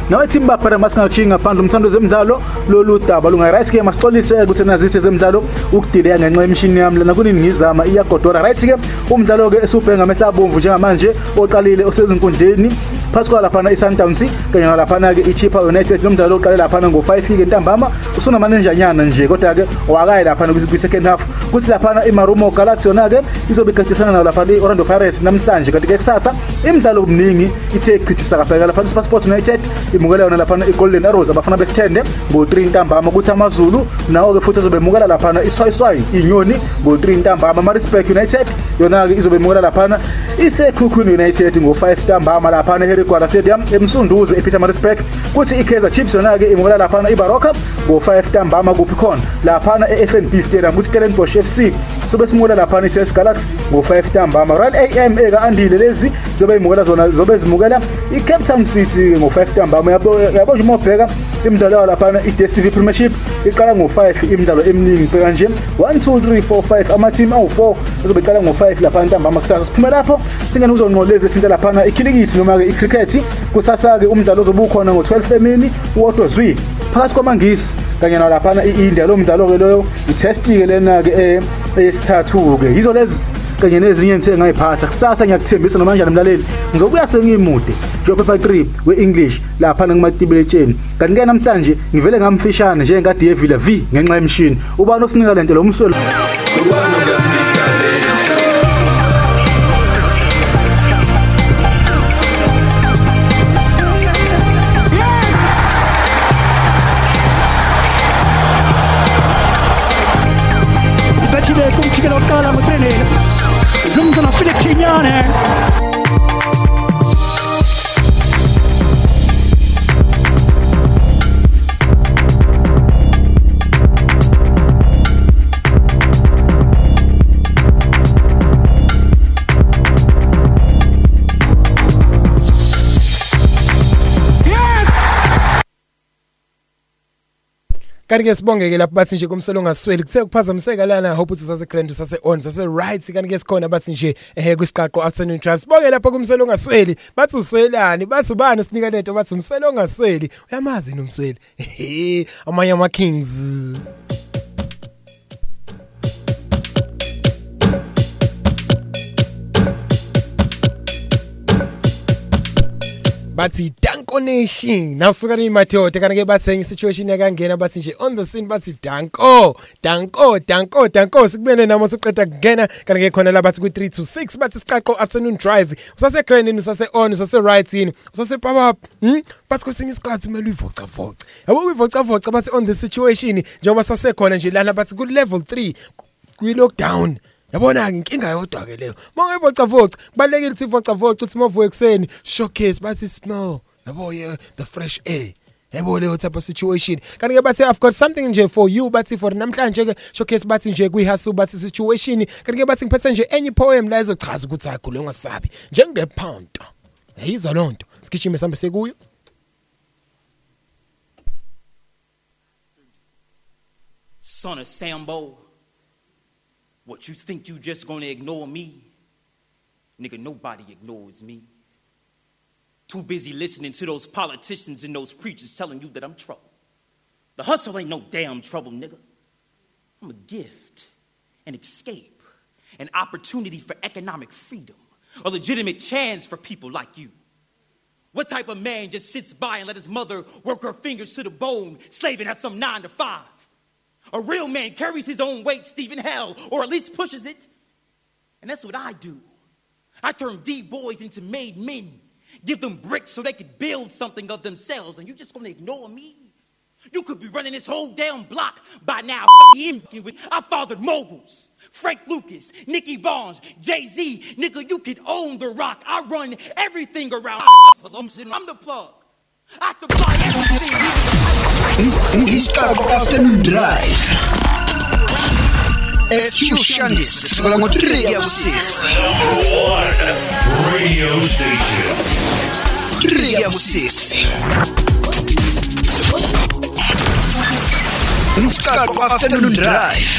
nawe team baphara masingakhiyi ngaphandle umthando zemidlalo lolu daba. Lunga right ke masixolise ukuthi nazithe zemidlalo ukudileya ngenxa yemishini yami lana kunini ngizama iyagodora. Right ke umdlalo ke esubhenga amehla abomvu njengamanje oqalile osezinkundleni. Phakathi kwa laphana iSundowns kanye nalaphana ke iChippa United lo mdlalo oqale laphana ngo5 ke ntambama. Usuna manenjanyana nje kodwa ke wakayi laphana kwi second half. Kuthi laphana iMarumo Galaxy yona ke izobe iqedisana nayo laphana iOrlando Pirates namhlanje. Kanti ke kusasa imidlalo omningi ithe ichithisa kaphela laphana iSuper Sports United. Imukela yona laphana iGolden Arrows abafana besithende ngo3 ntambama kuthi amaZulu nawo ke futhi azobe emukela laphana iswayiswayi inyoni ngo3 ntambama. Maritzburg United yona ke izobe emukela laphana iseKhukhune United ngo5 ntambama laphana eHerigwala Stadium emsunduze ePietermaritzburg kuthi iKaizer Chiefs yona ke imukela laphana iBaroka ngo5 ntambama kuphi khona laphana eFNB Stadium kuthi Stellenbosch FC sobe simukela laphana iTS Galaxy ngo5 ntambama Royal AM eka andile lezi zobe imukela zona zobe zimukela iCape Town City ngo5 ntambama yabo yabo nje mobheka imidlalo laphana iDStv Premiership iqala ngo5 imidlalo eminingi bheka nje. 1 2 3 4 5 ama team awu4 azobe iqala ngo5 laphana ntambama kusasa. Siphuma lapho singena uzonqoleza isinto laphana ikhilikithi noma ke icricket. Kusasa ke umdlalo ozobukhona ngo12 emini uwodwa zwi phakathi kwamangisi kanye nalaphana iIndia. Lo mdlalo ke loyo itest ke lena ke eyesithathu ke yizo lezi kanye nezinye ngithe ngayiphatha kusasa ngiyakuthembisa noma kanjani mlaleli? Ngizobuya sengimude njengophepha 3 we-English lapha ngamatibeletseni kanti ke namhlanje ngivele ngamfishane njengekade yevila V ngenxa yemshini. Ubani osinika lento lo mswelo? Kanti ke sibonge ke lapho bathi nje kumselo ngasweli kuthe kuphazamiseka lana hope ukuthi usase grand usase on usase right kanti ke sikhona bathi nje eh kwisiqaqo afternoon drive. Sibonge lapho kumselo ngasweli bathi uswelani? Bathi ubani sinika lento? Bathi umselo ngasweli uyamazi nomsweli Ehe, amanye ama kings bathi danko nation. Nawusuka ni madoda kanti ke bathi enye situation yakangena bathi nje on the scene bathi danko danko danko danko sikubene namo siqeda kungena kanti ke khona la bathi ku 3 to 6 bathi siqaqo afternoon drive. Usase grandini usase on usase right in usase pop up hm bathi kwesinye isikhathi kumele uyivoca voca yabo uyivoca voca bathi on the situation njengoba sase khona nje lana bathi ku level 3 kwi lockdown yabona ke inkinga yodwa ke leyo mawuyivoca voca kubalekile ukuthi ivoca voca uthi mavuke ekseni showcase bathi smell. Yabo yeah the fresh air. Yabo leyo type of situation. Kanti ke bathi i've got something nje for you bathi for namhlanje ke showcase bathi nje kuyihasu bathi situation. Kanti ke bathi ngiphethe nje enye poem la ezochaza ukuthi akhule ungasabi. Njengepound yayizwa lonto sigijime sambe sekuyo Son of Sambo, what you think you just gonna ignore me? Nigga, nobody ignores me. Too busy listening to those politicians and those preachers telling you that I'm trouble. The hustle ain't no damn trouble, nigga. I'm a gift, an escape, an opportunity for economic freedom, a legitimate chance for people like you. What type of man just sits by and let his mother work her fingers to the bone, slaving at some nine to five? A real man carries his own weight, Stephen Hell, or at least pushes it. And that's what I do. I turn D boys into made men, give them bricks so they could build something of themselves, and you just gonna ignore me? You could be running this whole damn block by now. I fathered moguls. Frank Lucas, Nicky Barnes, Jay Z, nigga, you could own the rock. I run everything around. I'm the plug. I supply everything. Isiqaqo afternoon drive. SQ Shandis sukela ngo-3 yaku-6 Radio station. 3 yaku-6 isiqaqo afternoon drive.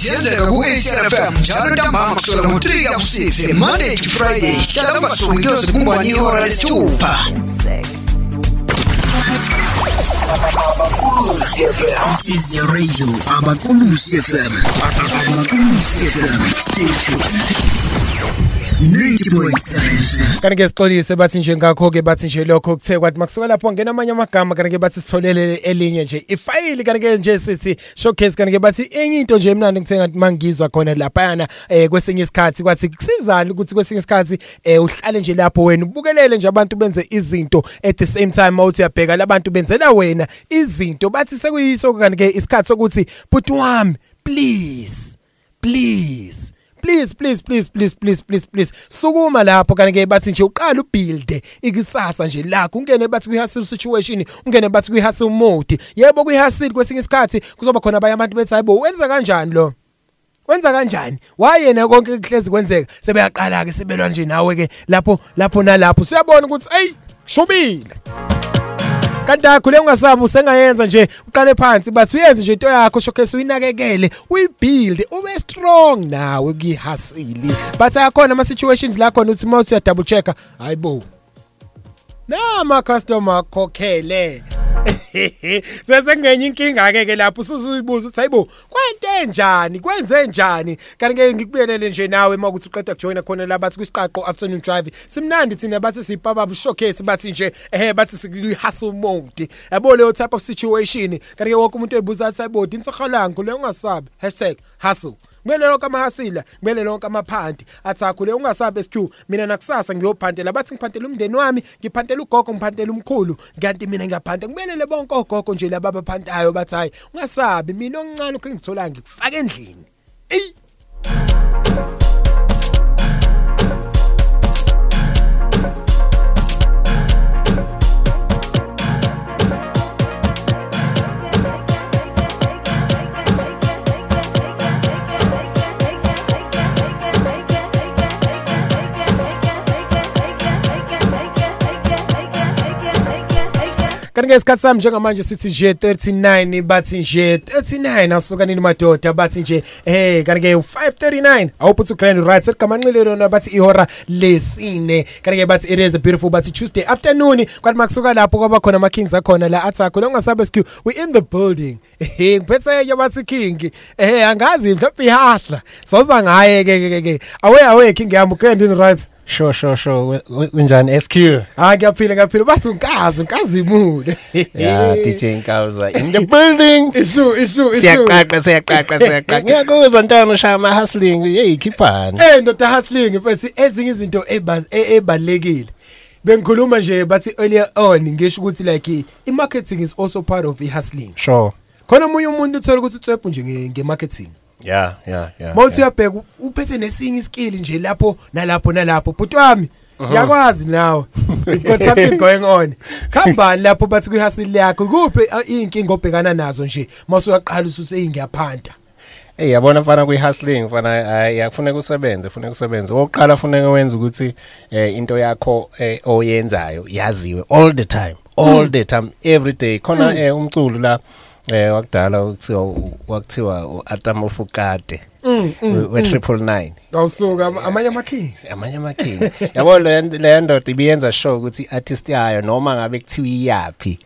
Ziyenzeka ku-acrfm njalo ntambama kusukela ngo-3 yaku-6 monday to friday. Hlala ungasuki kuyoze kumbani ihora lesithupha This is your radio, Abakulusi FM. Abakulusi FM station. 90.7 kanti ke sixolise bathi nje ngakho ke bathi nje lokho kuthe kwathi makusuka lapho ngena amanye amagama kanti ke bathi sitholele elinye nje ifayili kanti ke nje sithi showcase kanti ke bathi enye into nje mina ngithe ngathi mangizwa khona laphana eh kwesinye isikhathi kwathi kusizana ukuthi kwesinye isikhathi eh uhlale nje lapho wena ubukelele nje abantu benze izinto at the same time mawuthi uyabheka labantu benzela wena izinto. Bathi sekuyiso kanti ke isikhathi sokuthi bhuti wami please please please please please please please please please sukuma lapho kanti ke bathi nje uqala ubuild ikusasa nje lakho. Ungene bathi kuyihustle situation ungene bathi kuyihustle mode. Yebo kuyihustle kwesinye isikhathi kuzoba khona abanye abantu bethi hayibo wenza kanjani lo? Wenza kanjani? Wayena konke kuhlezi kwenzeka? Sebeyaqala ke sebelwa nje nawe ke lapho lapho nalapho. Siyabona ukuthi hey shubile kanti yakho le ungasabi usengayenza nje uqale phansi bathi uyenze nje into yakho showcase uyinakekele uyibuild ube strong nawe kuyihasili but ayakhona ama situations la khona uthi mawuthi uya double checker hayibo nama customer akhokhele. Sesengenye inkinga ke ke lapho usuzuyibuza uthi hayibo kwente njani kwenze njani? Kanti ke ngikubiyelele nje nawe makuthi uqeda kujoina khona la bathi kwisiqaqo afternoon drive. Simnandi thina bathi sipapa showcase bathi nje ehe bathi sikuli hustle mode. Yabo leyo type of situation. Kanti ke wonke umuntu ebuza athi hayibo insakhalangu le ungasabi? #hustle. Kumele lonke amahasila kumele lonke amaphanti. Athi akhule ungasabe SQ mina nakusasa ngiyophantela. Bathi ngiphantela umndeni wami ngiphantela ugogo ngiphantela umkhulu. Kanti mina ngiyaphanta kumele bonke ogogo nje laba abaphantayo bathi hayi ungasabi mina okuncane ukhe ngithola ngikufaka endlini. Ey kanti-ke isikhathi sami njengamanje sithi nje 39 bathi nje 39 asuka nini madoda bathi nje hey kanti-ke 539 awuphuthi ugrand right seligamanxile lona bathi ihora lesine. Kanti-ke bathi it is beautiful bathi tuesday afternoon kwathi makusuka lapho kwaba khona ama-kings akhona la athakho longasabe sikhiw we in the building. Ehe ngiphethe-ke bathi king. Ehe angazi mhlawumbe ihasla soza ngaye-ke-ke-ke awe awe king yami ugrandin right Sure sure sure. Unjani SQ Ah ngiyaphila ngiyaphila bathi unkazi unkazi imude Yeah DJ Nkauza in the building. Isu isu isu. Siyaqaqa siyaqaqa siyaqaqa. Ngiyakuzwa ntwana ushaya ama hustling hey khiphani Eh ndoda hustling mfethu ezinye izinto ebaz e- ebalekile Bengikhuluma nje bathi earlier on ngisho ukuthi like i-marketing is also part of i-hustling. Sure. Khona omunye umuntu uthola ukuthi utswebhu nje nge- nge-marketing. Yeah yeah yeah mawuthi uyabheka uphethe nesinye iskill nje lapho nalapho nalapho. Bhuti wami ngiyakwazi nawe. You've got something going on. Khambani lapho bathi kwihasili yakho kuphi uh, inkinga obhekana nazo nje masuyaqala ukuthi hey ngiyaphanta Hey yabona mfana kwi hustling mfana yakufuneka usebenze funeka usebenze. Oqala funeka wenza ukuthi eh, into yakho eh, oyenzayo yaziwe all the time all the time every day. Khona eh, umculo la eh wakudala ukuthiwa wakuthiwa uAtam Ofukade Mm, mm, we mm. triple 9 awusuka am- amanye amakings. Amanye amakings. Yabo le ndoda ibiyenza sure ukuthi artist yayo noma ngabe kuthiwa iyapi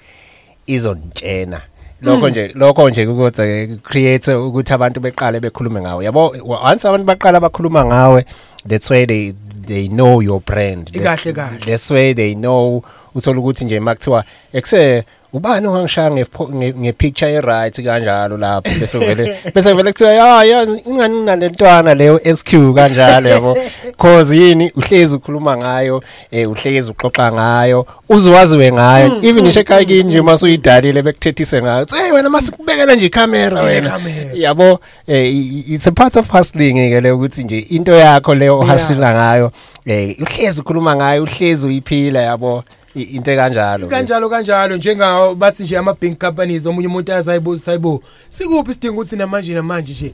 izontshena. Lokho nje lokho nje ukuthi create ukuthi abantu beqale bekhulume ngawe. Yabo once abantu baqala bakhuluma ngawe that's why they they know your brand. Kahle. that's why they know uthola ukuthi nje makuthiwa ekuse ubani ongangishaya nge- nge nge picture e right kanjalo lapho bese vele bese vele kuthiwa ya ya ingani nalentwana leyo SQ kanjalo yabo? Cause yini? Uhlezi ukhuluma ngayo eh uhlezi uxoxa ngayo uzwaziwe ngayo. Mm, even mm, ishe ekhaya kini nje masuyidalile bekuthethise ngayo hey wena masikubekela nje ikhamera wena. Ikhamera. yabo eh, i- i- it's a part of hustling ke le ukuthi nje into yakho leyo uhasila ngayo eh uhlezi ukhuluma ngayo uhlezi uyiphila yabo? i- into kanjalo kanjalo kanjalo. Njengawo bathi nje ama bank companies omunye umuntu azayibo sayibo sikuphi isidingo ukuthi namanje namanje nje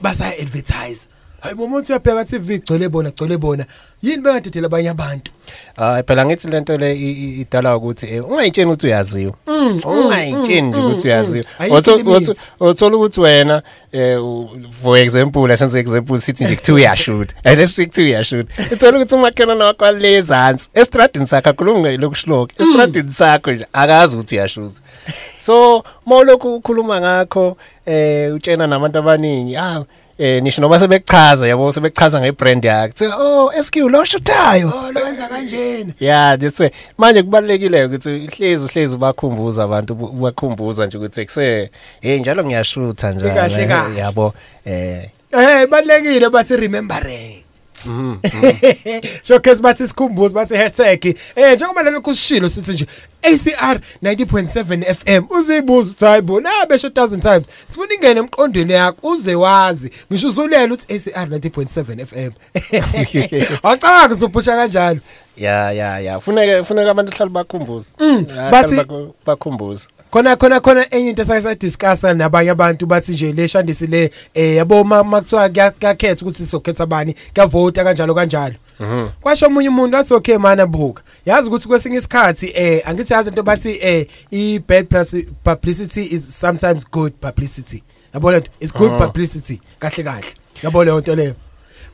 basa advertise hayibo umuntu uyabheka TV gcwele bona gcwele bona. Yini bengadedela abanye abantu? Hayi phela ngithi lento le idala ukuthi eh, ungayitsheni ukuthi uyaziwa. Mm, ungayitsheni nje mm, ukuthi mm, uyaziwa. Mm. Othola ukuthi wena eh, for example asenze example sithi nje kuthiwa uyashoot and esithi kuthiwa uyashoot uthola ukuthi umakhelwane wakho ale ezansi estradini sakho akhulunge lokushloki Mm. estradini sakho nje akazi ukuthi uyashoot so mawulokhu ukhuluma ngakho eh utshena nabantu abaningi ah eh nisho noma sebekuchaza yabo sebekuchaza ngebrand yakhe. Kuthiwa, oh SQ lo shutayo oh lowenza kanjena. Yeah that's way manje kubalekile ukuthi hlezi hlezi bakhumbuza abantu bakhumbuza nje ukuthi kuse hey njalo ngiyashutha njalo Ikahle eh, kahle. yabo eh. Eh balekile bathi remembrance mhm, showcase bathi sikhumbuze bathi hashtag. Eh njengoba nalokho usishilo sithi nje ACR 90.7 FM uzibuza uthi hayibo na besho 1000 times. Sifuna ingene emqondweni yakho uze wazi. Ngisho uzulela uthi ACR 90.7 FM awucanga uzophusha kanjalo. Ya ya ya. Funeka funeka abantu hlala bakhumbuza Mm, Ya, bathi- hlale bakhu- bakhumbuza khona khona khona enye into esake sadiscussa nabanye abantu bathi nje le shandisi le eh yabo ma- makuthiwa kuya- kuyakhetha ukuthi sizokhetha bani kuyavota kanjalo kanjalo. Mhm. Kwasho omunye umuntu wathi okay mana buka. Yazi ukuthi kwesinye isikhathi eh angithi yazi into bathi eh i bad publicity is sometimes good publicity. Yabona nto it's good Mhm. publicity kahle kahle. Yabona leyo nto leyo.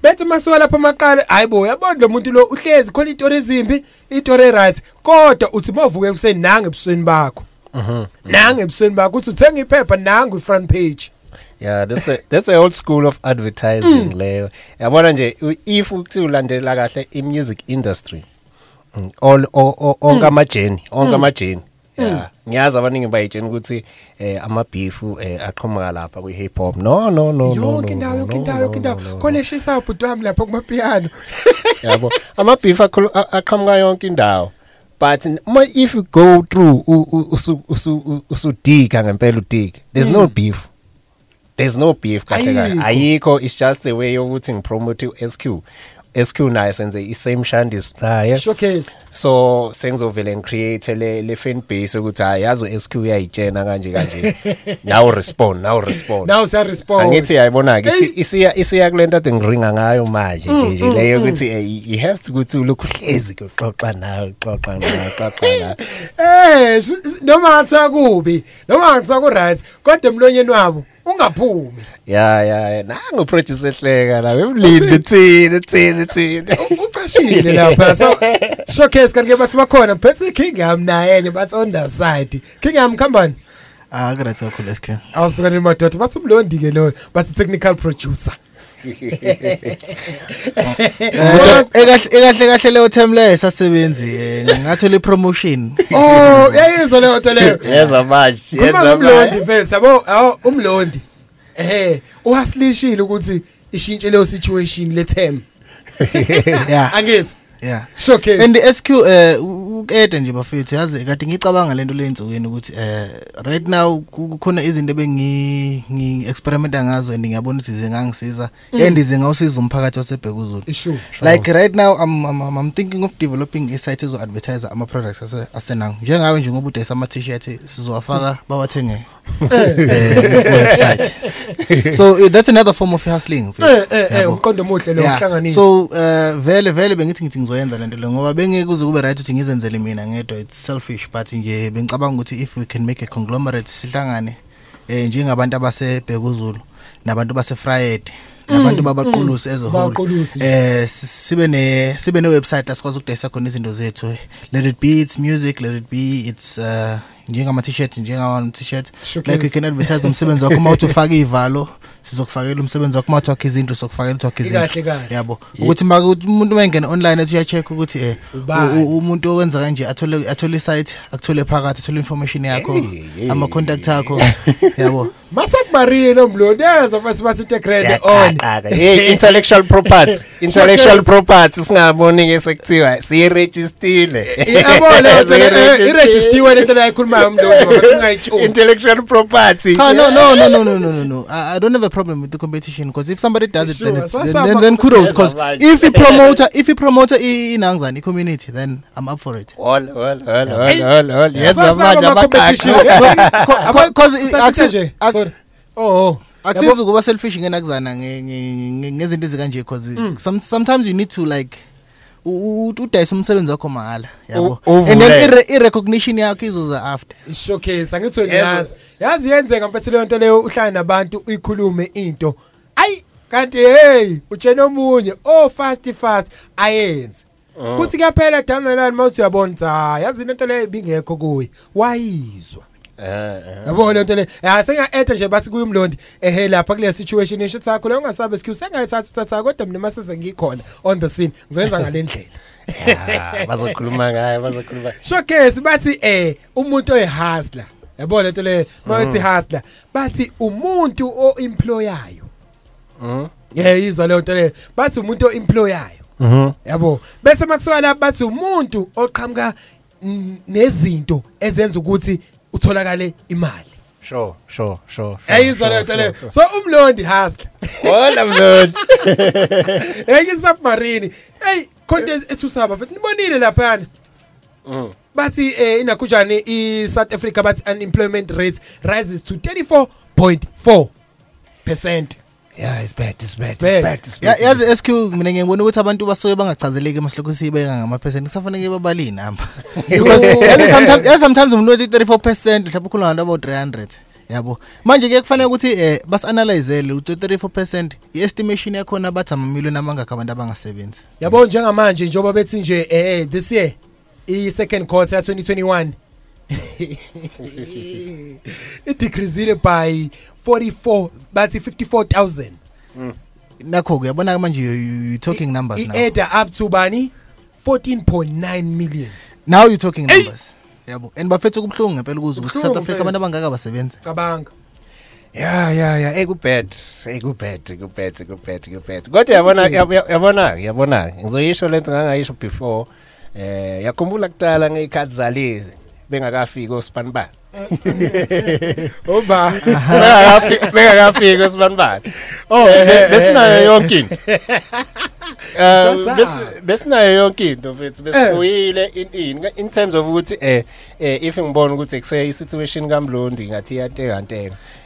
Bethu masuka lapho maqala hayibo yabona lo muntu lo uhlezi khona itori ezimbi itori right kodwa uthi mavuke ekuseni nange ebusweni bakho mhm nange ebusweni bakho uthi uthenga iphepha nange i-front page. Yeah that's a that's a old school of advertising Mm. leyo. Yabona nje if ukuthi ulandela kahle i music industry mm, all onke Mm. amajeni onke amajeni yeah ngiyazi abaningi bayitshena ukuthi eh ama beef eh aqhamuka lapha kwi hip hop. No no no no yonke indawo yonke indawo yonke indawo. khona eshisa ubhuti wami lapho kumapiyano yabo ama beef akhulu- a- aqhamuka yonke indawo. But ma if you go through u- u- usu usu usudiga ngempela udiga there's no Mm. beef there's no beef kahle kahle Ayikho. ayikho it's just a way yokuthi ngipromote uSQ SQ naye senze i-same shandis naye. Showcase. So sengizovele ngicreate le le fan base ukuthi hayi yazo SQ uyayitshena kanje kanje. Now respond now respond. Now siya respond angithi yayibona ke isiya isiya kulento ade ngiringa ngayo manje Mm, nje nje mm, leyo mm. ukuthi eh, you have to ukuthi ulokhu hlezi kuxoxa nawe xoxa nawe xoxa nawe. Eh noma ngathiwa kubi noma ngathiwa ku right kodwa emlonyeni wabo ungaphumi. Ya ya ya. Nangu producer ehleka la emlindi thina thina thina ucashile lapha. So showcase kanti ke bathi bakhona phethe kingam naye enye bathi on the side. Kingam khambani? Ah great kakhulu SQ awusukani madoda bathi umlondi ke lo bathi technical producer. Ekahle ekahle kahle leyo term leyo sasebenzi eh, ngathola ipromotion. Oh yayizwa leyo nto leyo. Yeza manje yeza manje mfethu yabo awu umlondi. Ehe uhasilishile ukuthi ishintshe leyo situation le term. Yeah. Angithi. Yeah showcase and SQ eh ukede nje bafethu yazi kade ngicabanga lento leyinsukwini ukuthi eh right now ku- kukhona izinto bengi ngi experimenta ngazo and ngiyabona ukuthi zingangisiza Mm. and zingawusiza umphakathi wasebhekuzulu like right now I'm, I'm I'm- thinking of developing a site ezo advertise ama products ase asenango njengawe nje ngoba udayisa ama t-shirt sizowafaka bawathenge eh, website so uh, that's another form of hustling eh eh eh umqondo omuhle lo uhlanganisa so uh, vele vele bengithi ngithi ngizoyenza lento le ngoba bengeke kuze kube right ukuthi ngizenzele mina ngedwa it's selfish but nje bengicabanga ukuthi if we can make a conglomerate sihlangane eh njengabantu abasebhekuzulu nabantu basefried nabantu Mm, babaqulusi mm, as a whole babaqulusi. eh si- sibe ne sibe ne website la sikwazi ukudayisa khona izinto zethu let it be it's music let it be it's uh njengama t-shirt njengama t-shirt Showcase. like you can advertise umsebenzi wakho uma uthi ufaka ivalo sizokufakela umsebenzi wakho uma uthi wakho izinto sizokufakela uthi wakho izinto Kahle, kahle. yabo. Ukuthi ma umuntu mayengena online ethi uya-check ukuthi eh Ubani? u- u- umuntu owenza kanje athole athole isite akuthole phakathi athole information yakho ama contact akho. Yabo. masakumarino mlondeza bathi basithe grade on. Ah, ah, hey intellectual property intellectual property singaboni ke sekuthiwa siyirejistile. Yabona eh, irejistiwe lento la ikhuluma umlondeza singayitshumi intellectual property. Ah, no no no no no no no i don't have a problem with the competition because if somebody does it then it's then, then kudos because if a promoter if a promoter inangzani community then i'm up for it. All all all all all yes manje abakhaya because akusenje oh akusizi ukuba selfish ngenakuzana nge- nge- nge- ngezinto ezikanje because some, sometimes you need to like u- u- udayisa umsebenzi wakho mahala yabo. U- and then uvule. ire- i-recognition yakho izoza after. Showcase angithi wena yazi. Yazi yenzeka mfethu leyo nto leyo uhlale nabantu uyikhulume into. Ayi kanti hey utshena omunye. Oh fast fast ayenze. Mm. kuthi kuyaphela down the line mawuthi uyabona ukuthi hayi yazi into leyo ibingekho kuye wayizwa. Yabona lento le ya senga-etha nje bathi kuyumlondi ehe lapha kule situation isho sakho leyo ungasabe excuse sengayithatha uthatha kodwa mina maseze ngikhona on the scene. Ngizoyenza ngale ndlela. Bazokhuluma ngayo bazokhuluma. Showcase bathi eh umuntu oyihustler. Yabona lento le. Mayithi hustler bathi umuntu oemployayo. Mhm. yeah izwa leyo nto le. Bathi umuntu oemployayo. Mhm. yabo bese makusuka lapha bathi umuntu oqhamuka mm, nezinto ezenza ukuthi utholakale imali. Sure sure sure yayizwa leyo nto leyo so umlondi hustler wona mlondi. Yeke submarine hey konke ethusaba futhi nibonile laphana Mm. bathi eh inakunjani i-South Africa bathi unemployment rate rises to 34.4 percent. Yeah it's bad it's bad It's bad. it's Ya- yazi SQ mina ngiyibona ukuthi abantu basuke bangachazeleki masilokhu siyibeka ngama-percent kusafanele babalini namba because yazi sometimes yazi sometimes umuntu othi 34 percent mhlawumbe ukhuluma ngabantu about 300 yabo. Manje ke kufanele ukuthi eh basi-analyzele ukuthi 34 percent i-estimation yakhona bathi amamiliyoni amangakho abantu abangasebenzi. Yabo njengamanje njengoba bethi nje eh this year i-second quarter ya 2021 idecreasile by 44 bathi 54000 nakho-ke yabona-ke manje you- you you talking numbers now. i-adder up to bani? 14.9 million. Now you talking numbers. Yabo. And bafethu kubuhlungu ngempela ukuze ukuthi Kubuhlungu south africa mfethu. abantu abangaka abasebenzi. Cabanga. Ya ya ya. Ekubad ekubad ekubad ekubad ekubad kodwa yabona yab- yabona yabona. Ngizoyisho lento ngangayisho before. Eh yakhumbula kudala ngeyikhathi zalezi. Bengakafiki osibanibani oba bengakafiki bengakafiki osibanibani Oh, Eh, eh, besinayo eh, yonke into Um Zaza. bes- besinayo yonke into mfethu Eh. besifuyile in in in terms of ukuthi eh eh if ngibona ukuthi ekuse situation kaMlondi ngathi iyateka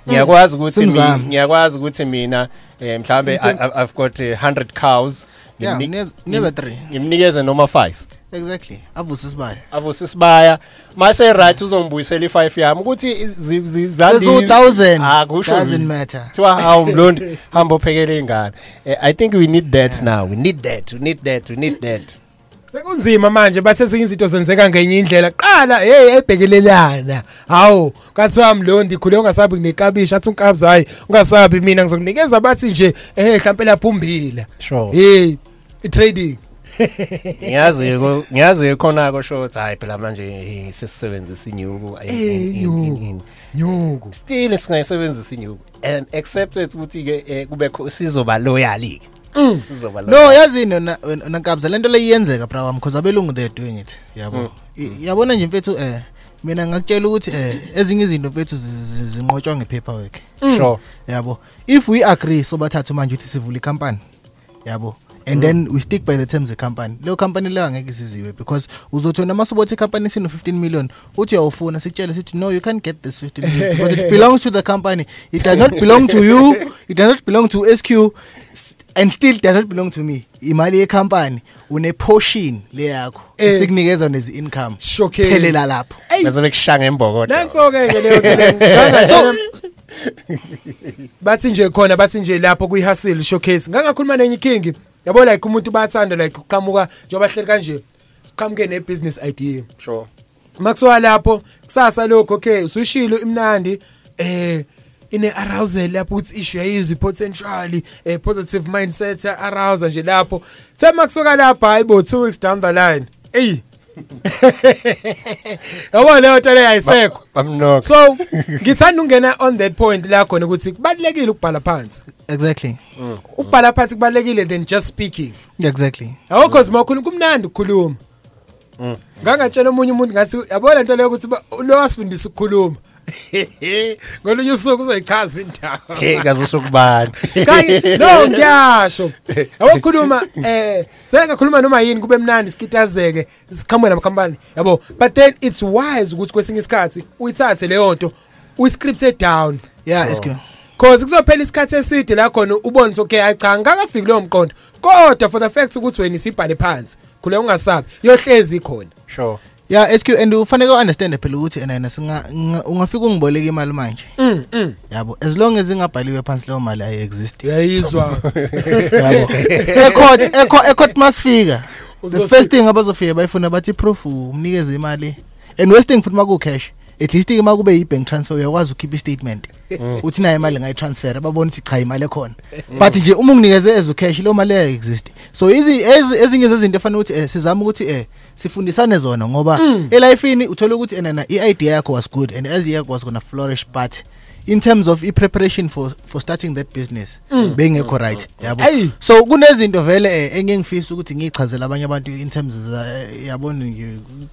ngiyakwazi ukuthi mi- Simzame. ngiyakwazi ukuthi mina eh mhlambe I- I- I've got eh, 100 cows Yeah, Ngimni- neza- neza ngim- three. ngimnikeze noma 5 exactly. Avuse sibaya avuse sibaya mase right uzombuyisela i5 yami ukuthi zi- zi- zandi- Sezu-1000. Ah, kusho Doesn't yini. matter. Kuthiwa hawu mlondi hamba uphekele ingane. Eh, i think we need that now. We need that. We need that. We need that. Sekunzima manje bathe ezinye izinto zenzeka ngenye indlela. Qala hey ebhekelelana. Hawu kathiwa mlondi khule ungasabi nekabisha athi unkabza hayi ungasabi mina. Ngizokunikeza bathi nje eh mhlambe lapha umbila Sure. hey i-trading. Ngiyazi ko- ngiyazi khona ko show hayi phela manje eh, sesisebenzisa inyuku. Eh, Eh, in- in- inyuku. in- in- nyuku. Still singayisebenzisa inyuku. And accepted ukuthi ke eh, kube kho- sizoba loyal ke. Mm. sizoba no yazini wena wena nkabza lento leyiyenzeka bra wami because abelungu they're doing it. Yabo. Mm. I- yabona nje mfethu eh mina ngakutshela ukuthi eh ezinye izinto mfethu zi- zi- zinqotshwa ngepaperwork. Mm. Sure. yabo. If we agree sobathathu manje ukuthi sivule icompany. Yabo. And then we stick by the terms of company. Leyo company leyo angeke isiziwe because uzothona masubothi icompany sino 15 million uthi uyawufuna sikutshele sithi no you can't get this 15 million because it belongs to the company. It does not belong to you. It does not belong to SQ s- and still does not belong to me. Imali yecompany une portion le yakho Eh. esikunikeza nezi income. Showcase. phelela lapho. Bese bekushanga embokodo nanso-ke ke leyo nto leyo. Ngangajana- bathi nje khona bathi nje lapho kuyihustle showcase. Ngangakhuluma nenye ikingi. Yabo like umuntu bayathanda like uqhamuka njengoba hleli kanje siqhamuke ne-business idea. Sure. Makusuka lapho kusasa lokho okay usuyishilo imnandi eh ine arousal lapho uthi issue yayizwe potentially eh positive mindset arousal nje lapho. Thema kusuka lapha hayibo 2 weeks down the line ey yabo leyo nto leyo ayisekho bamnoko so ngithanda ungena on that point la khona ukuthi kubalekile ukubhala phansi. Exactly. Ukubhala phansi kubalekile than just speaking. Exactly. Yabo cause makhulu kumnandi ukukhuluma ngangatshela omunye umuntu ngathi yabona nto leyo ukuthi ba- lo wasifundisa ukukhuluma. ngolunye usuku uzoyichaza indaba. Hey ngazusho kubani kanye no ngiyasho. Yabo khuluma eh sengakhuluma noma yini kube mnandi sikitazeke siqhamuke namakhampani. Yabo but then it's wise ukuthi kwesinye isikhathi uyithathe leyo nto uyiscripte down. Yeah SQ cause kuzophela isikhathi eside la khona ubone ukuthi okay hayi cha ngakafiki leyo mqondo. Kodwa for the fact ukuthi wena isibhale phansi khule ungasabi yohlezi ikhona sure. Yeah SQ and ufanele uunderstand phela ukuthi ena singa nga- ungafika ungiboleka imali manje. Mm mm. Yabo as long as ingabhaliwe phansi leyo mali ayi exist. Uyayizwa. Yabo. Ecourt eco- ecourt masifika. The first thing abazofika bayifuna bathi proof umnikeze imali. And worst thing futhi maku cash. At least ke makube yi bank transfer uyakwazi ukhipha i-statement. Uthi nayo imali ngayitransfer babona ukuthi cha imali ekhona. But nje uma unginikeze ezo cash leyo mali leyo exist so izi ezi- ezinye zezinto efanele ukuthi eh, sizame ukuthi eh sifundisane zona ngoba Mm. elifini uthola ukuthi enana i-idea yakho was good and as yakho was gonna flourish but in terms of i-preparation for, for starting that business Mm. bengekho right yabo Ayi. so kunezinto vele eh, engeke ngifisa ukuthi ngiyichazele abanye abantu in terms eh, yabona nje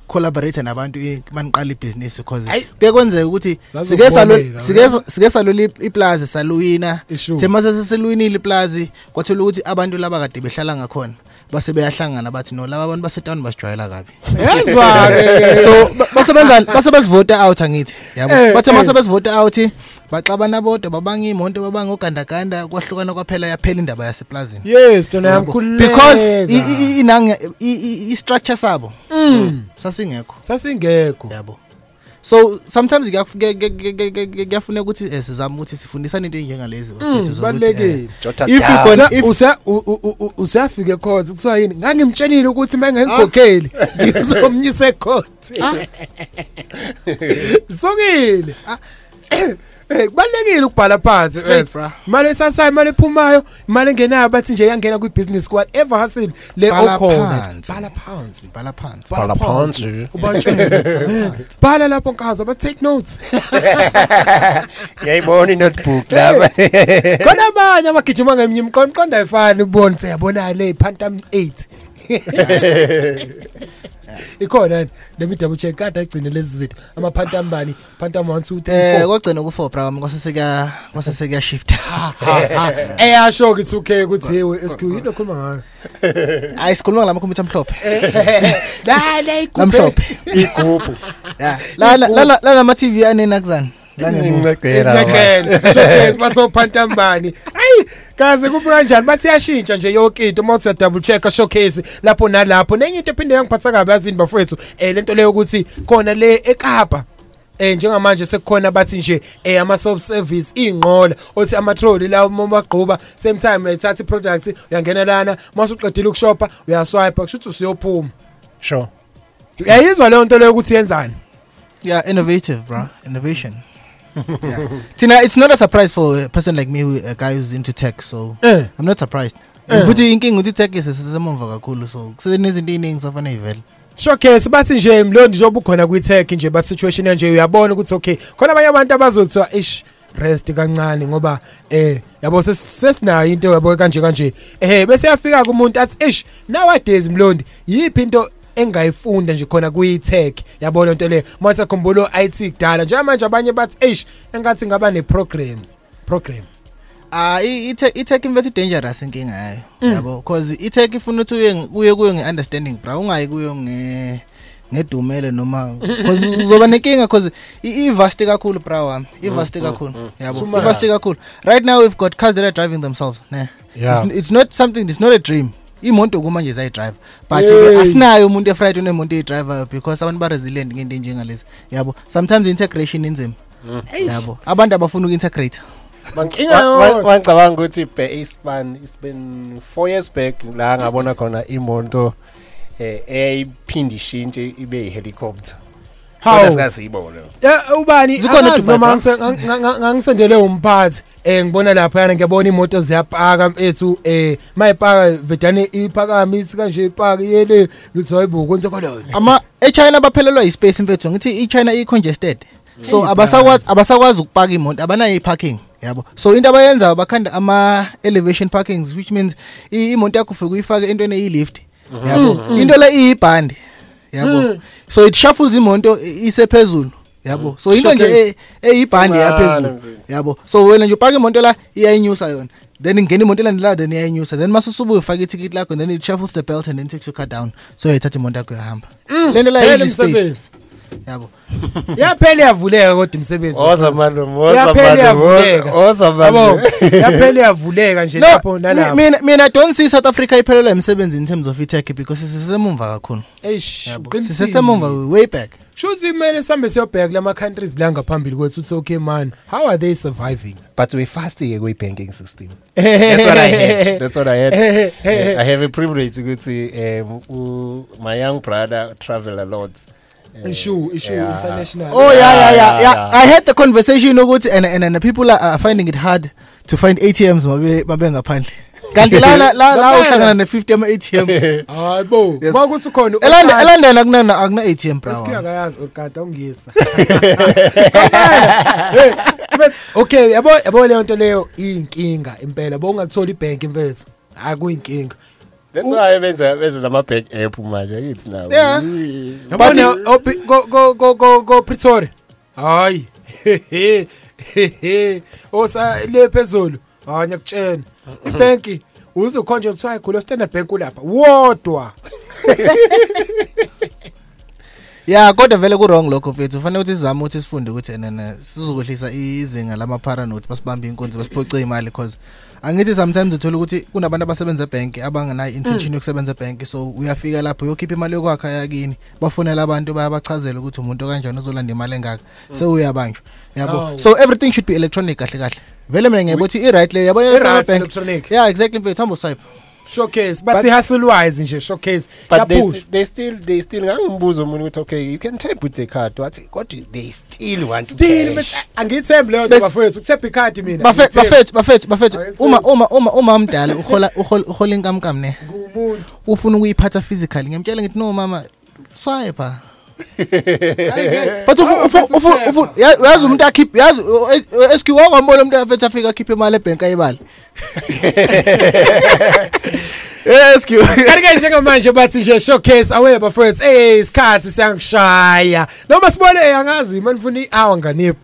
collaborate nabantu maniqala ibhizinisi because kuye kwenzeka ukuthi sike salo sike sike salula ip- iplazi saluyina Ishu. thema sesilwinile iplazi kwathola ukuthi abantu laba kade behlala ngakhona base beyahlangana bathi no laba abantu basetown basijwayela kabi Yazwa-ke. so ba- basebenza base besivota out angithi yabo Eh, bathe eh. mase besivota out baxabana bodwa babanga imoto babanga ogandaganda kwahlukana kwaphela yaphela indaba yaseplazini yes dona Yabo. yamkhululeka because i- i- i- inanga i- i- i-structure sabo Mm. sasingekho sasingekho yabo so sometimes kuyaf- kuya- kuya- kuya- kuya- kuya- kuyafuneka ukuthi eh, sizame ukuthi sifundisane into enjengalezi Mm, kubalulekile. eh, Jota if gonna- Usa- usafike khonza kuthiwa yini? Ngangimtshenile ukuthi uma ngengikhokheli ngizomnyisa ekhoti sokile Eh kubalekile ukubhala phansi Straight, ethi. bra. imali ethathayo imali ephumayo imali engenayo bathi nje yangena kwi-business whatever hustle le Bhala okhona phansi. bhala phansi bhala phansi Bhala Bhala phansi phansi. ubatshele Eh, bhala lapho nkaza ba take notes ngiyayibona i-notebook lapha khona abanye abagijima ngeminye imqondo imqondo ayifani ubone ukuthi yabona le phantom 8 ikhona yini let me double check kade agcine lezi zinto ama pantambani pantam 1 2 3 Eh 4 kwagcina ku 4 bra kwase sekuya kwase sekuya shift. eyasho ukuthi okay ukuthi yewe SQ into khuluma ngayo Ayi sikhuluma ngala makhompyutha amhlophe. la la igubhe Lamhlophe. igubhu. La la la la nama TV anena kuzani. La ngemuva. Ngekele showcase batho pantambani ayi kaze kuphi kanjani bathi yashintsha nje yonke into. Mawuthi double check showcase lapho nalapho. Nenye into ephinde yangiphatha kabi yazini bafowethu eh lento leyo ukuthi khona le eKapa Eh njengamanje sekukhona bathi nje eh ama self service inqola othi ama trolley la uma bagquba same time ethatha iproduct uyangena lana. Mase uqedile ukushopa uyaswipe kusho ukuthi usiyophuma sure. Uyayizwa leyo nto leyo ukuthi yenzani? Yeah, innovative, bro. Innovation. Yeah. Tina, it's not a surprise for a person like me, who, a guy who's into tech. So Eh. I'm not surprised. Eh. Futhi inkinga ukuthi tech isisemumva kakhulu so kusenezinto eziningi safana ivele. showcase bathi nje mlondi njengoba ukhona kwi-tech nje but situation yanje uyabona ukuthi okay khona abanye abantu abazothiwa ish rest kancane ngoba eh yabo ses- sesinayo into yabo kanje kanje eh bese yafika kumuntu athi ish nowadays mlondi yiphi into engayifunda nje khona kwi-tech. Yabona into le? Mase khumbula IT kudala. Njengamanje abanye bathi ish engathi ngaba ne-programs. Program. Ah i tech i tech invethi dangerous inkinga yayo. Mm. Yabo because i tech ifuna ukuthi uye kuye kuyo ngeunderstanding bro ungayi kuyo nge ngedumele noma because uzoba nenkinga because i vast kakhulu bro wami. I vast Mm, kakhulu. mm, mm. yabo Too i vast much. kakhulu. Right now we've got cars that are driving themselves. Ne Yeah. it's, it's not something it's not a dream. Imoto kumanje zayidrive but Hey. eh, asinayo umuntu efright unemoto eyidriver because abantu ba resilient ngento enjengalezi yabo sometimes integration inzima Mm. yabo abantu abafuna uku-integrate Wangicabanga ukuthi be ispan it's been 4 years back la ngabona khona imoto eh eyayiphindi ishintshe ibe ihelicopter. How? Sikasiyibona. Ya ubani Zikhona akazi eDubai, noma bro. ngise- ngang- ngang- ngang- ngangisendele umphathi eh ngibona lapha yana ngiyabona imoto ziyapaka ethu eh mayipaka vedane iphakamise kanje ipaka yele ngithi hayibo kwenze kanjani ama eChina baphelelwa ispace mfethu ngithi iChina i-congested so Hey, abasakwazi abasakwazi ukupaka imoto abanayo i-parking yabo so into abayenzayo bakhanda ama elevation parkings which means i- imoto yakho ufike uyifake entweni eyi-lift yabo Mm, mm. into le iyibhande yabo. Mm. so it shuffles imoto i- isephezulu yabo. So into nje Showcase. e- eyibhande Incane yaphezulu mfethu. yabo. So wena nje upaka imoto la iyayinyusa yona. Then ingena imoto elandelayo then iyayinyusa then mase usubuye ufake ithikithi lakho and then it shuffles the belt and then takes your car down. So uyayithatha imoto yakho uyahamba Mm, lento la phela idla ispace umsebenzi. Yabo yaphela iyavuleka kodwa imsebenzi Woza malume, woza yaphela malume, iyavuleka woza malume. Yabo, yaphela iyavuleka nje No, lapho mi- nalapho mina mina I don't see South Africa iphelelwa imisebenzi in terms of tech because sisesemumva kakhulu eish Yabo, uqinisile. sisesemumva way back shuthi kumele sihambe siyobheka lama countries la ngaphambili kwethu uthi okay man how are they surviving But we fast ke kwi banking system. That's what I had. That's what I had. Eh, I have a privilege ukuthi um u- my young brother travel a lot. Issue, issue yeah. international. oh yeah yeah yeah yeah. I had the conversation ukuthi and and, and the people are, are finding it hard to find ATMs mabe mabe ngaphandle. Kanti la la la uhlangana ne 50 ama ATM hayibo bakuthi ukhona elanda elandeni akuna akuna ATM bro. Esikhiya kayazi ukada ungisa. Hey, but okay yabo yabo leyo nto leyo iyinkinga impela bongathola ibank mfethu. Akuyinkinga. That's why benza benza lama bank app manje kithi nawo. Yeah. Yabona opi- go go go go go Pretoria. Hayi. Osa le phezulu. Hayi ngiyakutshela. Ibanki uzokhonje kuthiwa igolo standard bank ulapha. Wodwa. Yeah kodwa vele ku wrong lokho mfethu kufanele ukuthi sizame ukuthi sifunde ukuthi nene sizokwehlisa izinga lama paranoid basibambe inkonzo basiphoce imali because angithi sometimes uthola ukuthi kunabantu abasebenza ebank abangenayo intention Mm. yokusebenza ebank so uyafika lapho uyokhipha imali yokwakha yakini bafonela abantu bayabachazela ukuthi umuntu kanjani uzolanda imali engaka sewuyabanjwa yabo Awu. so everything should be electronic kahle kahle vele mina ngiyabona ukuthi i right le yabona I-right bank electronic. yeah exactly mfethu hamba uswipe Showcase But- bathi hustle wise nje showcase. But they, Yapush. st- they still they still ngangimbuza umuntu ukuthi okay you can tap with the card wathi kodwa they still want Still cash. but angithembi leyo nto Bes- bafethu kuthepha ikhadi mina. bafethu angithembi. bafethu bafethu bafethu Angithembi. uma uma uma uma umdala uhola uhola uhola inkamkam ne Ngumuntu. ufuna ukuyiphatha physically ngiyamtshela ngithi no mama swipe but ufu ufu ufu ufu ya- yazi umuntu akhiphe yazi eski wangambona umuntu afethu afika akhiphe imali ebhenki ayibala yes Q kanti-ke njengamanje bathi nje showcase away bafowethu ey isikhathi siyangishaya. Noma sibone angazi manifuna i-hour nganiphi?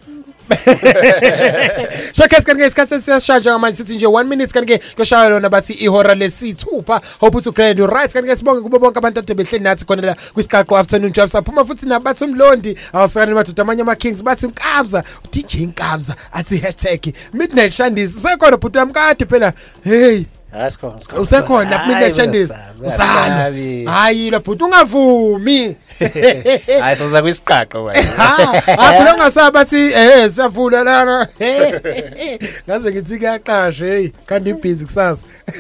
showcase kanti-ke isikhathi siyasishaya njengamanje sithi nje one minute kanti-ke kuyoshaya lona bathi ihora lesithupha. Hope ukuthi ugrade right kanti-ke sibonge kubo bonke abantu ade behleli nathi khona la kwisiqaqo afternoon job saphuma futhi nabo bathi umlondi awusikani madoda amanye ama-kings bathi nkabza udj nkabza athi hashtag midnight shandisi usekhona bhuti wami kade phela. Hey. Usekhona midnight shandisi usana. hayi lo bhuti ungavumi. Hayi soza kwisiqaqo wena hayi phela ungasabi bathi eh siyavula lana ngaze ngithi kuyaqasha hey kanti ibhizi kusasa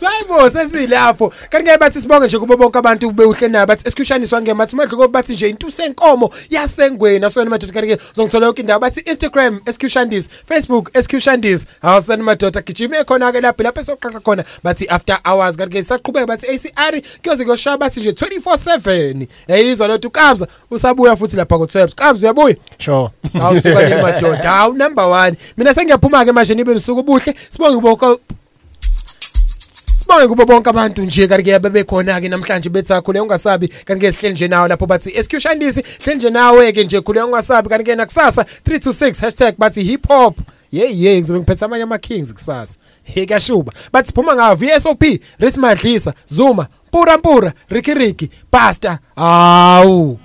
Sayibo sesilapho kanti ke bathi sibonge nje kubo bonke abantu kube uhle nayo bathi esikushayiswa ngemathi madluko bathi nje into senkomo yasengweni. Asona madoda kanti ke uzongithola yonke indawo bathi Instagram SQShandis Facebook SQShandis awusana madoda gijime khona ke lapha lapha esoqaqa khona. Bathi after hours kanti ke saqhubeka bathi ACR kuyoze kuyoshaya bathi nje 24/7 yayizwa lo tukabza usabuya futhi lapha ngo12 kabza uyabuya? Sure. Awusuka le madoda awu number 1 mina sengiyaphuma ke manje nibe nisuku buhle sibonge bonke Sibonge kubo bonke abantu nje kanti ke bebekhona ke namhlanje bethakhule ungasabi kanti ke sihleli nje nawo lapho bathi SQShandisi hleli nje nawe ke nje khule ungasabi kanti ke nakusasa 326 bathi hip hop yeah yeah ngizobe ngiphethe amanye ama kings kusasa. He kuyashuba. Bathi phuma ngawo VSOP Rismadlisa Zuma Pura Pura Ricky Basta awu